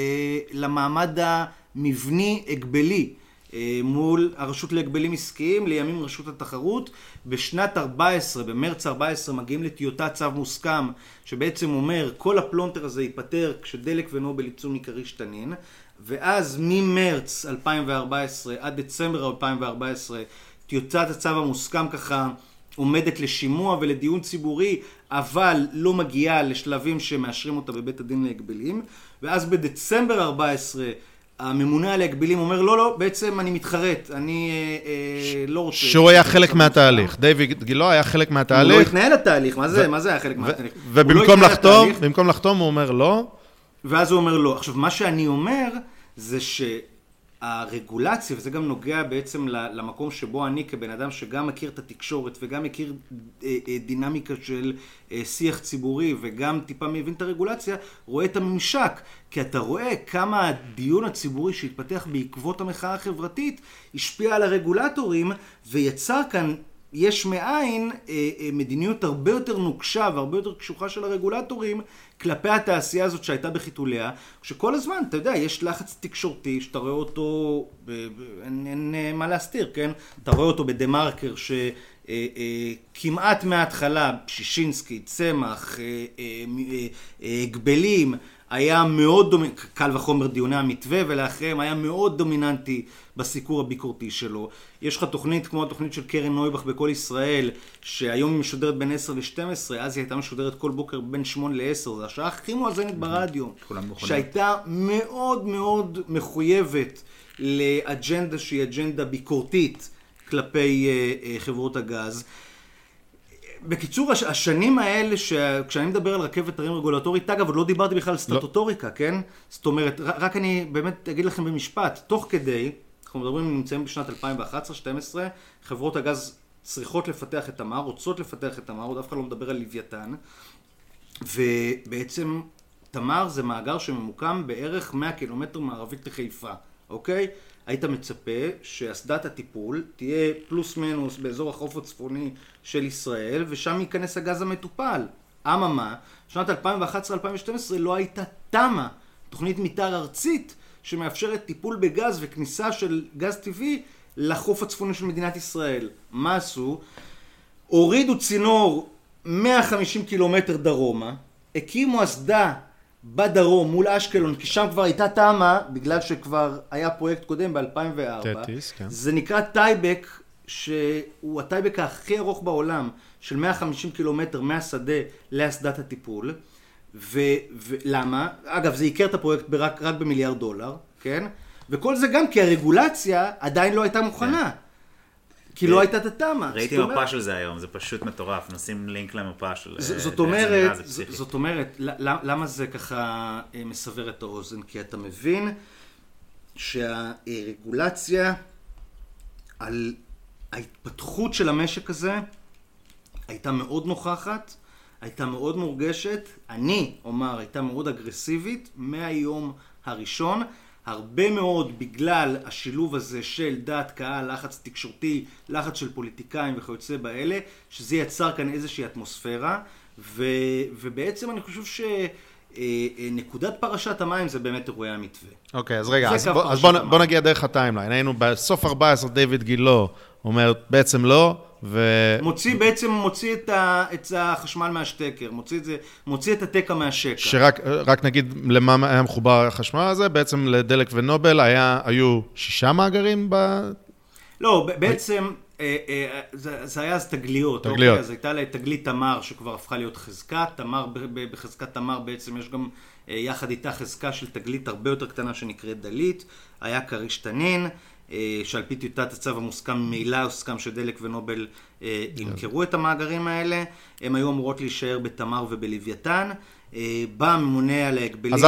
למעמד המבני ההגבלי מול הרשות להגבלים עסקיים, לימים רשות התחרות. בשנת 14, במרץ 14, מגיעים לטיוטת צו מוסכם, שבעצם אומר, כל הפלונטר הזה ייפתר כשדלק ונובל יצאו מכריש תנין. ואז ממרץ 2014 עד דצמבר 2014 טיוטת הצו המוסכם ככה עומדת לשימוע ולדיון ציבורי, אבל לא מגיעה לשלבים שמאשרים אותה בבית הדין להגבלים, ואז בדצמבר 14 הממונה על ההגבלים אומר, לא, לא, בעצם אני מתחרט, אני אה, אה, לא רוצה... שהוא היה חלק מהתהליך. דיוויד גילה היה חלק הוא לא מהתהליך, התנהל לתהליך, מה זה, מה זה היה חלק מהתהליך? לא ובמקום התנהל לחתום, במקום לחתום הוא אומר לא. ואז הוא אומר לא. עכשיו, מה שאני אומר, זה שהרגולציה, וזה גם נוגע בעצם למקום שבו אני כבן אדם שגם מכיר את התקשורת וגם מכיר אה, אה, דינמיקה של אה, שיח ציבורי וגם טיפה מבין את הרגולציה, רואה את הממשק. כי אתה רואה כמה הדיון הציבורי שהתפתח בעקבות המחאה החברתית השפיע על הרגולטורים ויצר כאן יש מאין אה, אה, מדיניות הרבה יותר נוקשה והרבה יותר קשוחה של הרגולטורים כלפי התעשייה הזאת שהייתה בחיתוליה, שכל הזמן, אתה יודע, יש לחץ תקשורתי שאתה רואה אותו, אין, אין אה, מה להסתיר, כן? אתה רואה אותו בדה מרקר שכמעט מההתחלה, שישינסקי, צמח, הגבלים, היה מאוד דומיננטי, קל וחומר דיוני המתווה ולאחריהם היה מאוד דומיננטי בסיקור הביקורתי שלו. יש לך תוכנית כמו התוכנית של קרן נויבך בכל ישראל, שהיום היא משודרת בין 10 ל-12, אז היא הייתה משודרת כל בוקר בין 8 ל-10, זו השעה הכי מואזנת ברדיו. שהייתה מאוד מאוד מחויבת לאג'נדה שהיא אג'נדה ביקורתית כלפי אה, אה, חברות הגז. בקיצור, הש- השנים האלה, ש... כשאני מדבר על רכבת הרים רגולטורית, אגב, עוד לא דיברתי בכלל על סטטוטוריקה, כן? זאת אומרת, ר- רק אני באמת אגיד לכם במשפט, תוך כדי, אנחנו מדברים, נמצאים בשנת 2011-2012, חברות הגז צריכות לפתח את תמר, רוצות לפתח את תמר, עוד אף אחד לא מדבר על לוויתן, ובעצם תמר זה מאגר שממוקם בערך 100 קילומטר מערבית לחיפה, אוקיי? היית מצפה שאסדת הטיפול תהיה פלוס מינוס באזור החוף הצפוני של ישראל, ושם ייכנס הגז המטופל. אממה, שנת 2011-2012 לא הייתה תמ"א, תוכנית מתאר ארצית, שמאפשרת טיפול בגז וכניסה של גז טבעי לחוף הצפוני של מדינת ישראל. מה עשו? הורידו צינור 150 קילומטר דרומה, הקימו אסדה בדרום מול אשקלון, כי שם כבר הייתה תמ"א, בגלל שכבר היה פרויקט קודם ב-2004. תטיס, כן. זה נקרא tieback, שהוא ה tieback הכי ארוך בעולם, של 150 קילומטר מהשדה לאסדת הטיפול. ולמה? אגב, זה ייקר את הפרויקט רק, רק במיליארד דולר, כן? וכל זה גם כי הרגולציה עדיין לא הייתה מוכנה. כי לא הייתה את התמ"א. ראיתי מפה של זה היום, זה פשוט מטורף, נשים לינק למפה של... אה, זאת אומרת. זאת אומרת, למה זה ככה אה, מסבר את האוזן? כי אתה מבין שהרגולציה על ההתפתחות של המשק הזה הייתה מאוד נוכחת, הייתה מאוד מורגשת, אני אומר הייתה מאוד אגרסיבית מהיום הראשון, הרבה מאוד בגלל השילוב הזה של דעת קהל, לחץ תקשורתי, לחץ של פוליטיקאים וכיוצא באלה, שזה יצר כאן איזושהי אטמוספירה, ו, ובעצם אני חושב שנקודת פרשת המים זה באמת אירועי המתווה. אוקיי, אז רגע, אז בוא- אז בוא. בוא נגיע דרך הטיימליין. היינו בסוף 14, דיוויד גילו אומר בעצם לא, ו... מוציא בעצם, מוציא את, ה, את החשמל מהשטקר, מוציא, את זה, מוציא את התקע מהשקע. שרק רק נגיד למה היה מחובר החשמל הזה, בעצם לדלק ונובל היה, היו שישה מאגרים ב... לא, ב- בעצם אה, אה, זה, זה היה אז תגליות. תגליות. אוקיי? אז הייתה לה תגלית תמר שכבר הפכה להיות חזקה. תמר, ב- ב- בחזקת תמר בעצם יש גם אה, יחד איתה חזקה של תגלית הרבה יותר קטנה שנקראת דלית. היה כריש תנין. אה, שעל פי טיוטת הצו המוסכם ממילא הוסכם שדלק ונובל אה, ימכרו את המאגרים האלה. הם היו אמורות להישאר בתמר ובלוויתן. אה, בא הממונה על ההגבלים אז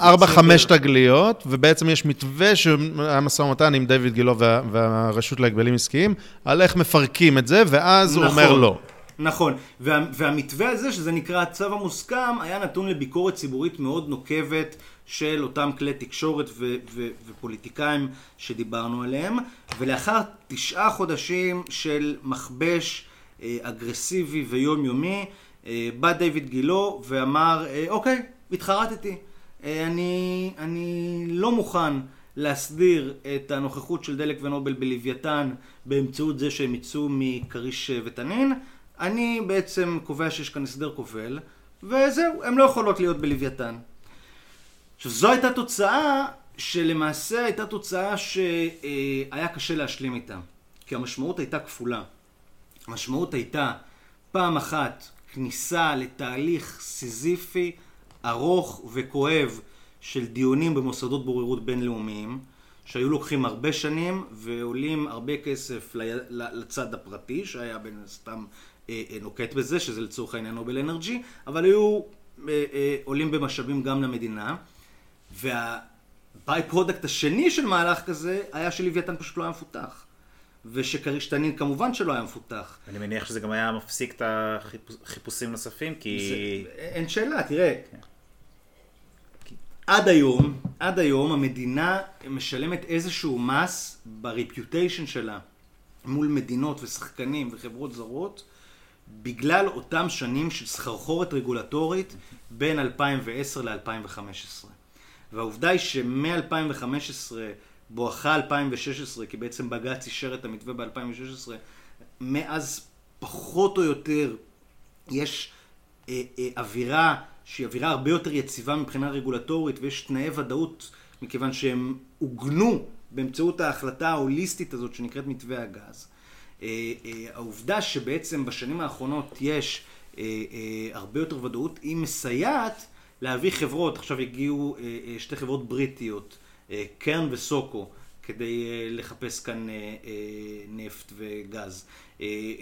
ארבע, חמש תגליות, ובעצם יש מתווה שהיה משא ומתן עם דיוויד גילו וה, והרשות להגבלים עסקיים, על איך מפרקים את זה, ואז הוא אומר לא. נכון, וה, והמתווה הזה, שזה נקרא הצו המוסכם, היה נתון לביקורת ציבורית מאוד נוקבת של אותם כלי תקשורת ו, ו, ופוליטיקאים שדיברנו עליהם, ולאחר תשעה חודשים של מכבש אה, אגרסיבי ויומיומי, אה, בא דיוויד גילו ואמר, אה, אוקיי, התחרטתי, אני, אני לא מוכן להסדיר את הנוכחות של דלק ונובל בלוויתן באמצעות זה שהם יצאו מכריש ותנין. אני בעצם קובע שיש כאן הסדר כובל, וזהו, הן לא יכולות להיות בלוויתן. עכשיו, זו הייתה תוצאה שלמעשה הייתה תוצאה שהיה קשה להשלים איתה. כי המשמעות הייתה כפולה. המשמעות הייתה, פעם אחת, כניסה לתהליך סיזיפי, ארוך וכואב של דיונים במוסדות בוררות בינלאומיים, שהיו לוקחים הרבה שנים ועולים הרבה כסף לצד הפרטי, שהיה בין הסתם אה, אה, נוקט בזה, שזה לצורך העניין נובל אנרג'י, אבל היו אה, עולים במשאבים גם למדינה. וה by-product השני של מהלך כזה היה שלוויתן פשוט לא היה מפותח. ושכריש-תנין כמובן שלא היה מפותח. אני מניח שזה גם היה מפסיק את החיפושים נוספים, כי... זה, אין שאלה, תראה. כן. עד היום, עד היום המדינה משלמת איזשהו מס ב reputation שלה מול מדינות ושחקנים וחברות זרות בגלל אותם שנים של סחרחורת רגולטורית בין 2010 ל-2015. והעובדה היא שמ-2015 בואכה 2016, כי בעצם בג"ץ אישר את המתווה ב-2016, מאז פחות או יותר יש אה, אה, אווירה שהיא אווירה הרבה יותר יציבה מבחינה רגולטורית ויש תנאי ודאות מכיוון שהם עוגנו באמצעות ההחלטה ההוליסטית הזאת שנקראת מתווה הגז. אה, אה, העובדה שבעצם בשנים האחרונות יש אה, אה, הרבה יותר ודאות היא מסייעת להביא חברות, עכשיו הגיעו אה, אה, שתי חברות בריטיות אה, קרן וסוקו, כדי לחפש כאן נפט וגז.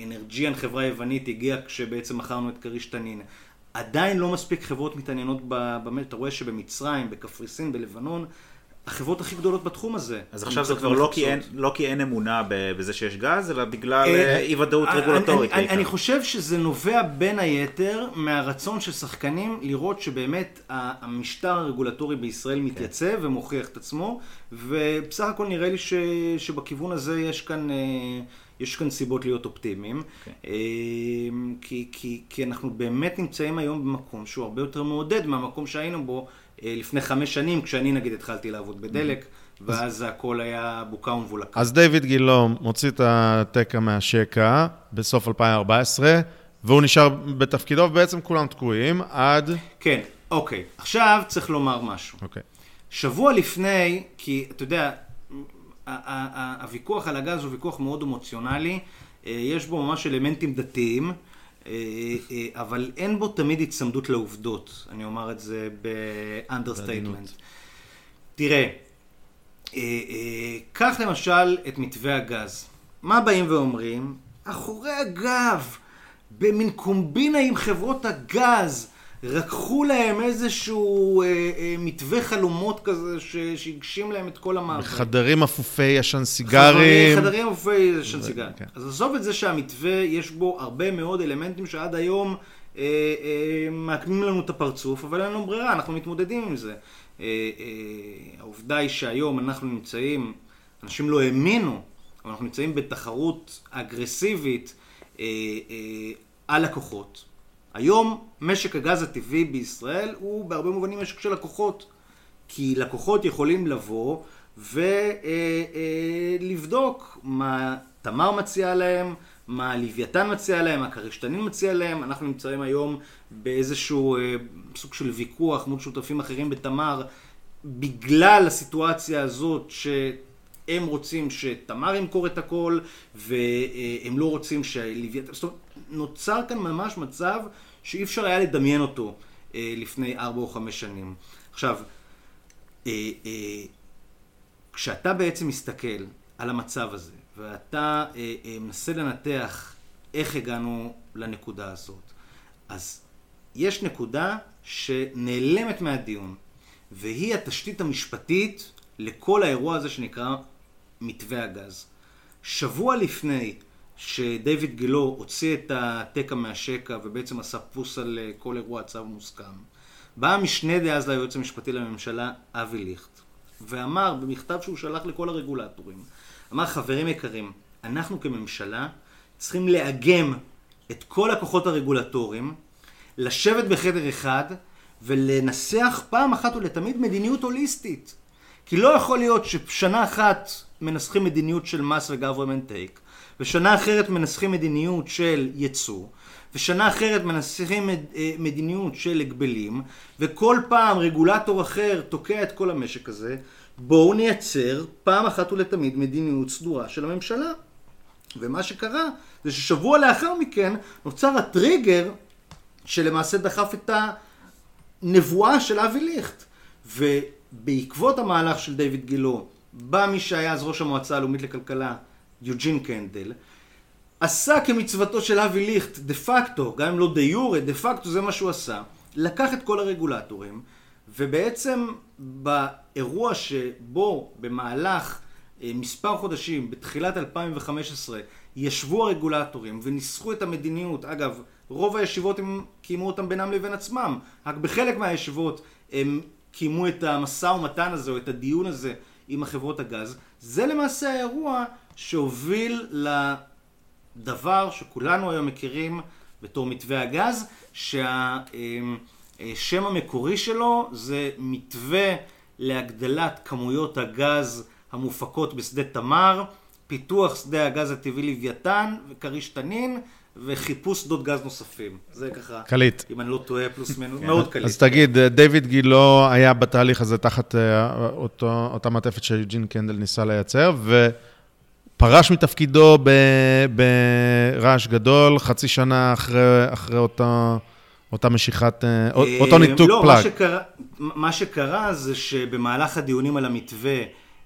אנרג'יאן, חברה יוונית, הגיעה כשבעצם מכרנו את כריש תנין. עדיין לא מספיק חברות מתעניינות במת, אתה רואה שבמצרים, בקפריסין, בלבנון, החברות הכי גדולות בתחום הזה. אז עכשיו זה כבר לא כי, אין, לא כי אין אמונה בזה שיש גז, אלא בגלל אה, אי ודאות רגולטורית. אני, אני, אני חושב שזה נובע בין היתר מהרצון של שחקנים לראות שבאמת המשטר הרגולטורי בישראל מתייצב כן. ומוכיח את עצמו, ובסך הכל נראה לי ש, שבכיוון הזה יש כאן... אה, יש כאן סיבות להיות אופטימיים, okay. כן. כי, כי, כי אנחנו באמת נמצאים היום במקום שהוא הרבה יותר מעודד מהמקום שהיינו בו אה, לפני חמש שנים, כשאני נגיד התחלתי לעבוד בדלק, mm-hmm. ואז הכל היה בוקה ומבולקה. אז דיוויד גילו מוציא את התקע מהשקע בסוף 2014, והוא נשאר בתפקידו, ובעצם כולם תקועים עד... כן, אוקיי. עכשיו צריך לומר משהו. אוקיי. שבוע לפני, כי אתה יודע, הוויכוח על הגז הוא ויכוח מאוד אמוציונלי, אה, יש בו ממש אלמנטים דתיים. אה, אה, אבל אין בו תמיד הצמדות לעובדות, אני אומר את זה ב understatement. תראה, אה, קח למשל את מתווה הגז. מה באים ואומרים? אחורי הגב, במין קומבינה עם חברות הגז, רקחו להם איזשהו אה, אה, מתווה חלומות כזה שהגשים להם את כל המאבק. חדרים אפופי עשן סיגרים. חדרים אפופי עשן סיגרים. כן. אז עזוב את זה שהמתווה, יש בו הרבה מאוד אלמנטים שעד היום אה, אה, מעקמים לנו את הפרצוף, אבל אין לנו ברירה, אנחנו מתמודדים עם זה. אה, אה, העובדה היא שהיום אנחנו נמצאים, אנשים לא האמינו, אבל אנחנו נמצאים בתחרות אגרסיבית אה, אה, על לקוחות. היום משק הגז הטבעי בישראל הוא בהרבה מובנים משק של לקוחות. כי לקוחות יכולים לבוא ולבדוק מה תמר מציע להם, מה לוויתן מציע להם, מה כריש-תנין מציע להם. אנחנו נמצאים היום באיזשהו אה, סוג של ויכוח מול שותפים אחרים בתמר, בגלל הסיטואציה הזאת שהם רוצים שתמר ימכור את הכל, והם לא רוצים שלוויתן... זאת אומרת, נוצר כאן ממש מצב שאי אפשר היה לדמיין אותו אה, לפני ארבע או חמש שנים. עכשיו, אה, אה, כשאתה בעצם מסתכל על המצב הזה, ואתה אה, אה, מנסה לנתח איך הגענו לנקודה הזאת, אז יש נקודה שנעלמת מהדיון, והיא התשתית המשפטית לכל האירוע הזה שנקרא מתווה הגז. שבוע לפני שדייוויד גילו הוציא את התקע מהשקע ובעצם עשה פוס על אה, כל אירוע צו מוסכם. בא המשנה דאז ליועץ המשפטי לממשלה, אבי ליכט, ואמר במכתב שהוא שלח לכל הרגולטורים, אמר חברים יקרים, אנחנו כממשלה צריכים לאגם את כל הכוחות הרגולטוריים, לשבת בחדר אחד ולנסח פעם אחת ולתמיד מדיניות הוליסטית. כי לא יכול להיות ששנה אחת מנסחים מדיניות של מס ו-government take, ושנה אחרת מנסחים מדיניות של ייצוא, ושנה אחרת מנסחים אה, מדיניות של הגבלים, וכל פעם רגולטור אחר תוקע את כל המשק הזה, בואו נייצר פעם אחת ולתמיד מדיניות סדורה של הממשלה. ומה שקרה זה ששבוע לאחר מכן נוצר הטריגר שלמעשה דחף את הנבואה של אבי ליכט. ובעקבות המהלך של דיוויד גילו, בא מי שהיה אז ראש המועצה הלאומית לכלכלה, יוג'ין קנדל, עשה כמצוותו של אבי ליכט, דה פקטו, גם אם לא דה יורה, דה פקטו זה מה שהוא עשה, לקח את כל הרגולטורים, ובעצם באירוע שבו במהלך אה, מספר חודשים, בתחילת 2015, ישבו הרגולטורים וניסחו את המדיניות, אגב, רוב הישיבות הם קיימו אותם בינם לבין עצמם, רק בחלק מהישיבות הם קיימו את המשא ומתן הזה או את הדיון הזה עם החברות הגז, זה למעשה האירוע שהוביל לדבר שכולנו היום מכירים בתור מתווה הגז, שהשם המקורי שלו זה מתווה להגדלת כמויות הגז המופקות בשדה תמר, פיתוח שדה הגז הטבעי לוויתן וכריש תנין. וחיפוש שדות גז נוספים. זה ככה, קליט. אם אני לא טועה, פלוס מינוס, מאוד קליט. אז תגיד, דיוויד גילו היה בתהליך הזה תחת אה, אותו, אותה מעטפת שיוג'ין קנדל ניסה לייצר, ופרש מתפקידו ב, ברעש גדול, חצי שנה אחרי, אחרי אותו, אותה משיכת, אה, אותו ניתוק לא, פלאג. מה שקרה, מה שקרה זה שבמהלך הדיונים על המתווה,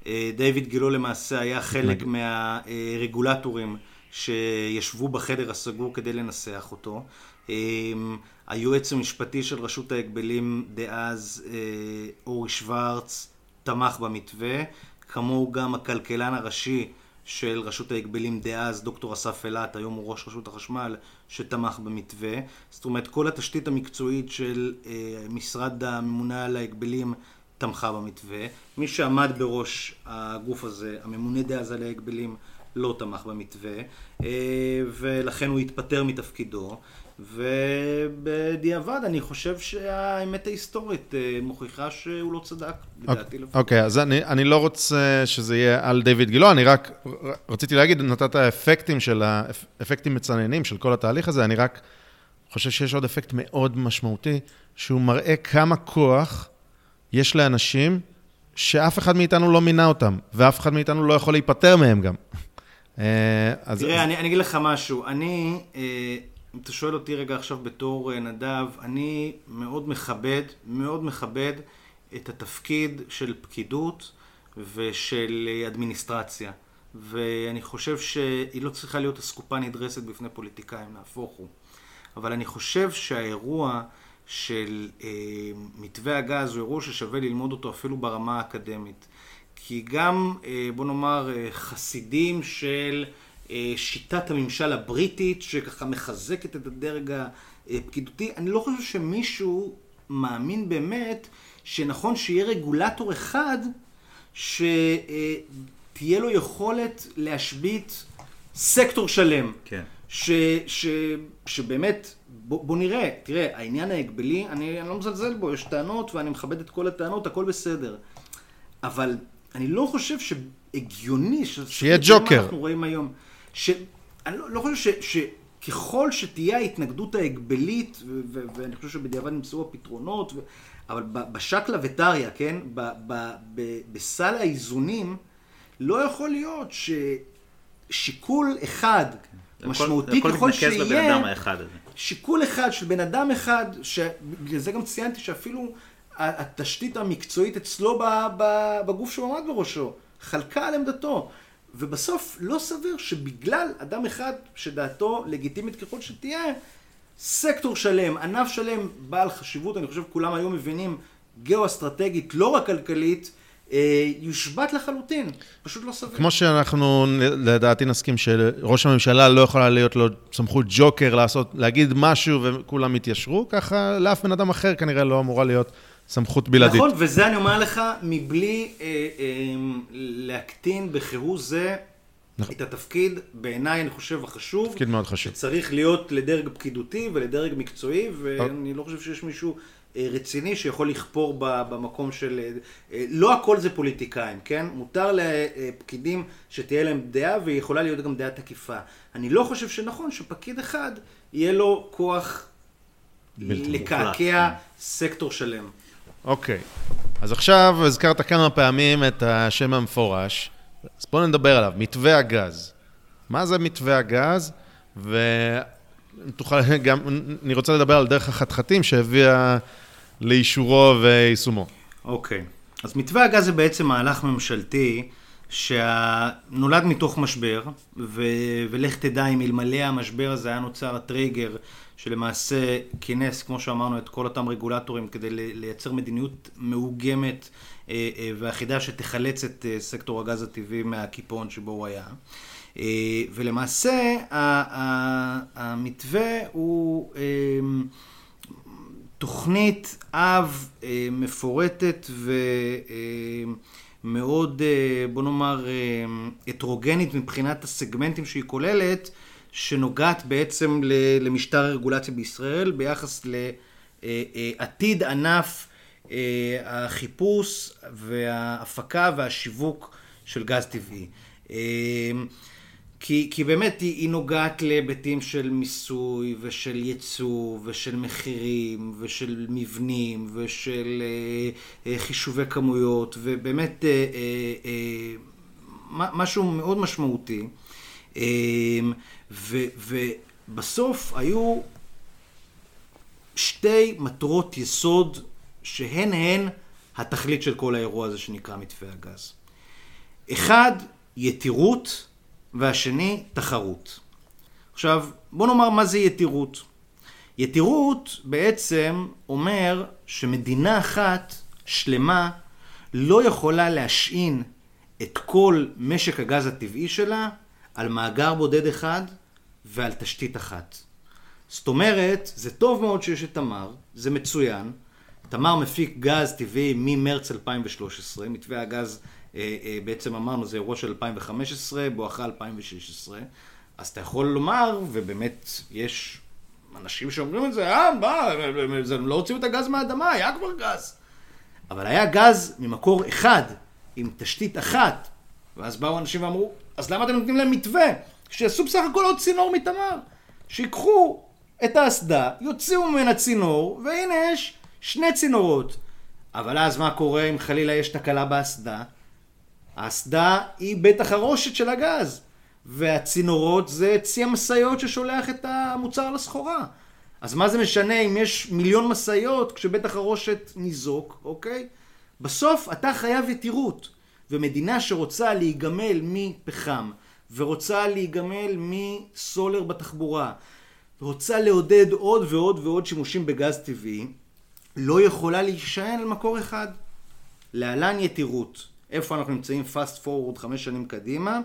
אה, דיוויד גילו למעשה היה חלק מהרגולטורים. שישבו בחדר הסגור כדי לנסח אותו. אמ, היועץ המשפטי של רשות ההגבלים דאז, אה, אורי שוורץ, תמך במתווה, כמוהו גם הכלכלן הראשי של רשות ההגבלים דאז, דוקטור אסף אילת, היום הוא ראש רשות החשמל, שתמך במתווה. זאת אומרת, כל התשתית המקצועית של אה, משרד הממונה על ההגבלים תמכה במתווה. מי שעמד בראש הגוף הזה, הממונה דאז על ההגבלים, לא תמך במתווה, אה, ולכן הוא התפטר מתפקידו. ובדיעבד אני חושב שהאמת ההיסטורית אה, מוכיחה שהוא לא צדק, לדעתי לפחות. אוקיי, אז אני, אני לא רוצה שזה יהיה על דיוויד גילו, אני רק רציתי להגיד, נתת אפקטים של, אפקטים מצננים של כל התהליך הזה, אני רק חושב שיש עוד אפקט מאוד משמעותי, שהוא מראה כמה כוח יש לאנשים שאף אחד מאיתנו לא מינה אותם, ואף אחד מאיתנו לא יכול להיפטר מהם גם. אה, אז... תראה, אני, אני אגיד לך משהו. אני, אה, אם אתה שואל אותי רגע עכשיו בתור אה, נדב, אני מאוד מכבד, מאוד מכבד את התפקיד של פקידות ושל אדמיניסטרציה. ואני חושב שהיא לא צריכה להיות אסקופה נדרסת בפני פוליטיקאים, נהפוך הוא. אבל אני חושב שהאירוע של אה, מתווה הגז הוא אירוע ששווה ללמוד אותו אפילו ברמה האקדמית. כי גם, אה, בוא נאמר, אה, חסידים של אה, שיטת הממשל הבריטית, שככה מחזקת את הדרג הפקידותי, אני לא חושב שמישהו מאמין באמת שנכון שיהיה רגולטור אחד שתהיה לו יכולת להשבית סקטור שלם. כן. ש, ש, שבאמת, בוא, בוא נראה, תראה, העניין ההגבלי, אני, אני לא מזלזל בו, יש טענות ואני מכבד את כל הטענות, הכל בסדר. אבל אני לא חושב שהגיוני, שיהיה ג'וקר. אנחנו רואים היום. ש... אני לא, לא חושב ש... שככל שתהיה ההתנגדות ההגבלית, ו... ו... ואני חושב שבדיעבד נמצאו הפתרונות, ו... אבל בשקלא וטריא, כן? ב... ב... ב... בסל האיזונים, לא יכול להיות ששיקול אחד, כן. משמעותי הכל, ככל שיהיה, האחד הזה. שיקול אחד של בן אדם אחד, שבגלל זה גם ציינתי שאפילו התשתית המקצועית אצלו בגוף שהוא עמד בראשו, חלקה על עמדתו. ובסוף לא סביר שבגלל אדם אחד שדעתו לגיטימית ככל שתהיה, סקטור שלם, ענף שלם, בעל חשיבות, אני חושב כולם היום מבינים, גיאו-אסטרטגית, לא רק כלכלית, אה, יושבת לחלוטין, פשוט לא סביר. כמו שאנחנו לדעתי נסכים שראש הממשלה לא יכולה להיות לו סמכות ג'וקר לעשות, להגיד משהו וכולם יתיישרו, ככה לאף בן אדם אחר כנראה לא אמורה להיות סמכות בלעדית. נכון, וזה אני אומר לך, מבלי אה, אה, להקטין בחירו זה נכון. את התפקיד, בעיניי, אני חושב, החשוב. תפקיד מאוד חשוב. שצריך להיות לדרג פקידותי ולדרג מקצועי, ואני לא חושב שיש מישהו אה, רציני שיכול לכפור במקום של... אה, אה, לא הכל זה פוליטיקאים, כן? מותר לפקידים שתהיה להם דעה, והיא יכולה להיות גם דעה תקיפה. אני לא חושב שנכון שפקיד אחד יהיה לו כוח לקעקע כן. סקטור שלם. אוקיי. אז עכשיו הזכרת כמה פעמים את השם המפורש, אז בואו נדבר עליו, מתווה הגז. מה זה מתווה הגז? ותוכל גם, אני רוצה לדבר על דרך החתחתים שהביאה לאישורו ויישומו. אוקיי. אז מתווה הגז זה בעצם מהלך ממשלתי שנולד מתוך משבר, ו... ולך תדע אם אלמלא המשבר הזה היה נוצר הטריגר שלמעשה כינס, כמו שאמרנו, את כל אותם רגולטורים כדי לייצר מדיניות מעוגמת אה, אה, ואחידה שתחלץ את אה, סקטור הגז הטבעי מהקיפאון שבו הוא היה. ולמעשה המתווה הוא תוכנית אב מפורטת ומאוד, בוא נאמר, הטרוגנית מבחינת הסגמנטים שהיא כוללת. שנוגעת בעצם למשטר הרגולציה בישראל ביחס לעתיד ענף אה, החיפוש וההפקה והשיווק של גז טבעי. אה, כי, כי באמת היא, היא נוגעת להיבטים של מיסוי ושל ייצוא ושל מחירים ושל מבנים ושל אה, אה, חישובי כמויות ובאמת אה, אה, אה, משהו מאוד משמעותי. אה, ו, ובסוף היו שתי מטרות יסוד שהן הן התכלית של כל האירוע הזה שנקרא מתווה הגז. אחד, יתירות, והשני, תחרות. עכשיו, בוא נאמר מה זה יתירות. יתירות בעצם אומר שמדינה אחת שלמה לא יכולה להשעין את כל משק הגז הטבעי שלה על מאגר בודד אחד ועל תשתית אחת. זאת אומרת, זה טוב מאוד שיש את תמר, זה מצוין. תמר מפיק גז טבעי ממרץ 2013, מתווה הגז אה, אה, בעצם אמרנו זה אירוע של 2015, בואכה 2016, אז אתה יכול לומר, ובאמת יש אנשים שאומרים את זה, אה, מה, הם לא הוציאו את הגז מהאדמה, היה כבר גז. אבל היה גז ממקור אחד, עם תשתית אחת, ואז באו אנשים ואמרו, אז למה אתם נותנים להם מתווה? שיעשו בסך הכל עוד צינור מתמר. שיקחו את האסדה, יוציאו ממנה צינור, והנה יש שני צינורות. אבל אז מה קורה אם חלילה יש תקלה באסדה? האסדה היא בית החרושת של הגז, והצינורות זה צי המשאיות ששולח את המוצר לסחורה. אז מה זה משנה אם יש מיליון משאיות כשבית החרושת ניזוק, אוקיי? בסוף אתה חייב יתירות, ומדינה שרוצה להיגמל מפחם, ורוצה להיגמל מסולר בתחבורה, ורוצה לעודד עוד ועוד ועוד שימושים בגז טבעי, לא יכולה להישען על מקור אחד. להלן יתירות. איפה אנחנו נמצאים fast forward חמש שנים קדימה?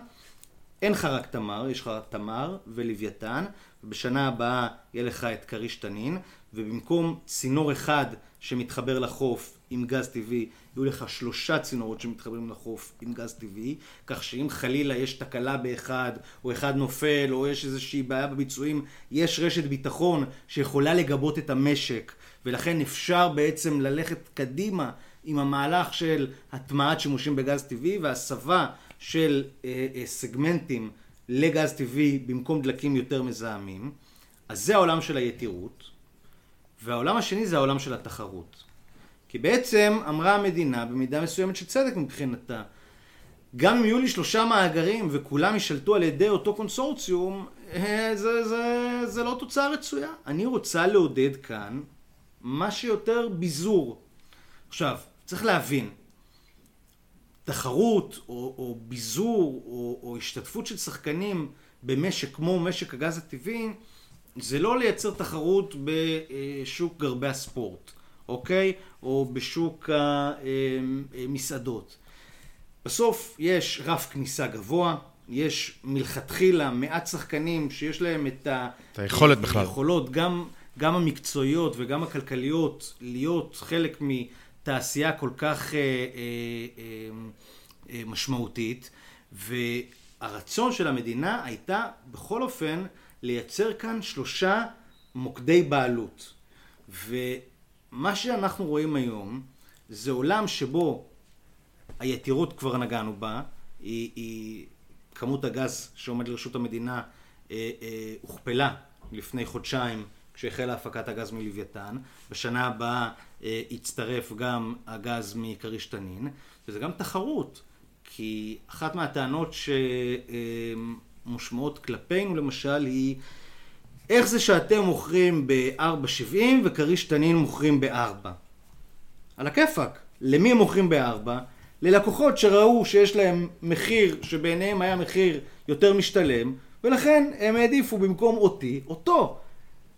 אין לך רק תמר, יש לך תמר ולוויתן, ובשנה הבאה יהיה לך את כריש תנין, ובמקום צינור אחד שמתחבר לחוף עם גז טבעי, יהיו לך שלושה צינורות שמתחברים לחוף עם גז טבעי, כך שאם חלילה יש תקלה באחד, או אחד נופל, או יש איזושהי בעיה בביצועים, יש רשת ביטחון שיכולה לגבות את המשק, ולכן אפשר בעצם ללכת קדימה עם המהלך של הטמעת שימושים בגז טבעי והסבה של אה, אה, סגמנטים לגז טבעי במקום דלקים יותר מזהמים. אז זה העולם של היתירות. והעולם השני זה העולם של התחרות. כי בעצם אמרה המדינה, במידה מסוימת של צדק מבחינתה, גם אם יהיו לי שלושה מאגרים וכולם יישלטו על ידי אותו קונסורציום, אה, זה, זה, זה לא תוצאה רצויה. אני רוצה לעודד כאן מה שיותר ביזור. עכשיו, צריך להבין, תחרות או, או ביזור או, או השתתפות של שחקנים במשק כמו משק הגז הטבעי, זה לא לייצר תחרות בשוק גרבי הספורט, אוקיי? או בשוק המסעדות. בסוף יש רף כניסה גבוה, יש מלכתחילה מעט שחקנים שיש להם את, ה... את היכולת בכלל. היכולות, גם, גם המקצועיות וגם הכלכליות, להיות חלק מתעשייה כל כך אה, אה, אה, אה, משמעותית, והרצון של המדינה הייתה בכל אופן לייצר כאן שלושה מוקדי בעלות. ומה שאנחנו רואים היום זה עולם שבו היתירות כבר נגענו בה, היא, היא כמות הגז שעומד לרשות המדינה אה, אה, הוכפלה לפני חודשיים כשהחלה הפקת הגז מלוויתן. בשנה הבאה אה, יצטרף גם הגז מכריש תנין, וזה גם תחרות, כי אחת מהטענות שמושמעות כלפינו למשל היא איך זה שאתם מוכרים ב-4.70 וכריש תנין מוכרים ב-4? על הכיפאק. למי הם מוכרים ב-4? ללקוחות שראו שיש להם מחיר שבעיניהם היה מחיר יותר משתלם, ולכן הם העדיפו במקום אותי, אותו.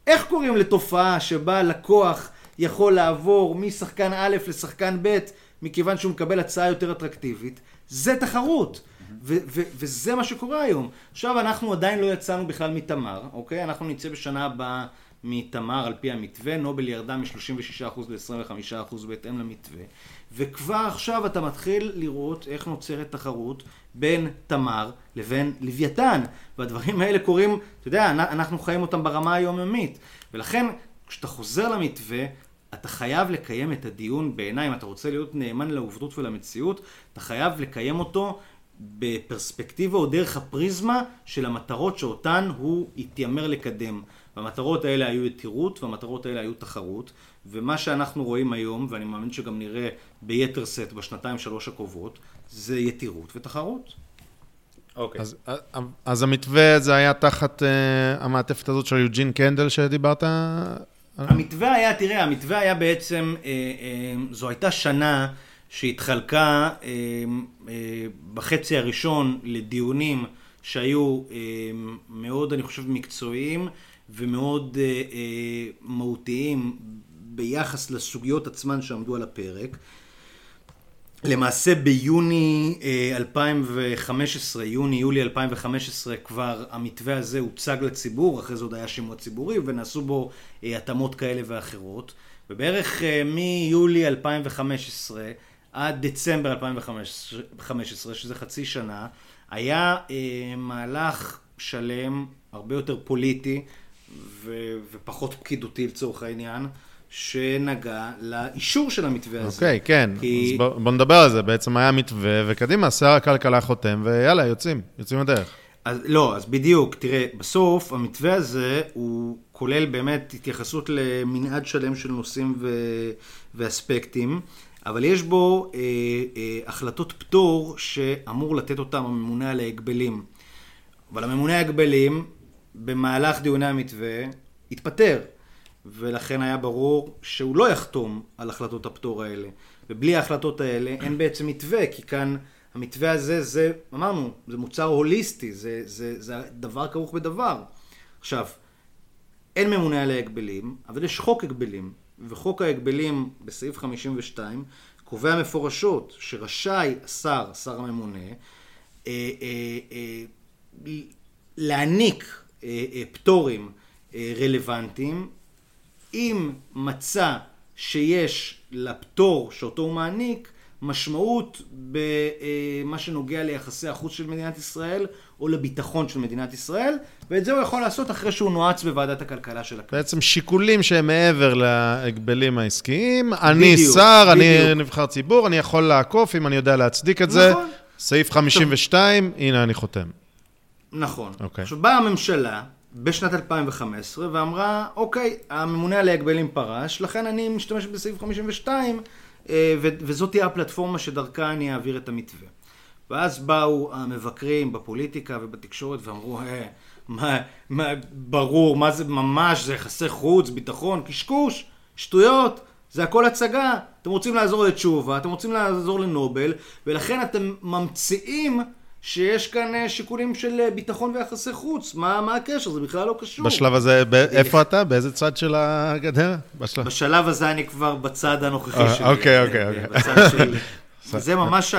איך קוראים לתופעה שבה לקוח יכול לעבור משחקן א' לשחקן ב' מכיוון שהוא מקבל הצעה יותר אטרקטיבית? זה תחרות. וזה מה שקורה היום. עכשיו אנחנו עדיין לא יצאנו בכלל מתמר, אוקיי? אנחנו נצא בשנה הבאה מתמר על פי המתווה, נובל ירדה מ-36% ל-25% בהתאם למתווה, וכבר עכשיו אתה מתחיל לראות איך נוצרת תחרות בין תמר לבין לוויתן, והדברים האלה קורים, אתה יודע, אנחנו חיים אותם ברמה היומיומית, ולכן כשאתה חוזר למתווה, אתה חייב לקיים את הדיון בעיניי, אם אתה רוצה להיות נאמן לעובדות ולמציאות, אתה חייב לקיים אותו בפרספקטיבה או דרך הפריזמה של המטרות שאותן הוא התיימר לקדם. והמטרות האלה היו יתירות, והמטרות האלה היו תחרות, ומה שאנחנו רואים היום, ואני מאמין שגם נראה ביתר שאת בשנתיים שלוש הקרובות, זה יתירות ותחרות. אוקיי. אז, אז המתווה זה היה תחת uh, המעטפת הזאת של יוג'ין קנדל שדיברת? המתווה היה, תראה, המתווה היה בעצם, אה, אה, זו הייתה שנה שהתחלקה אה, אה, בחצי הראשון לדיונים שהיו אה, מאוד, אני חושב, מקצועיים ומאוד אה, אה, מהותיים ביחס לסוגיות עצמן שעמדו על הפרק. למעשה ביוני 2015, אה, יוני-יולי 2015 כבר המתווה הזה הוצג לציבור, אחרי זה עוד היה שימוע ציבורי ונעשו בו התאמות כאלה ואחרות. ובערך מיולי 2015 עד דצמבר 2015, שזה חצי שנה, היה מהלך שלם, הרבה יותר פוליטי, ו- ופחות פקידותי לצורך העניין, שנגע לאישור של המתווה הזה. אוקיי, okay, כן. כי... אז בוא, בוא נדבר על זה. בעצם היה מתווה, וקדימה, שר הכלכלה חותם, ויאללה, יוצאים, יוצאים לדרך. אז לא, אז בדיוק, תראה, בסוף המתווה הזה הוא כולל באמת התייחסות למנעד שלם של נושאים ו... ואספקטים, אבל יש בו אה, אה, החלטות פטור שאמור לתת אותם הממונה על ההגבלים. אבל הממונה ההגבלים במהלך דיוני המתווה התפטר, ולכן היה ברור שהוא לא יחתום על החלטות הפטור האלה. ובלי ההחלטות האלה אין בעצם מתווה, כי כאן המתווה הזה, זה, אמרנו, זה מוצר הוליסטי, זה, זה, זה דבר כרוך בדבר. עכשיו, אין ממונה על ההגבלים, אבל יש חוק הגבלים, וחוק ההגבלים בסעיף 52 קובע מפורשות שרשאי השר, שר הממונה, אה, אה, אה, להעניק פטורים רלוונטיים, אם מצא שיש לפטור שאותו הוא מעניק משמעות במה שנוגע ליחסי החוץ של מדינת ישראל או לביטחון של מדינת ישראל, ואת זה הוא יכול לעשות אחרי שהוא נועץ בוועדת הכלכלה של הכנסת. בעצם שיקולים שהם מעבר להגבלים העסקיים. אני בדיוק, שר, בדיוק. אני נבחר ציבור, אני יכול לעקוף אם אני יודע להצדיק את זה. נכון. סעיף 52, טוב. הנה אני חותם. נכון. אוקיי. עכשיו באה הממשלה בשנת 2015 ואמרה, אוקיי, הממונה על ההגבלים פרש, לכן אני משתמש בסעיף 52, אה, וזאת תהיה הפלטפורמה שדרכה אני אעביר את המתווה. ואז באו המבקרים בפוליטיקה ובתקשורת ואמרו, אה, מה, מה, ברור, מה זה ממש, זה יחסי חוץ, ביטחון, קשקוש, שטויות, זה הכל הצגה. אתם רוצים לעזור לתשובה, אתם רוצים לעזור לנובל, ולכן אתם ממציאים שיש כאן אה, שיקולים של אה, ביטחון ויחסי חוץ. מה, מה הקשר? זה בכלל לא קשור. בשלב הזה, ב- איפה אתה? באיזה צד של הגדר? בשלב... בשלב הזה אני כבר בצד הנוכחי אה, שלי. אוקיי, אוקיי, אוקיי. בצד שלי. *laughs* זה ממש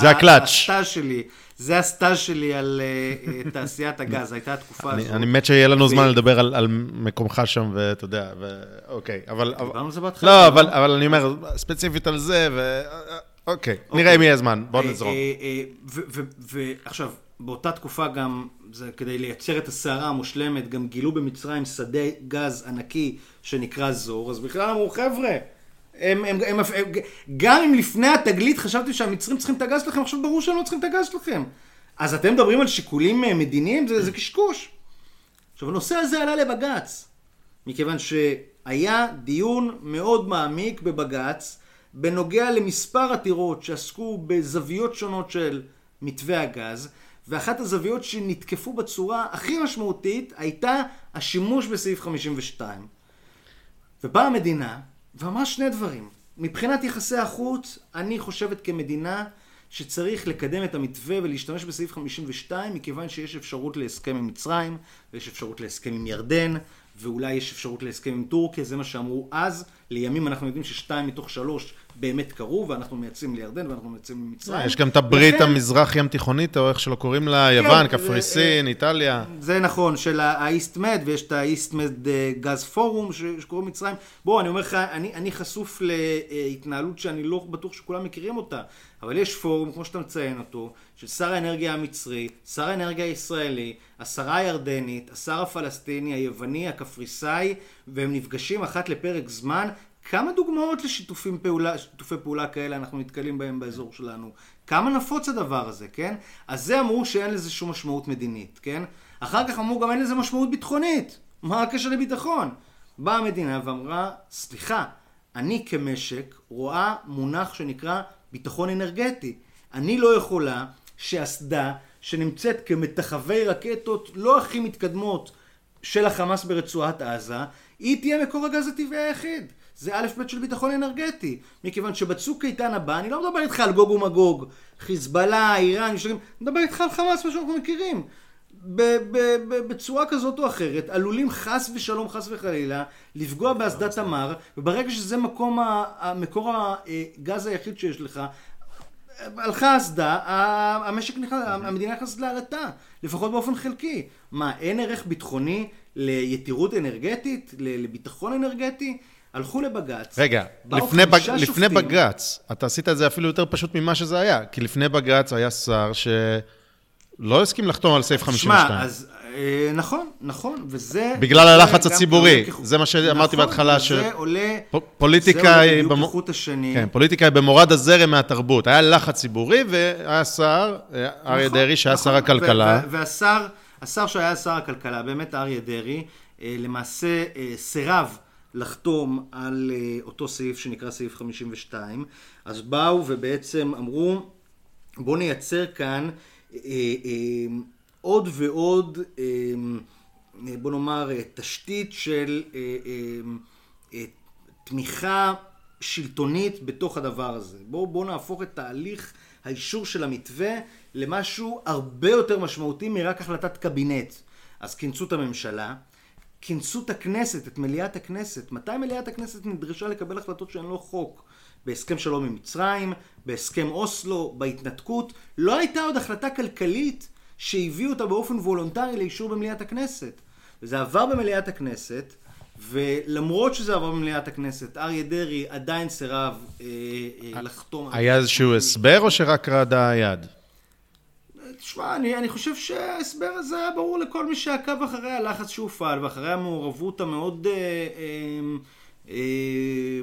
זה הקלאץ'. הסטאז' שלי. זה הסטאז' שלי על uh, תעשיית הגז, הייתה התקופה הזאת. אני מת שיהיה לנו זמן לדבר על, על מקומך שם, ואתה יודע, ואוקיי, אבל... דיברנו על זה בהתחלה. לא, אבל, אבל אני אומר, ספציפית על זה, ו... אוקיי, אוקיי, נראה אם יהיה זמן, בוא אה, נזרום. אה, אה, ועכשיו, באותה תקופה גם, זה כדי לייצר את הסערה המושלמת, גם גילו במצרים שדה גז ענקי שנקרא זור, אז בכלל אמרו, חבר'ה, הם, הם, הם, הם, גם אם לפני התגלית חשבתי שהמצרים צריכים את הגז שלכם, עכשיו ברור שהם לא צריכים את הגז שלכם. אז אתם מדברים על שיקולים מדיניים? זה, זה קשקוש. עכשיו, הנושא הזה עלה לבג"ץ. מכיוון שהיה דיון מאוד מעמיק בבג"ץ בנוגע למספר עתירות שעסקו בזוויות שונות של מתווה הגז, ואחת הזוויות שנתקפו בצורה הכי משמעותית הייתה השימוש בסעיף 52. ובאה המדינה ואמרה שני דברים. מבחינת יחסי החוץ, אני חושבת כמדינה שצריך לקדם את המתווה ולהשתמש בסעיף 52 מכיוון שיש אפשרות להסכם עם מצרים ויש אפשרות להסכם עם ירדן ואולי יש אפשרות להסכם עם טורקיה, זה מה שאמרו אז. לימים אנחנו יודעים ששתיים מתוך שלוש באמת קרו, ואנחנו מייצאים לירדן ואנחנו מייצאים למצרים. יש גם את הברית המזרח ים תיכונית, או איך שלא קוראים לה, כן, יוון, קפריסין, איטליה. זה נכון, של האיסט-מד, ויש את האיסט-מד גז פורום שקוראים מצרים. בוא, אני אומר לך, אני, אני חשוף להתנהלות שאני לא בטוח שכולם מכירים אותה, אבל יש פורום, כמו שאתה מציין אותו, של שר האנרגיה המצרי, שר האנרגיה הישראלי, השרה הירדנית, השר הפלסטיני, היווני, הקפריסאי, והם נפגשים אחת לפרק זמן. כמה דוגמאות לשיתופי פעולה, פעולה כאלה אנחנו נתקלים בהם באזור שלנו? כמה נפוץ הדבר הזה, כן? אז זה אמרו שאין לזה שום משמעות מדינית, כן? אחר כך אמרו גם אין לזה משמעות ביטחונית. מה הקשר לביטחון? באה המדינה ואמרה, סליחה, אני כמשק רואה מונח שנקרא ביטחון אנרגטי. אני לא יכולה שאסדה שנמצאת כמתחווי רקטות לא הכי מתקדמות של החמאס ברצועת עזה, היא תהיה מקור הגז הטבעי היחיד. זה א' ב' של ביטחון אנרגטי. מכיוון שבצוק איתן הבא, אני לא מדבר איתך על גוג ומגוג, חיזבאללה, איראן, משלמים, אני מדבר איתך על חמאס, מה שאנחנו מכירים. בצורה כזאת או אחרת, עלולים חס ושלום, חס וחלילה, לפגוע באסדת תמר, וברגע שזה מקום, מקור הגז היחיד שיש לך, הלכה אסדה, המשק נכנס, המדינה נכנסת להרעתה, לפחות באופן חלקי. מה, אין ערך ביטחוני ליתירות אנרגטית, לביטחון אנרגטי? הלכו לבג"ץ, רגע, לפני, בג... לפני בג"ץ, אתה עשית את זה אפילו יותר פשוט ממה שזה היה, כי לפני בג"ץ היה שר שלא הסכים לחתום על סעיף 52. שמע, אז אה, נכון, נכון, וזה... בגלל הלחץ הציבורי. זה מה שאמרתי נכון, בהתחלה, זה עולה, פוליטיקה זה עולה בדיוק כחוט השני. כן, פוליטיקה היא במורד הזרם מהתרבות. היה לחץ ציבורי והיה שר, אה, אריה נכון, דרעי, שהיה נכון, שר הכלכלה. ו- ו- והשר, השר שהיה שר הכלכלה, באמת אריה דרעי, אה, למעשה סירב לחתום על אותו סעיף שנקרא סעיף 52, אז באו ובעצם אמרו, בואו נייצר כאן עוד ועוד, אה, אה, בוא נאמר, אה, תשתית של אה, אה, אה, תמיכה שלטונית בתוך הדבר הזה. בואו בוא נהפוך את תהליך האישור של המתווה למשהו הרבה יותר משמעותי מרק החלטת קבינט. אז כינסו את הממשלה, כינסו את הכנסת, את מליאת הכנסת. מתי מליאת הכנסת נדרשה לקבל החלטות שהן לא חוק? בהסכם שלום עם מצרים, בהסכם אוסלו, בהתנתקות. לא הייתה עוד החלטה כלכלית שהביאו אותה באופן וולונטרי לאישור במליאת הכנסת. וזה עבר במליאת הכנסת, ולמרות שזה עבר במליאת הכנסת, אריה דרעי עדיין סירב אה, אה, לחתום. היה איזשהו הסבר או שרק רעדה היד? תשמע, אני, אני חושב שההסבר הזה היה ברור לכל מי שעקב אחרי הלחץ שהופעל ואחרי המעורבות המאוד אה, אה,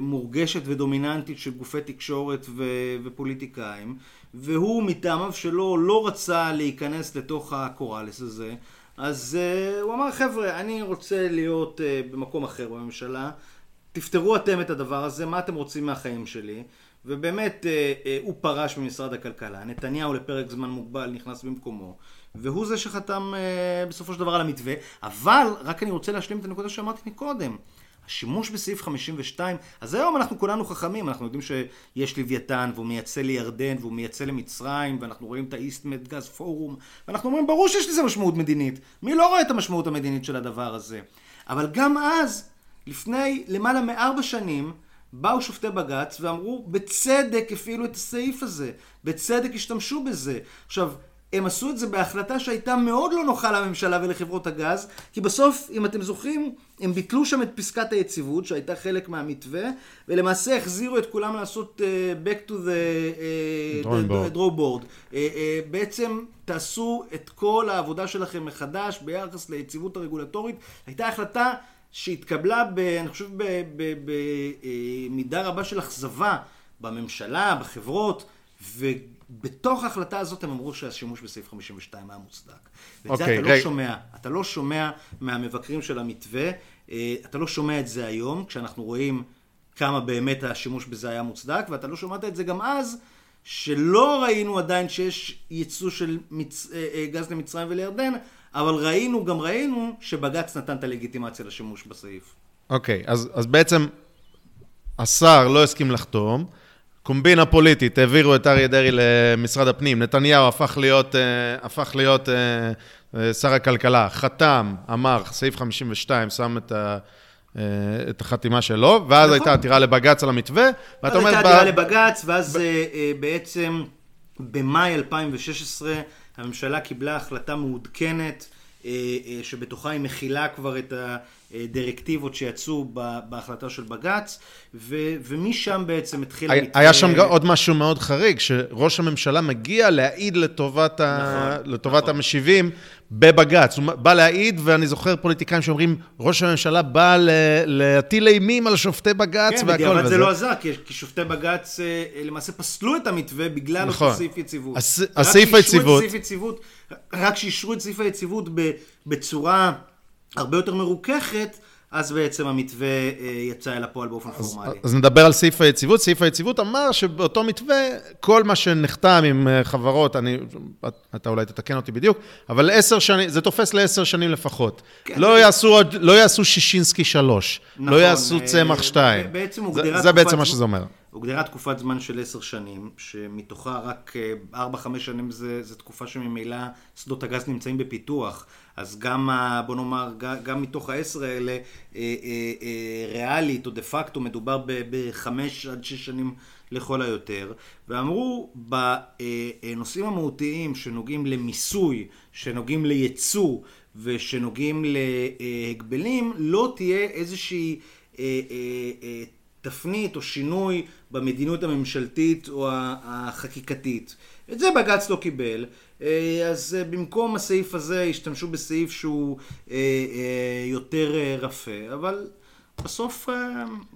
מורגשת ודומיננטית של גופי תקשורת ו, ופוליטיקאים, והוא מטעמיו שלו לא רצה להיכנס לתוך הקוראלס הזה, אז אה, הוא אמר, חבר'ה, אני רוצה להיות אה, במקום אחר בממשלה, תפתרו אתם את הדבר הזה, מה אתם רוצים מהחיים שלי? ובאמת אה, אה, הוא פרש ממשרד הכלכלה, נתניהו לפרק זמן מוגבל נכנס במקומו, והוא זה שחתם אה, בסופו של דבר על המתווה, אבל רק אני רוצה להשלים את הנקודה שאמרתי מקודם. השימוש בסעיף 52, אז היום אנחנו כולנו חכמים, אנחנו יודעים שיש לוויתן והוא מייצא לירדן והוא מייצא למצרים ואנחנו רואים את האיסטמד גז פורום ואנחנו אומרים ברור שיש לזה משמעות מדינית, מי לא רואה את המשמעות המדינית של הדבר הזה? אבל גם אז, לפני למעלה מארבע שנים, באו שופטי בג"ץ ואמרו, בצדק הפעילו את הסעיף הזה, בצדק השתמשו בזה. עכשיו, הם עשו את זה בהחלטה שהייתה מאוד לא נוחה לממשלה ולחברות הגז, כי בסוף, אם אתם זוכרים, הם ביטלו שם את פסקת היציבות, שהייתה חלק מהמתווה, ולמעשה החזירו את כולם לעשות uh, back to the, uh, Drawing board. draw board. Uh, uh, בעצם תעשו את כל העבודה שלכם מחדש ביחס ליציבות הרגולטורית. הייתה החלטה שהתקבלה, ב, אני חושב, במידה רבה של אכזבה בממשלה, בחברות, ובתוך ההחלטה הזאת הם אמרו שהשימוש בסעיף 52 היה מוצדק. ואת זה אוקיי, אתה לא. שומע, אתה לא שומע מהמבקרים של המתווה, אה, אתה לא שומע את זה היום, כשאנחנו רואים כמה באמת השימוש בזה היה מוצדק, ואתה לא שמעת את זה גם אז, שלא ראינו עדיין שיש ייצוא של מצ... אה, אה, גז למצרים ולירדן, אבל ראינו, גם ראינו, שבג"ץ נתן את הלגיטימציה לשימוש בסעיף. אוקיי, אז, אז בעצם השר לא הסכים לחתום, קומבינה פוליטית, העבירו את אריה דרעי למשרד הפנים, נתניהו הפך להיות, אה, הפך להיות שר הכלכלה, חתם, אמר, סעיף 52, שם את ה... את החתימה שלו, ואז נכון. הייתה עתירה לבג"ץ על המתווה, ואתה אומר... אז הייתה עתירה ב... לבג"ץ, ואז ב... בעצם במאי 2016 הממשלה קיבלה החלטה מעודכנת, שבתוכה היא מכילה כבר את הדירקטיבות שיצאו בהחלטה של בג"ץ, ו... ומשם בעצם התחיל המתווה... היה שם עוד משהו מאוד חריג, שראש הממשלה מגיע להעיד לטובת, נכון, ה... לטובת נכון. המשיבים. בבג"ץ, הוא בא להעיד, ואני זוכר פוליטיקאים שאומרים, ראש הממשלה בא להטיל אימים על שופטי בג"ץ כן, והכל. כן, בדיעבד זה לא עזר, כי, כי שופטי בג"ץ אה, למעשה פסלו את המתווה בגלל נכון. אותו סעיף יציבות. הס, הסעיף היציבות. יציבות. רק כשאישרו את סעיף היציבות בצורה הרבה יותר מרוככת, אז בעצם המתווה אה, יצא אל הפועל באופן אז, פורמלי. אז נדבר על סעיף היציבות. סעיף היציבות אמר שבאותו מתווה, כל מה שנחתם עם אה, חברות, אני, אתה אולי תתקן אותי בדיוק, אבל עשר שנים, זה תופס לעשר שנים לפחות. כן. לא, יעשו, לא יעשו שישינסקי שלוש, לא נכון, לא יעשו אה, צמח שתיים. בעצם. זה, זה בעצם מה שזה אומר. הוגדרה תקופת זמן של עשר שנים, שמתוכה רק ארבע, חמש שנים זה, זה תקופה שממילא שדות הגז נמצאים בפיתוח. אז גם, בוא נאמר, גם מתוך העשר האלה, אה, אה, אה, ריאלית או דה פקטו מדובר בחמש עד שש שנים לכל היותר, ואמרו בנושאים המהותיים שנוגעים למיסוי, שנוגעים לייצוא ושנוגעים להגבלים, לא תהיה איזושהי תפנית או שינוי במדיניות הממשלתית או החקיקתית. את זה בג"ץ לא קיבל. אה, אז אה, במקום הסעיף הזה השתמשו בסעיף שהוא אה, יותר רפה, אבל בסוף,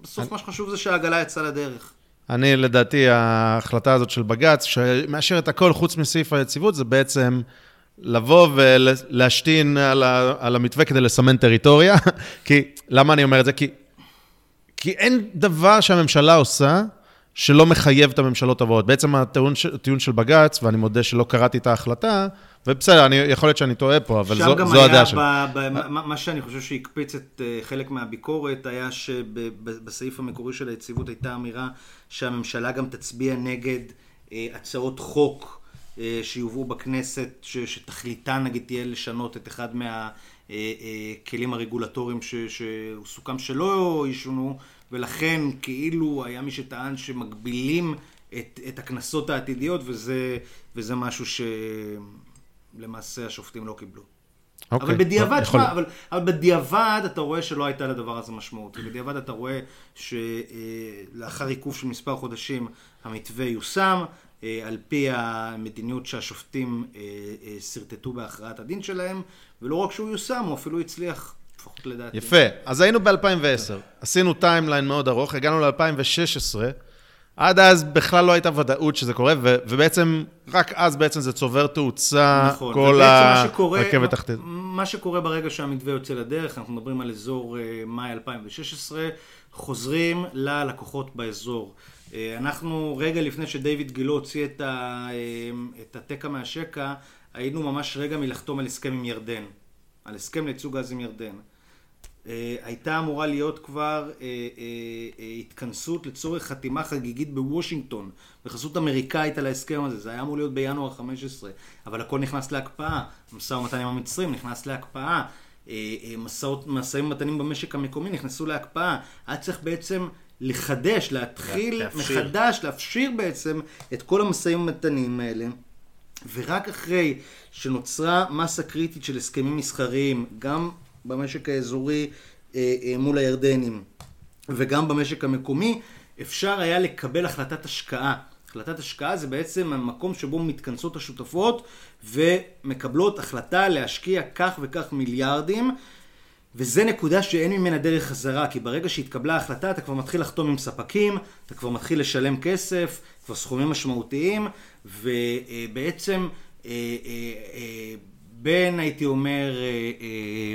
בסוף אני... מה שחשוב זה שהעגלה יצאה לדרך. אני, לדעתי, ההחלטה הזאת של בג"ץ, שמאשר את הכל חוץ מסעיף היציבות, זה בעצם לבוא ולהשתין על, ה, על המתווה כדי לסמן טריטוריה. *laughs* כי, למה אני אומר את זה? כי, כי אין דבר שהממשלה עושה שלא מחייב את הממשלות הבאות. בעצם הטיעון, הטיעון של בג"ץ, ואני מודה שלא קראתי את ההחלטה, ובסדר, אני, יכול להיות שאני טועה פה, אבל זו, זו הדעה שלי. שם גם היה, מה שאני חושב שהקפיץ את אה, חלק מהביקורת, היה שבסעיף המקורי של היציבות הייתה אמירה שהממשלה גם תצביע נגד אה, הצעות חוק אה, שיובאו בכנסת, שתכליתן נגיד תהיה לשנות את אחד מהכלים הרגולטוריים שסוכם שלא ישונו. ולכן כאילו היה מי שטען שמגבילים את, את הקנסות העתידיות, וזה, וזה משהו שלמעשה השופטים לא קיבלו. Okay, אוקיי, אבל בדיעבד, שמה, אבל, אבל בדיעבד אתה רואה שלא הייתה לדבר הזה משמעות. ובדיעבד אתה רואה שלאחר עיכוב של מספר חודשים המתווה יושם, אה, על פי המדיניות שהשופטים אה, אה, שרטטו בהכרעת הדין שלהם, ולא רק שהוא יושם, הוא אפילו הצליח לפחות לדעתי. יפה. אז היינו ב-2010, עשינו timeline מאוד ארוך, הגענו ל-2016. עד אז בכלל לא הייתה ודאות שזה קורה, ו- ובעצם, רק אז בעצם זה צובר תאוצה, נכון, כל הרכבת תחתית. מה שקורה ברגע שהמתווה יוצא לדרך, אנחנו מדברים על אזור uh, מאי 2016, חוזרים ללקוחות באזור. אה, אנחנו, רגע לפני שדייוויד גילו הוציא את, ה, אה, את התקע מהשקע, היינו ממש רגע מלחתום על הסכם עם ירדן. על הסכם לייצוג גז עם ירדן. אה, הייתה אמורה להיות כבר אה, אה, התכנסות לצורך חתימה חגיגית בוושינגטון, בחסות אמריקאית על ההסכם הזה, זה היה אמור להיות בינואר 15, אבל הכל נכנס להקפאה, משא ומתן עם המצרים נכנס להקפאה, משאים ומתנים במשק המקומי נכנסו להקפאה, היה צריך בעצם לחדש, להתחיל להפשיר. מחדש, להפשיר בעצם את כל המשאים ומתנים האלה. ורק אחרי שנוצרה מסה קריטית של הסכמים מסחריים, גם במשק האזורי אה, אה, מול הירדנים וגם במשק המקומי, אפשר היה לקבל החלטת השקעה. החלטת השקעה זה בעצם המקום שבו מתכנסות השותפות ומקבלות החלטה להשקיע כך וכך מיליארדים וזה נקודה שאין ממנה דרך חזרה, כי ברגע שהתקבלה ההחלטה אתה כבר מתחיל לחתום עם ספקים, אתה כבר מתחיל לשלם כסף, כבר סכומים משמעותיים, ובעצם אה, בין, הייתי אומר,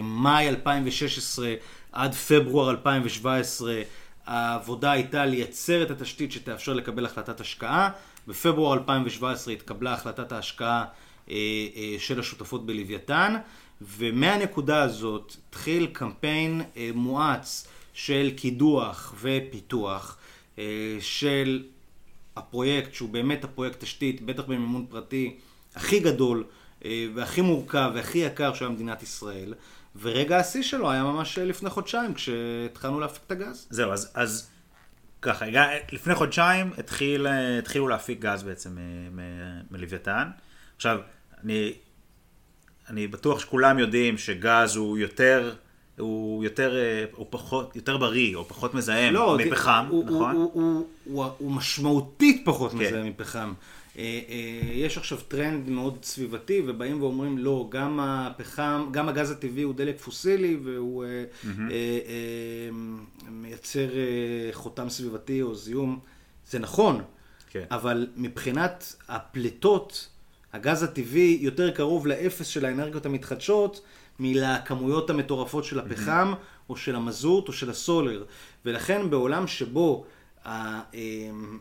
מאי 2016 עד פברואר 2017 העבודה הייתה לייצר את התשתית שתאפשר לקבל החלטת השקעה. בפברואר 2017 התקבלה החלטת ההשקעה אה, אה, של השותפות בלוויתן, ומהנקודה הזאת התחיל קמפיין אה, מואץ של קידוח ופיתוח של הפרויקט, שהוא באמת הפרויקט תשתית, בטח במימון פרטי, הכי גדול והכי מורכב והכי יקר של מדינת ישראל. ורגע השיא שלו היה ממש לפני חודשיים, כשהתחלנו להפיק את הגז. זהו, אז, אז ככה, לפני חודשיים התחיל, התחילו להפיק גז בעצם מלוויתן. עכשיו, אני, אני בטוח שכולם יודעים שגז הוא יותר, הוא יותר, הוא פחות, יותר בריא, או פחות מזהם לא, מפחם, הוא, נכון? הוא, הוא, הוא, הוא, הוא משמעותית פחות כן. מזהם מפחם. אה, אה, יש עכשיו טרנד מאוד סביבתי, ובאים ואומרים, לא, גם הפחם, גם הגז הטבעי הוא דלק פוסילי, והוא mm-hmm. מייצר חותם סביבתי או זיהום. זה נכון, כן. אבל מבחינת הפליטות, הגז הטבעי יותר קרוב לאפס של האנרגיות המתחדשות, מלכמויות המטורפות של הפחם, mm-hmm. או של המזוט, או של הסולר. ולכן בעולם שבו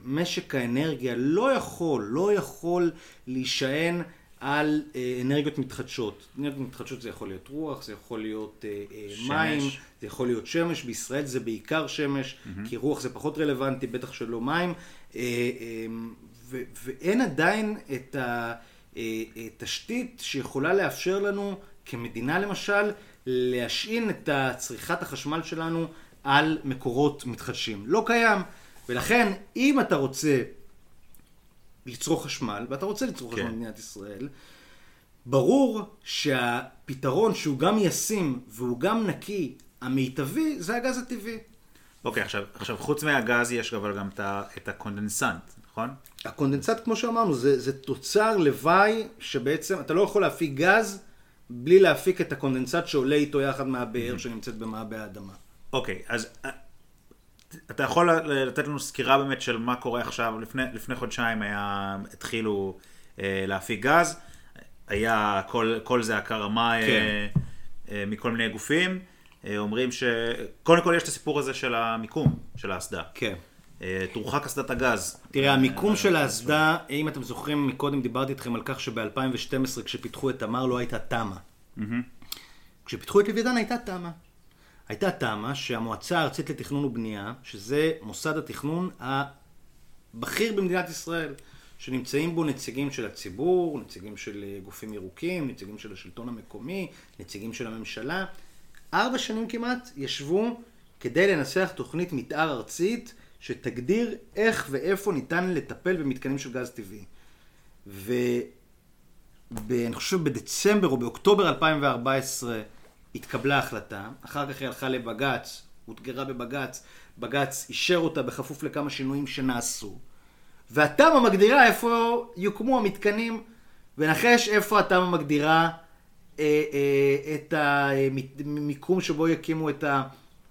משק האנרגיה לא יכול, לא יכול להישען על אה, אנרגיות מתחדשות. אנרגיות מתחדשות זה יכול להיות רוח, זה יכול להיות אה, אה, שמש. מים, זה יכול להיות שמש, בישראל זה בעיקר שמש, mm-hmm. כי רוח זה פחות רלוונטי, בטח שלא מים, ו- ואין עדיין את התשתית שיכולה לאפשר לנו, כמדינה למשל, להשעין את צריכת החשמל שלנו על מקורות מתחדשים. לא קיים. ולכן, אם אתה רוצה לצרוך חשמל, ואתה רוצה לצרוך כן. חשמל במדינת ישראל, ברור שהפתרון שהוא גם ישים והוא גם נקי, המיטבי, זה הגז הטבעי. אוקיי, עכשיו, עכשיו חוץ מהגז יש אבל גם את הקונדנסנט, נכון? הקונדנסנט, כמו שאמרנו, זה, זה תוצר לוואי שבעצם אתה לא יכול להפיק גז בלי להפיק את הקונדנסנט שעולה איתו יחד מהבאר mm-hmm. שנמצאת במעבה האדמה. אוקיי, אז אתה יכול לתת לנו סקירה באמת של מה קורה עכשיו, לפני, לפני חודשיים היה, התחילו אה, להפיק גז, היה כל, כל זה הדרמה אה, כן. אה, אה, מכל מיני גופים, אה, אומרים שקודם כל יש את הסיפור הזה של המיקום של האסדה. כן. אה, תורחק אסדת הגז. תראה, המיקום אה, של האסדה, אם אתם זוכרים, מקודם דיברתי איתכם על כך שב-2012 כשפיתחו את תמר לא הייתה תמ"א. Mm-hmm. כשפיתחו את לווידן הייתה תמ"א. הייתה תמ"א שהמועצה הארצית לתכנון ובנייה, שזה מוסד התכנון הבכיר במדינת ישראל, שנמצאים בו נציגים של הציבור, נציגים של אה, גופים ירוקים, נציגים של השלטון המקומי, נציגים של הממשלה. ארבע שנים כמעט ישבו כדי לנסח תוכנית מתאר ארצית שתגדיר איך ואיפה ניתן לטפל במתקנים של גז טבעי. ואני חושב בדצמבר או באוקטובר 2014 התקבלה החלטה, אחר כך היא הלכה לבג"ץ, אותגרה בבג"ץ, בג"ץ אישר אותה בכפוף לכמה שינויים שנעשו. והתמ"א מגדירה איפה יוקמו המתקנים, ונחש איפה התמ"א מגדירה אה, אה, את המיקום שבו יקימו את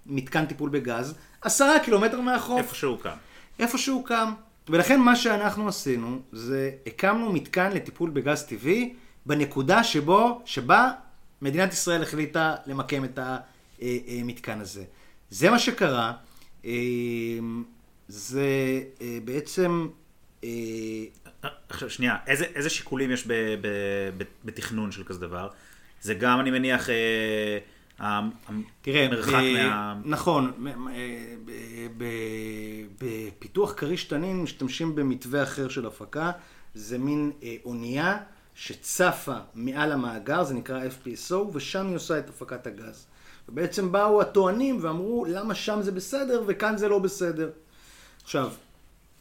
המתקן טיפול בגז, עשרה קילומטר מהחוף. איפה שהוקם. איפה שהוקם. ולכן מה שאנחנו עשינו, זה הקמנו מתקן לטיפול בגז טבעי בנקודה שבו, שבה מדינת ישראל החליטה למקם את המתקן הזה. זה מה שקרה. אה, זה אה, בעצם... אה, עכשיו שנייה, איזה, איזה שיקולים יש ב, ב, ב, בתכנון של כזה דבר? זה גם, אני מניח, תראה, המרחק מה... נכון, בפיתוח כריש תנין משתמשים במתווה אחר של הפקה, זה מין אונייה שצפה מעל המאגר, זה נקרא FPSO, ושם היא עושה את הפקת הגז. ובעצם באו הטוענים ואמרו, למה שם זה בסדר וכאן זה לא בסדר. עכשיו,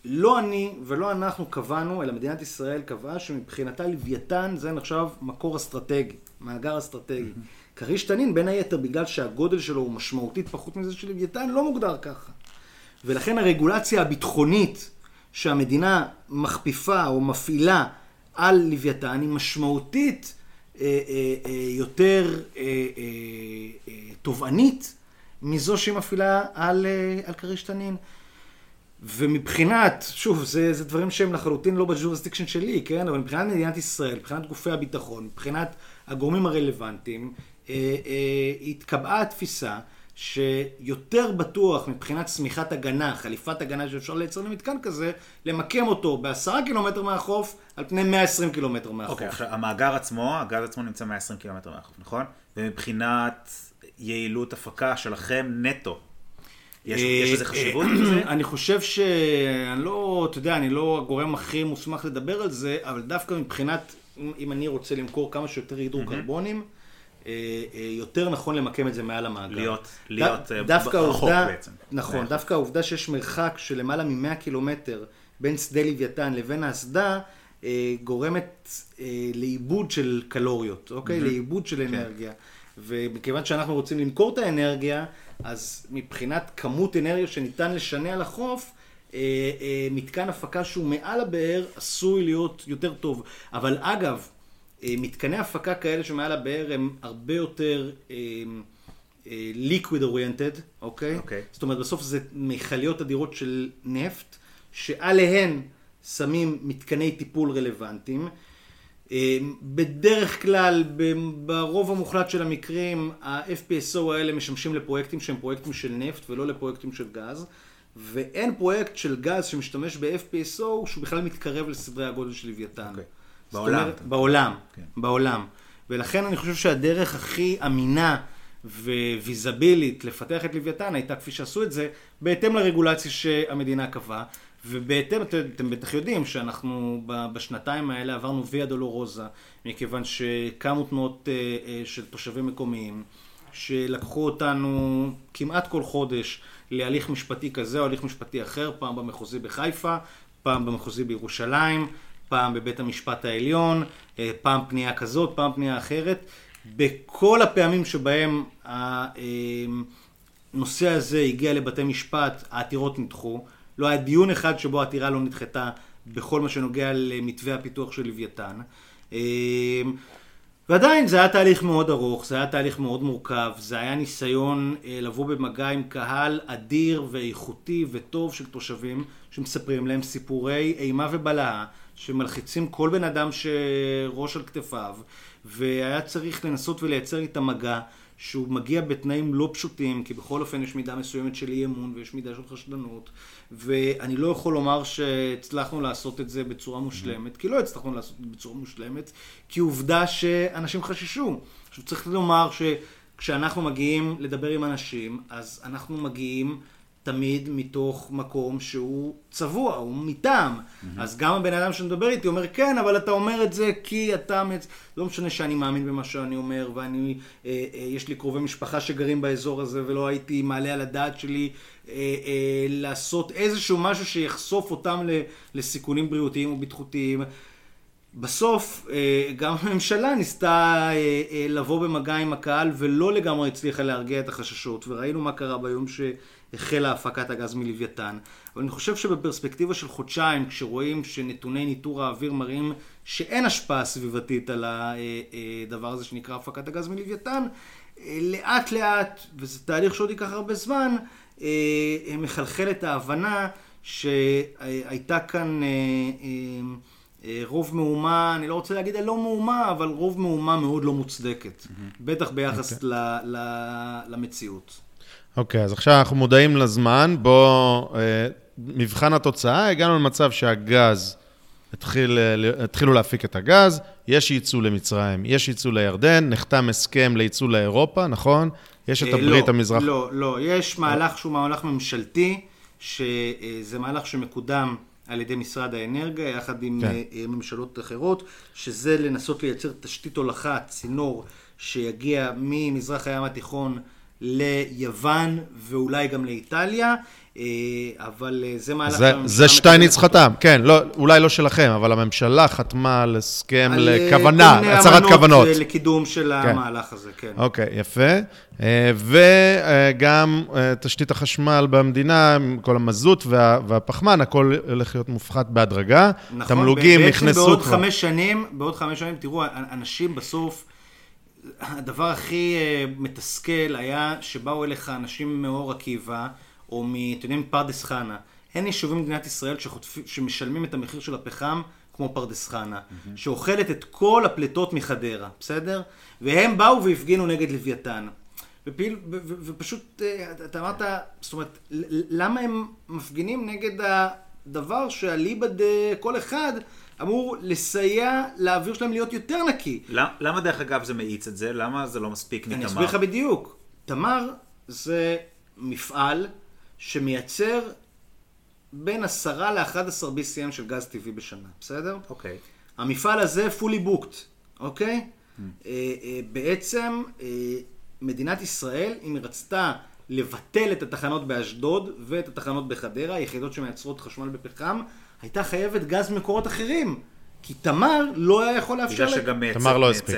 לא אני ולא אנחנו קבענו, אלא מדינת ישראל קבעה שמבחינתה לוויתן זה נחשב מקור אסטרטגי, מאגר אסטרטגי. כריש תנין, בין היתר, בגלל שהגודל שלו הוא משמעותית פחות מזה של לוויתן, לא מוגדר ככה. ולכן הרגולציה הביטחונית שהמדינה מכפיפה או מפעילה על לוויתן היא משמעותית אה, אה, אה, יותר תובענית מזו שהיא מפעילה על, על כריש תנין. ומבחינת, שוב, זה, זה דברים שהם לחלוטין לא ב jurisdiction שלי, כן? אבל מבחינת מדינת ישראל, מבחינת גופי הביטחון, מבחינת הגורמים הרלוונטיים, אה, אה, התקבעה התפיסה שיותר בטוח מבחינת שמיכת הגנה, חליפת הגנה שאפשר לייצר למתקן כזה, למקם אותו בעשרה קילומטר מהחוף על פני 120 קילומטר מהחוף. אוקיי, עכשיו, המאגר עצמו, הגז עצמו נמצא 120 קילומטר מהחוף, נכון? ומבחינת יעילות הפקה שלכם נטו, יש יש לזה חשיבות? אני חושב שאני לא, אתה יודע, אני לא הגורם הכי מוסמך לדבר על זה, אבל דווקא מבחינת, אם- אני רוצה למכור כמה שיותר הידרוקרבונים, אה, אה, יותר נכון למקם את זה מעל המאגר. להיות- להיות, אה, דווקא רחוק העובדה- בעצם. נכון, מהחוף. דווקא העובדה שיש מרחק של למעלה מ-100 קילומטר בין שדה לוויתן לבין האסדה, אה, גורמת אה, לאיבוד של קלוריות, אוקיי? לאיבוד כן. של אנרגיה. ומכיוון שאנחנו רוצים למכור את האנרגיה, אז מבחינת כמות אנרגיה שניתן לשנע אה, אה, מתקן הפקה שהוא מעל הבאר עשוי להיות יותר טוב. אבל אגב, אה, מתקני הפקה כאלה שמעל הבאר הם הרבה יותר אה, אה, liquid oriented, אוקיי? זאת אומרת, בסוף זה מכליות אדירות של נפט, שעליהן שמים מתקני טיפול רלוונטיים. אה, בדרך כלל, ברוב המוחלט של המקרים, ה-FPSO האלה משמשים לפרויקטים שהם פרויקטים של נפט ולא לפרויקטים של גז, ואין פרויקט של גז שמשתמש ב-FPSO שהוא בכלל מתקרב לסדרי הגודל של לוויתן. אוקיי. בעולם, אומרת, בעולם, כן. בעולם. ולכן אני חושב שהדרך הכי אמינה וויזבילית לפתח את לוויתן הייתה כפי שעשו את זה, בהתאם לרגולציה שהמדינה קבעה. ובהתאם, אתם, אתם בטח יודעים שאנחנו בשנתיים האלה עברנו ויה דולורוזה, מכיוון שקמו תנועות אה, אה, של תושבים מקומיים, שלקחו אותנו כמעט כל חודש להליך משפטי כזה או הליך משפטי אחר, פעם במחוזי בחיפה, פעם במחוזי בירושלים, פעם בבית המשפט העליון, אה, פעם פנייה כזאת, פעם פנייה אחרת. בכל הפעמים שבהם הנושא הזה הגיע לבתי משפט, העתירות נדחו. לא היה דיון אחד שבו העתירה לא נדחתה בכל מה שנוגע למתווה הפיתוח של לוויתן. אה, ועדיין זה היה תהליך מאוד ארוך, זה היה תהליך מאוד מורכב, זה היה ניסיון אה, לבוא במגע עם קהל אדיר ואיכותי וטוב של תושבים שמספרים להם סיפורי אימה ובלהה, שמלחיצים כל בן אדם שראש על כתפיו, והיה צריך לנסות ולייצר איתם מגע. שהוא מגיע בתנאים לא פשוטים, כי בכל אופן יש מידה מסוימת של אי אמון ויש מידה של חשדנות, ואני לא יכול לומר שהצלחנו לעשות את זה בצורה מושלמת, כי לא הצלחנו לעשות את זה בצורה מושלמת, כי עובדה שאנשים חששו. עכשיו צריך לומר שכשאנחנו מגיעים לדבר עם אנשים, אז אנחנו מגיעים תמיד מתוך מקום שהוא צבוע, הוא מטעם. Mm-hmm. אז גם הבן אדם שמדבר איתי אומר, כן, אבל אתה אומר את זה כי אתה... מצ... לא משנה שאני מאמין במה שאני אומר, ואני, אה, אה, יש לי קרובי משפחה שגרים באזור הזה, ולא הייתי מעלה על הדעת שלי אה, אה, לעשות איזשהו משהו שיחשוף אותם ל, לסיכונים בריאותיים או בטיחותיים. בסוף אה, גם הממשלה ניסתה אה, אה, לבוא במגע עם הקהל ולא לגמרי הצליחה להרגיע את החששות וראינו מה קרה ביום שהחלה הפקת הגז מלוויתן אבל אני חושב שבפרספקטיבה של חודשיים כשרואים שנתוני ניטור האוויר מראים שאין השפעה סביבתית על הדבר הזה שנקרא הפקת הגז מלוויתן אה, לאט לאט וזה תהליך שעוד ייקח הרבה זמן אה, מחלחלת ההבנה שהייתה כאן אה, אה, אה, רוב מהומה, אני לא רוצה להגיד הלא מהומה, אבל רוב מהומה מאוד לא מוצדקת. בטח ביחס ל, ל, למציאות. אוקיי, אז עכשיו אנחנו מודעים לזמן, בוא, אה, מבחן התוצאה, הגענו למצב שהגז, התחיל, אה, התחילו להפיק את הגז, יש ייצוא למצרים, יש ייצוא לירדן, נחתם הסכם לייצוא לאירופה, נכון? יש את אה, הברית לא, המזרח... לא, לא, יש מהלך שהוא מהלך ממשלתי, שזה מהלך שמקודם על ידי משרד האנרגיה, יחד עם כן. אה, ממשלות אחרות, שזה לנסות לייצר תשתית הולכה, צינור, שיגיע ממזרח הים התיכון ליוון ואולי גם לאיטליה, אה, אבל אה, זה מהלך זה, זה שטייניץ. חתם, כן, לא, אולי לא שלכם, אבל הממשלה חתמה על הסכם על, אה, לכוונה, מיני הצהרת כוונות. אה, לקידום של המהלך הזה, כן. אוקיי, יפה. אה, וגם אה, תשתית החשמל במדינה, כל המזוט וה, והפחמן, הכל הולך להיות מופחת בהדרגה. נכון, תמלוגים בעצם נכנסו בעוד כבר. חמש שנים, בעוד חמש שנים, תראו, אנשים בסוף, הדבר הכי אה, מתסכל היה שבאו אליך אנשים מאור עקיבא, או מ... אתם יודעים, מפרדס חנה. אין יישובים במדינת ישראל שחוטפים, שמשלמים את המחיר של הפחם כמו פרדס חנה, שאוכלת את כל הפליטות מחדרה, בסדר? והם באו והפגינו נגד לוויתן. ופעיל, ו- ו- ופשוט, אה, אתה אמרת, זאת אומרת, למה הם מפגינים נגד הדבר שאליבא דכל אחד אמור לסייע לאוויר שלהם להיות יותר נקי? למ- למה דרך אגב זה מאיץ את זה? למה זה לא מספיק אני מתמר? אסביר לך בדיוק. תמר זה מפעל שמייצר בין 10 ל-11 BCM של גז טבעי בשנה, בסדר? אוקיי. המפעל הזה fully booked, אוקיי? אה, אה, בעצם אה, מדינת ישראל, אם היא רצתה לבטל את התחנות באשדוד ואת התחנות בחדרה, היחידות שמייצרות חשמל בפחם, הייתה חייבת גז ממקורות אחרים. כי תמר לא היה יכול לאפשר... בגלל לה- שגם מייצא. תמר לא. הספיק.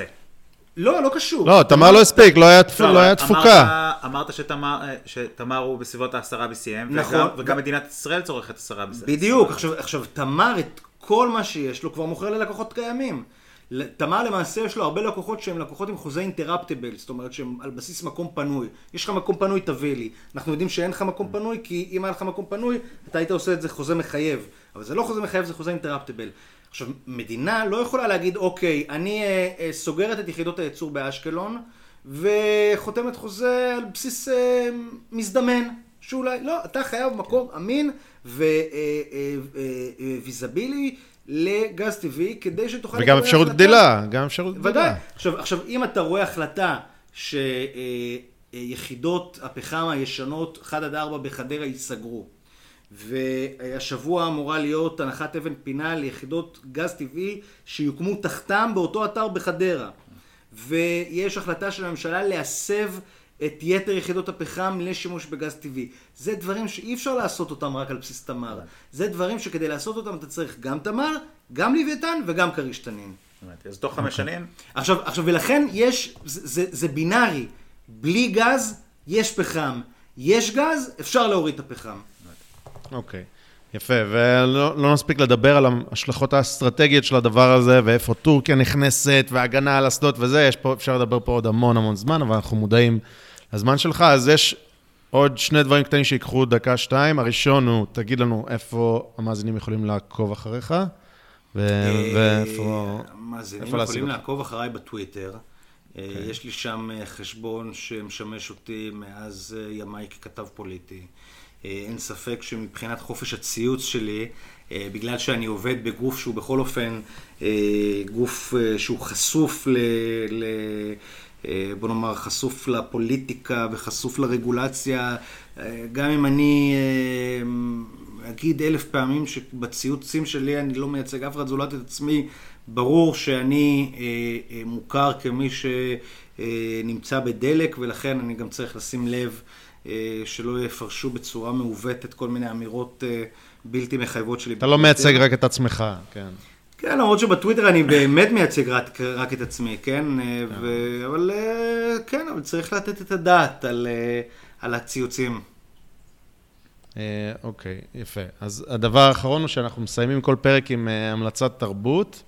לא, לא קשור. לא, תמר לא הספיק, לא היה תפ- לא, לא תפוקה. אמרת שתמר, שתמר הוא בסביבות ה-10 BCM, נכון. וגם, מדינת ישראל צורכת 10 BCM. בדיוק, עכשיו, עכשיו תמר את כל מה שיש לו כבר מוכר ללקוחות קיימים. תמר למעשה יש לו הרבה לקוחות שהם לקוחות עם חוזה אינטראפטיבל, זאת אומרת שהם על בסיס מקום פנוי. יש לך מקום פנוי, תביא לי. אנחנו יודעים שאין לך מקום פנוי, כי אם היה לך מקום פנוי, אתה היית עושה את זה חוזה מחייב. אבל זה לא חוזה מחייב, זה חוזה אינטראפטיבל. עכשיו, מדינה לא יכולה להגיד, אוקיי, אני אה, אה, סוגרת את יחידות הייצור באשקלון, וחותמת חוזה על בסיס אה, מזדמן. שאולי, לא, אתה חייב מקור אמין וויזבילי לגז טבעי, כדי שתוכל... וגם אפשרות החלטה. גדילה, גם אפשרות ודאי. עכשיו, עכשיו, אם אתה רואה החלטה שיחידות הפחם הישנות 1 עד 4 בחדרה ייסגרו, והשבוע אמורה להיות הנחת אבן פינה ליחידות גז טבעי שיוקמו תחתם באותו אתר בחדרה. ויש החלטה של הממשלה להסב את יתר יחידות הפחם לשימוש בגז טבעי. זה דברים שאי אפשר לעשות אותם רק על בסיס תמר. זה דברים שכדי לעשות אותם אתה צריך גם תמר, גם לוויתן וגם כריש תנין. אז תוך חמש שנים, עכשיו, עכשיו, ולכן יש, זה, זה, זה בינארי. בלי גז, יש פחם. יש גז, אפשר להוריד את הפחם. אוקיי, יפה, ולא לא נספיק לדבר על ההשלכות האסטרטגיות של הדבר הזה, ואיפה טורקיה נכנסת, והגנה על אסדות וזה, יש פה, אפשר לדבר פה עוד המון המון זמן, אבל אנחנו מודעים לזמן שלך, אז יש עוד שני דברים קטנים שיקחו דקה-שתיים. הראשון הוא, תגיד לנו איפה המאזינים יכולים לעקוב אחריך, ו- ואיפה... המאזינים יכולים? לעקוב אחריי בטוויטר. אה, יש לי שם אה, חשבון שמשמש אותי מאז אה, ימיי ככתב פוליטי. אה, אין ספק שמבחינת חופש הציוץ שלי, אה, בגלל שאני עובד בגוף שהוא בכל אופן אה, גוף אה, שהוא חשוף ל... אה, בוא נאמר, חשוף לפוליטיקה וחשוף לרגולציה, אה, גם אם אני אה, אגיד אלף פעמים שבציוצים שלי אני לא מייצג אף אחד זולת את עצמי, ברור שאני מוכר כמי שנמצא בדלק, ולכן אני גם צריך לשים לב שלא יפרשו בצורה מעוותת כל מיני אמירות בלתי מחייבות שלי. אתה לא מייצג רק את עצמך, כן. כן, למרות שבטוויטר אני באמת מייצג רק, רק את עצמי, כן? אה, ו... אבל אה, כן, אבל צריך לתת את הדעת על, אה, על הציוצים. אוקיי, יפה. אז הדבר האחרון הוא שאנחנו מסיימים כל פרק עם המלצת תרבות,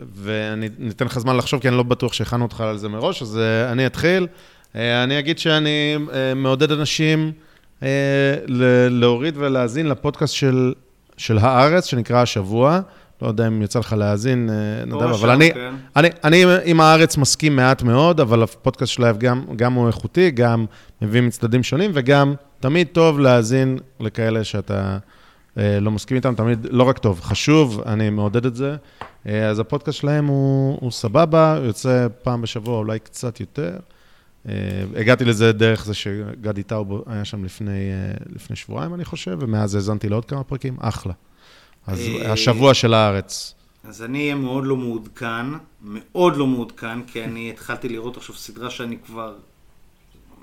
ואני ניתן לך זמן לחשוב, כי אני לא בטוח שהכנו אותך על זה מראש, אז אני אתחיל. אני אגיד שאני מעודד אנשים להוריד ולהאזין לפודקאסט של, של הארץ, שנקרא השבוע. לא יודע אם יצא לך להאזין, אה, נדב, אבל שם, אני, כן. אני, אני עם הארץ מסכים מעט מאוד, אבל הפודקאסט שלהם גם, גם הוא איכותי, גם מביא מצדדים שונים, וגם תמיד טוב להאזין לכאלה שאתה אה, לא מסכים איתם, תמיד לא רק טוב, חשוב, אני מעודד את זה. אה, אז הפודקאסט שלהם הוא, הוא סבבה, הוא יוצא פעם בשבוע, אולי קצת יותר. אה, הגעתי לזה דרך זה שגדי טאוב היה שם לפני, אה, לפני שבועיים, אני חושב, ומאז האזנתי לעוד כמה פרקים, אחלה. אז אה, השבוע של הארץ. אז אני אהיה מאוד לא מעודכן, מאוד לא מעודכן, כי אני התחלתי לראות עכשיו סדרה שאני כבר...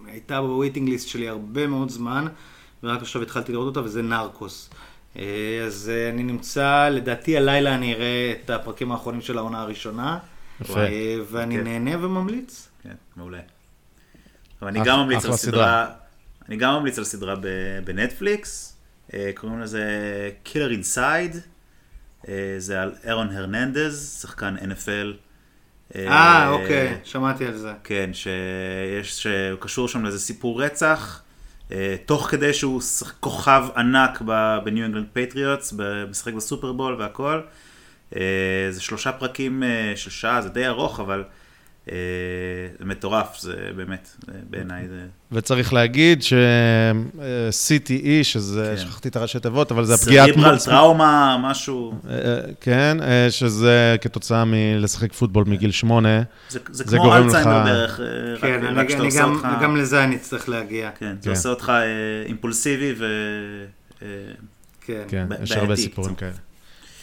הייתה ב waiting list שלי הרבה מאוד זמן, ורק עכשיו התחלתי לראות אותה, וזה נרקוס. אז אני נמצא, לדעתי הלילה אני אראה את הפרקים האחרונים של העונה הראשונה. יפה. ואני כן. נהנה וממליץ. כן, מעולה. אבל אני גם ממליץ על סדרה. אני גם ממליץ על סדרה בנטפליקס, אה, קוראים לזה Killer Inside, אה, זה על אירון הרננדז, שחקן NFL. אה, אוקיי, שמעתי על זה. כן, שיש, שהוא קשור שם לאיזה סיפור רצח, אה, תוך כדי שהוא כוכב ענק בניו אנגלנד פטריוטס, משחק בסופרבול והכל. אה, זה שלושה פרקים אה, של שעה, זה די ארוך, אבל אה, זה מטורף, זה באמת, בעיניי זה... וצריך להגיד ש-CTE, שזה, כן. שכחתי את הראשי תיבות, אבל זה הפגיעת... cerebral מוח- טראומה, משהו, אה, אה, כן, אה, שזה כתוצאה מלשחק פוטבול מגיל שמונה. זה, זה זה כמו אלצהיימר לך- בערך, אה, כן, רק, אני, רק שאתה אני עושה גם, אותך... גם לזה אני אצטרך להגיע. כן, זה כן. עושה אותך אה, אימפולסיבי ו... אה, כן. כן, יש הרבה סיפורים קצת. כאלה.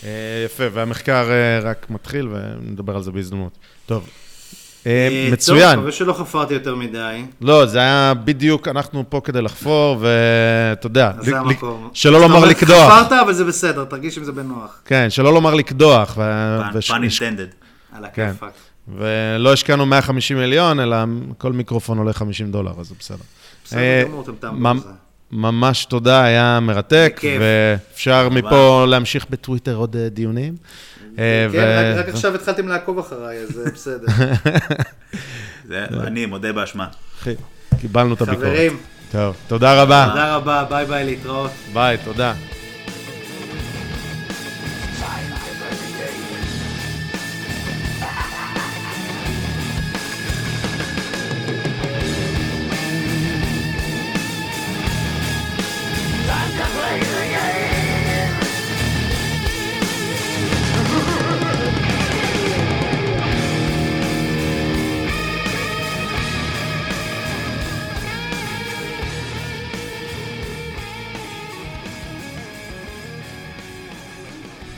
אה, יפה, והמחקר אה, רק מתחיל, ונדבר על זה בהזדמנות. טוב, אה, אה, מצוין. טוב, מקווה שלא חפרתי יותר מדי. לא, זה היה בדיוק, אנחנו פה כדי לחפור, ואתה יודע, זה המקום. שלא לומר לקדוח. חפרת, אבל זה בסדר, תרגיש עם זה בנוח. כן, שלא לומר לקדוח. pun intended. על כן. היה כיפאק. ולא השקענו 150 מיליון, אלא כל מיקרופון עולה 50 דולר, אז זה בסדר. בסדר אה, גמור, אתם תעמדו בזה. ממש תודה, היה מרתק. ואפשר מפה להמשיך בטוויטר עוד אה, דיונים. אה, כן, רק- עכשיו התחלתם לעקוב אחריי, אז זה בסדר. *laughs* זה- אני מודה באשמה. קיבלנו את הביקורת. חברים, טוב, תודה רבה. תודה רבה, ביי ביי, להתראות. ביי, תודה.